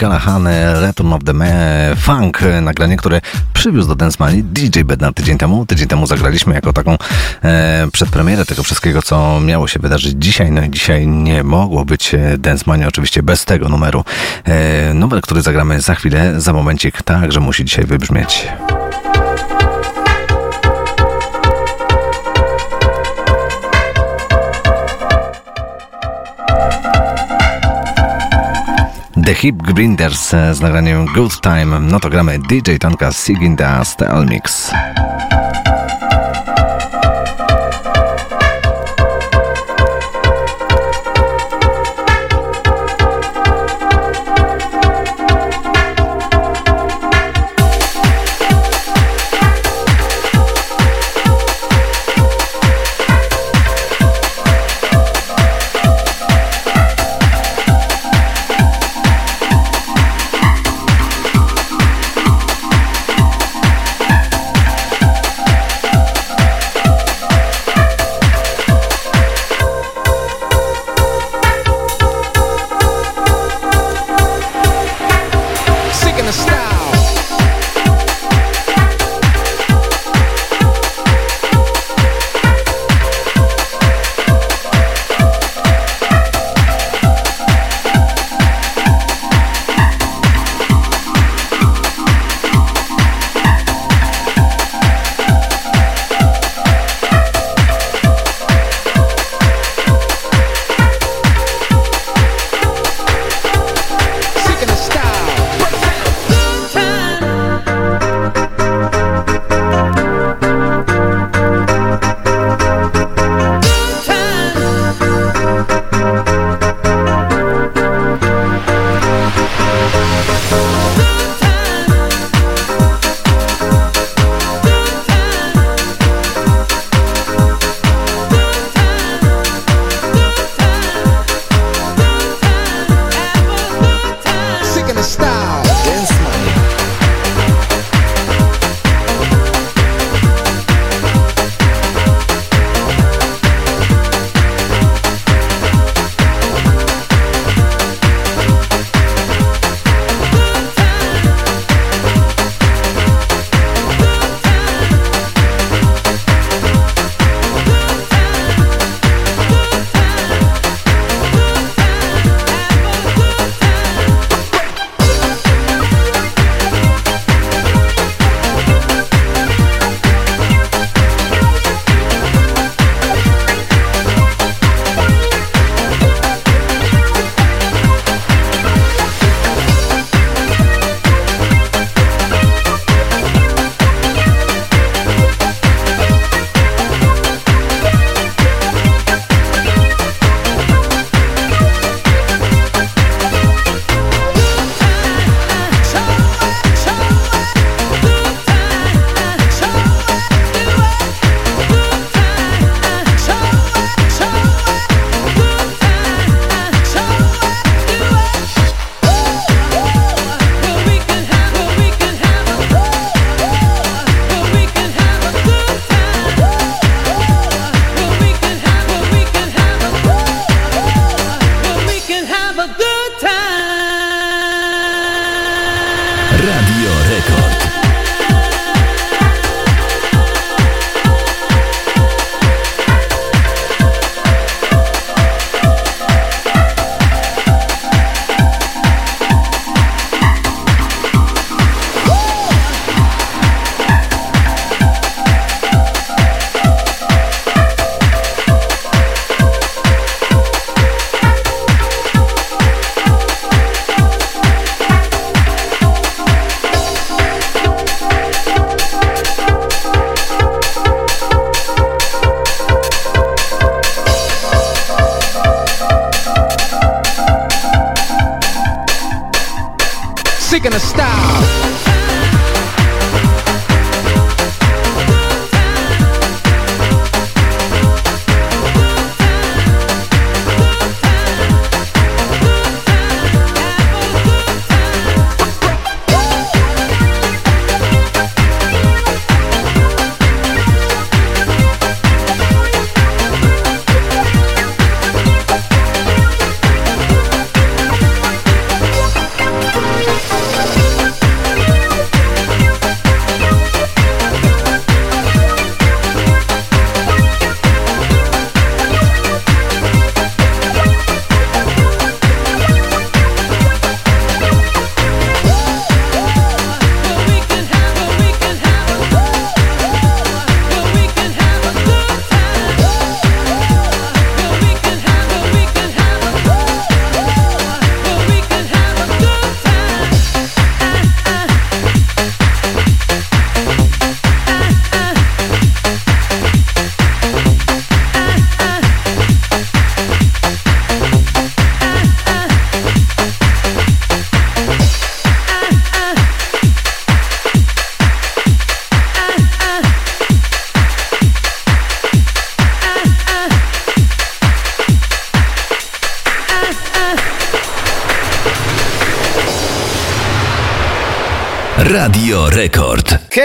Callahan, Return of the Ma- Funk, nagranie, które przywiózł do Dance Money DJ Bednar tydzień temu. Tydzień temu zagraliśmy jako taką e, przedpremierę tego wszystkiego, co miało się wydarzyć dzisiaj. No i dzisiaj nie mogło być e, Dance Money oczywiście bez tego numeru. E, numer, który zagramy za chwilę, za momencik, także musi dzisiaj wybrzmieć. The Hip Grinders e, z nagraniem Good Time. No to gramy DJ Tonka Siginda Style Mix.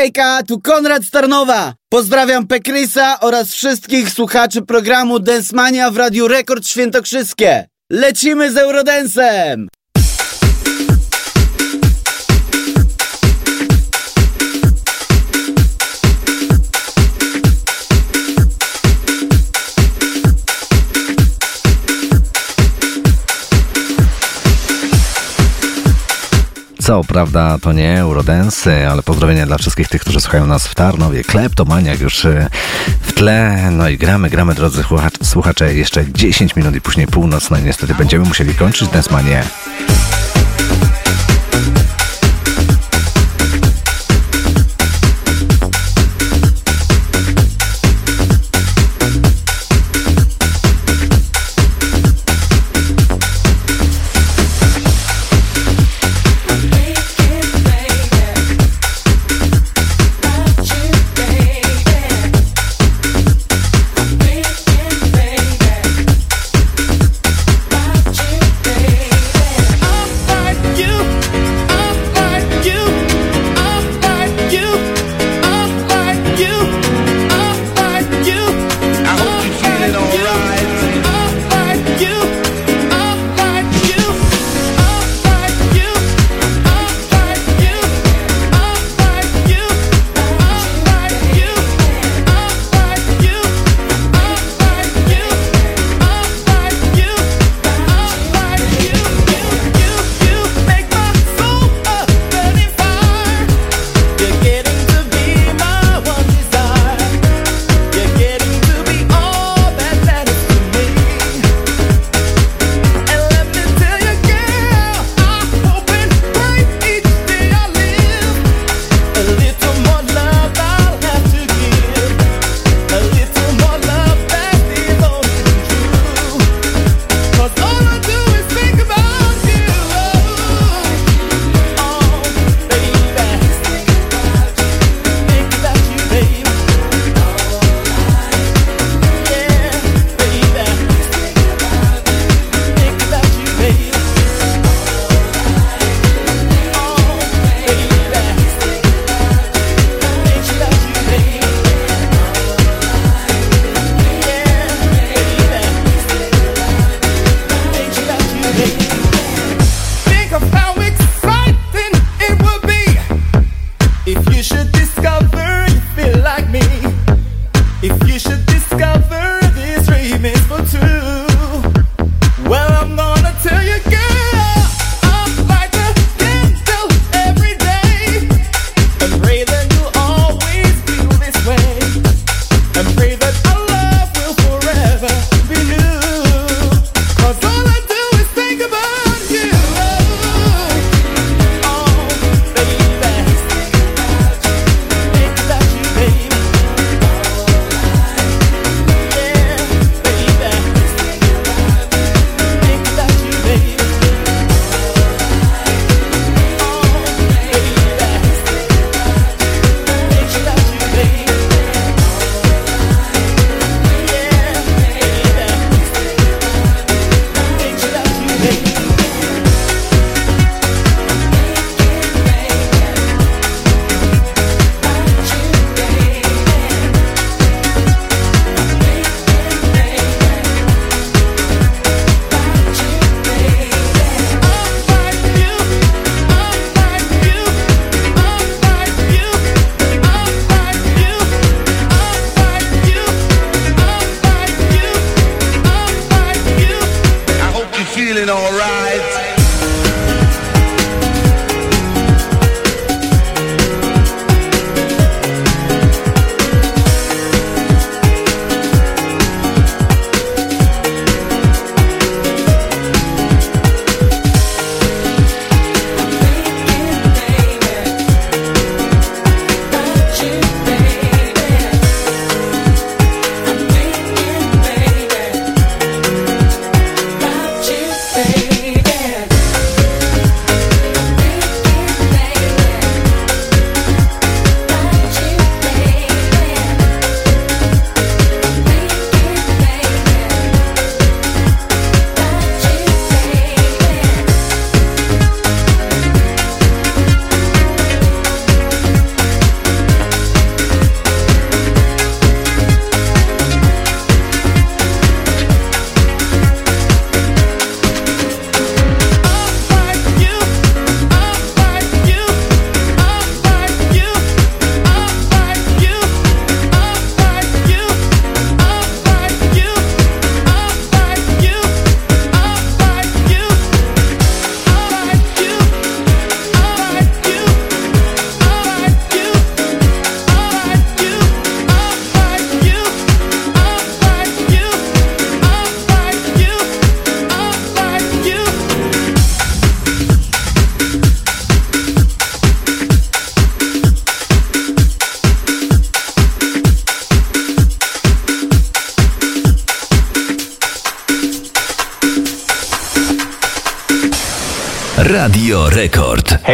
Hejka, tu Konrad Starnowa. Pozdrawiam Pekrysa oraz wszystkich słuchaczy programu Densmania w Radiu Rekord Świętokrzyskie. Lecimy z Eurodensem! Co prawda to nie Eurodance, ale pozdrowienia dla wszystkich tych, którzy słuchają nas w Tarnowie. Kleptomaniak już e, w tle. No i gramy, gramy, drodzy słuchacz- słuchacze. Jeszcze 10 minut i później północ. No i niestety będziemy musieli kończyć Densmanie. Think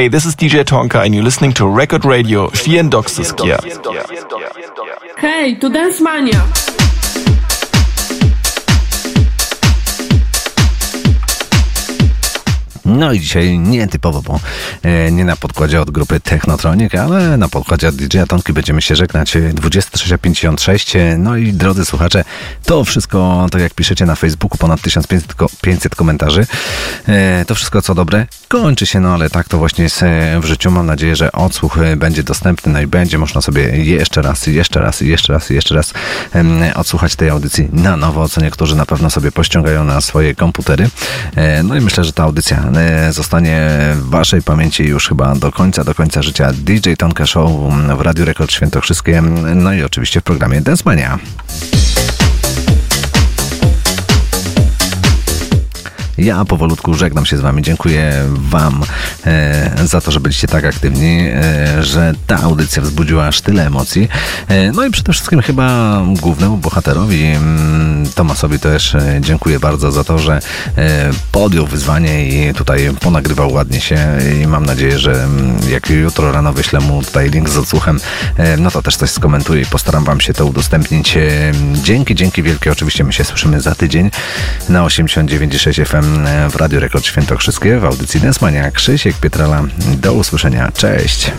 Hey, this is DJ Tonka and you're listening to Record Radio Świętokrzyskie. Hej, tu Dance Mania. No i dzisiaj nietypowo, bo e, nie na podkładzie od grupy Technotronic, ale na podkładzie od DJ Tonki będziemy się żegnać. E, 23.56. e, No i drodzy słuchacze, to wszystko, tak jak piszecie na Facebooku, ponad 1500 ko- 500 komentarzy. E, to wszystko co dobre kończy się, no ale tak to właśnie jest w życiu. Mam nadzieję, że odsłuch e, będzie dostępny, no i będzie można sobie jeszcze raz, jeszcze raz, jeszcze raz, jeszcze raz odsłuchać tej audycji na nowo, co niektórzy na pewno sobie pościągają na swoje komputery. E, No i myślę, że ta audycja zostanie w waszej pamięci już chyba do końca, do końca życia. DJ Tonka Show w Radiu Rekord Świętokrzyskie, no i oczywiście w programie Dance Mania. Ja powolutku żegnam się z Wami. Dziękuję Wam e, za to, że byliście tak aktywni, e, że ta audycja wzbudziła aż tyle emocji. E, no i przede wszystkim chyba głównemu bohaterowi, mm, Tomasowi też e, dziękuję bardzo za to, że e, podjął wyzwanie i tutaj ponagrywał ładnie się i mam nadzieję, że mm, jak jutro rano wyślę mu tutaj link z odsłuchem, e, no to też coś skomentuję i postaram Wam się to udostępnić. Dzięki, dzięki wielkie. Oczywiście my się słyszymy za tydzień na 89,6 FM w Radio Rekord Świętokrzyskie w audycji Densmania. Krzysiek Pietrala. Do usłyszenia. Cześć.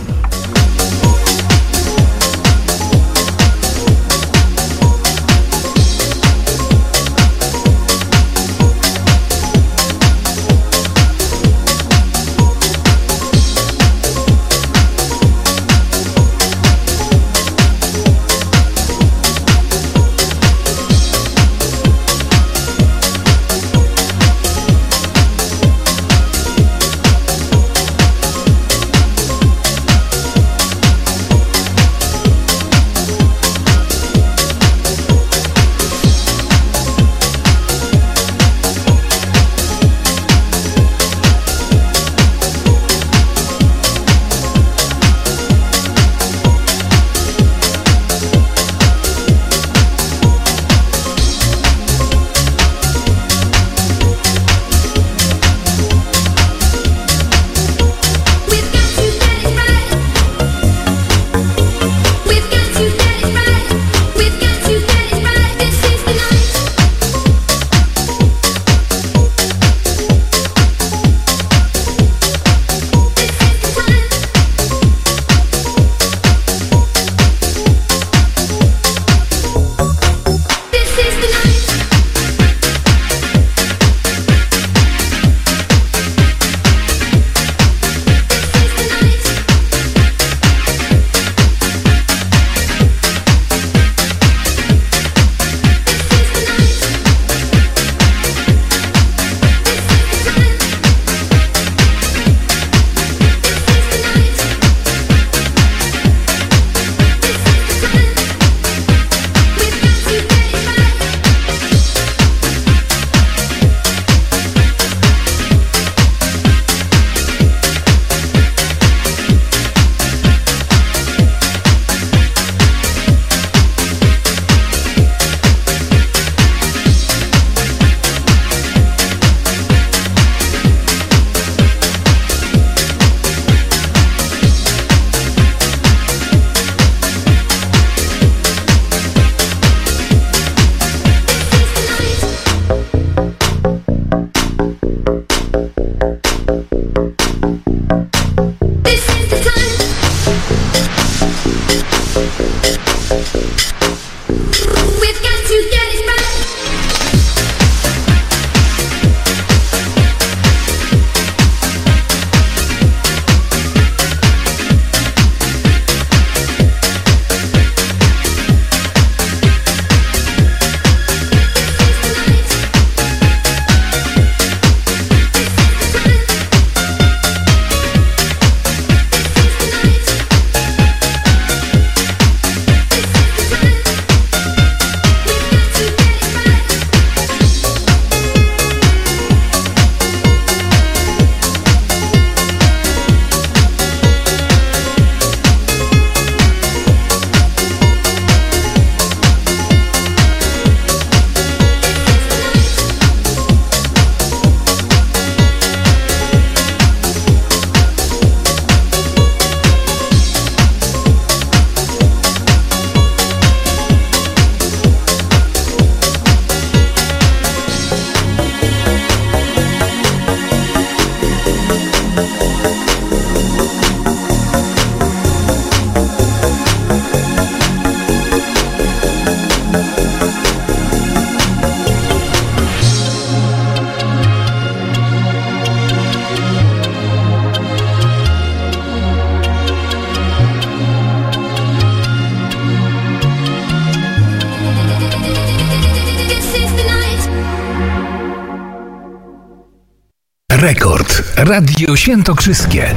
Świętokrzyskie.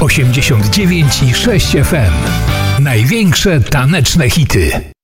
89 i 6 FM. Największe taneczne hity.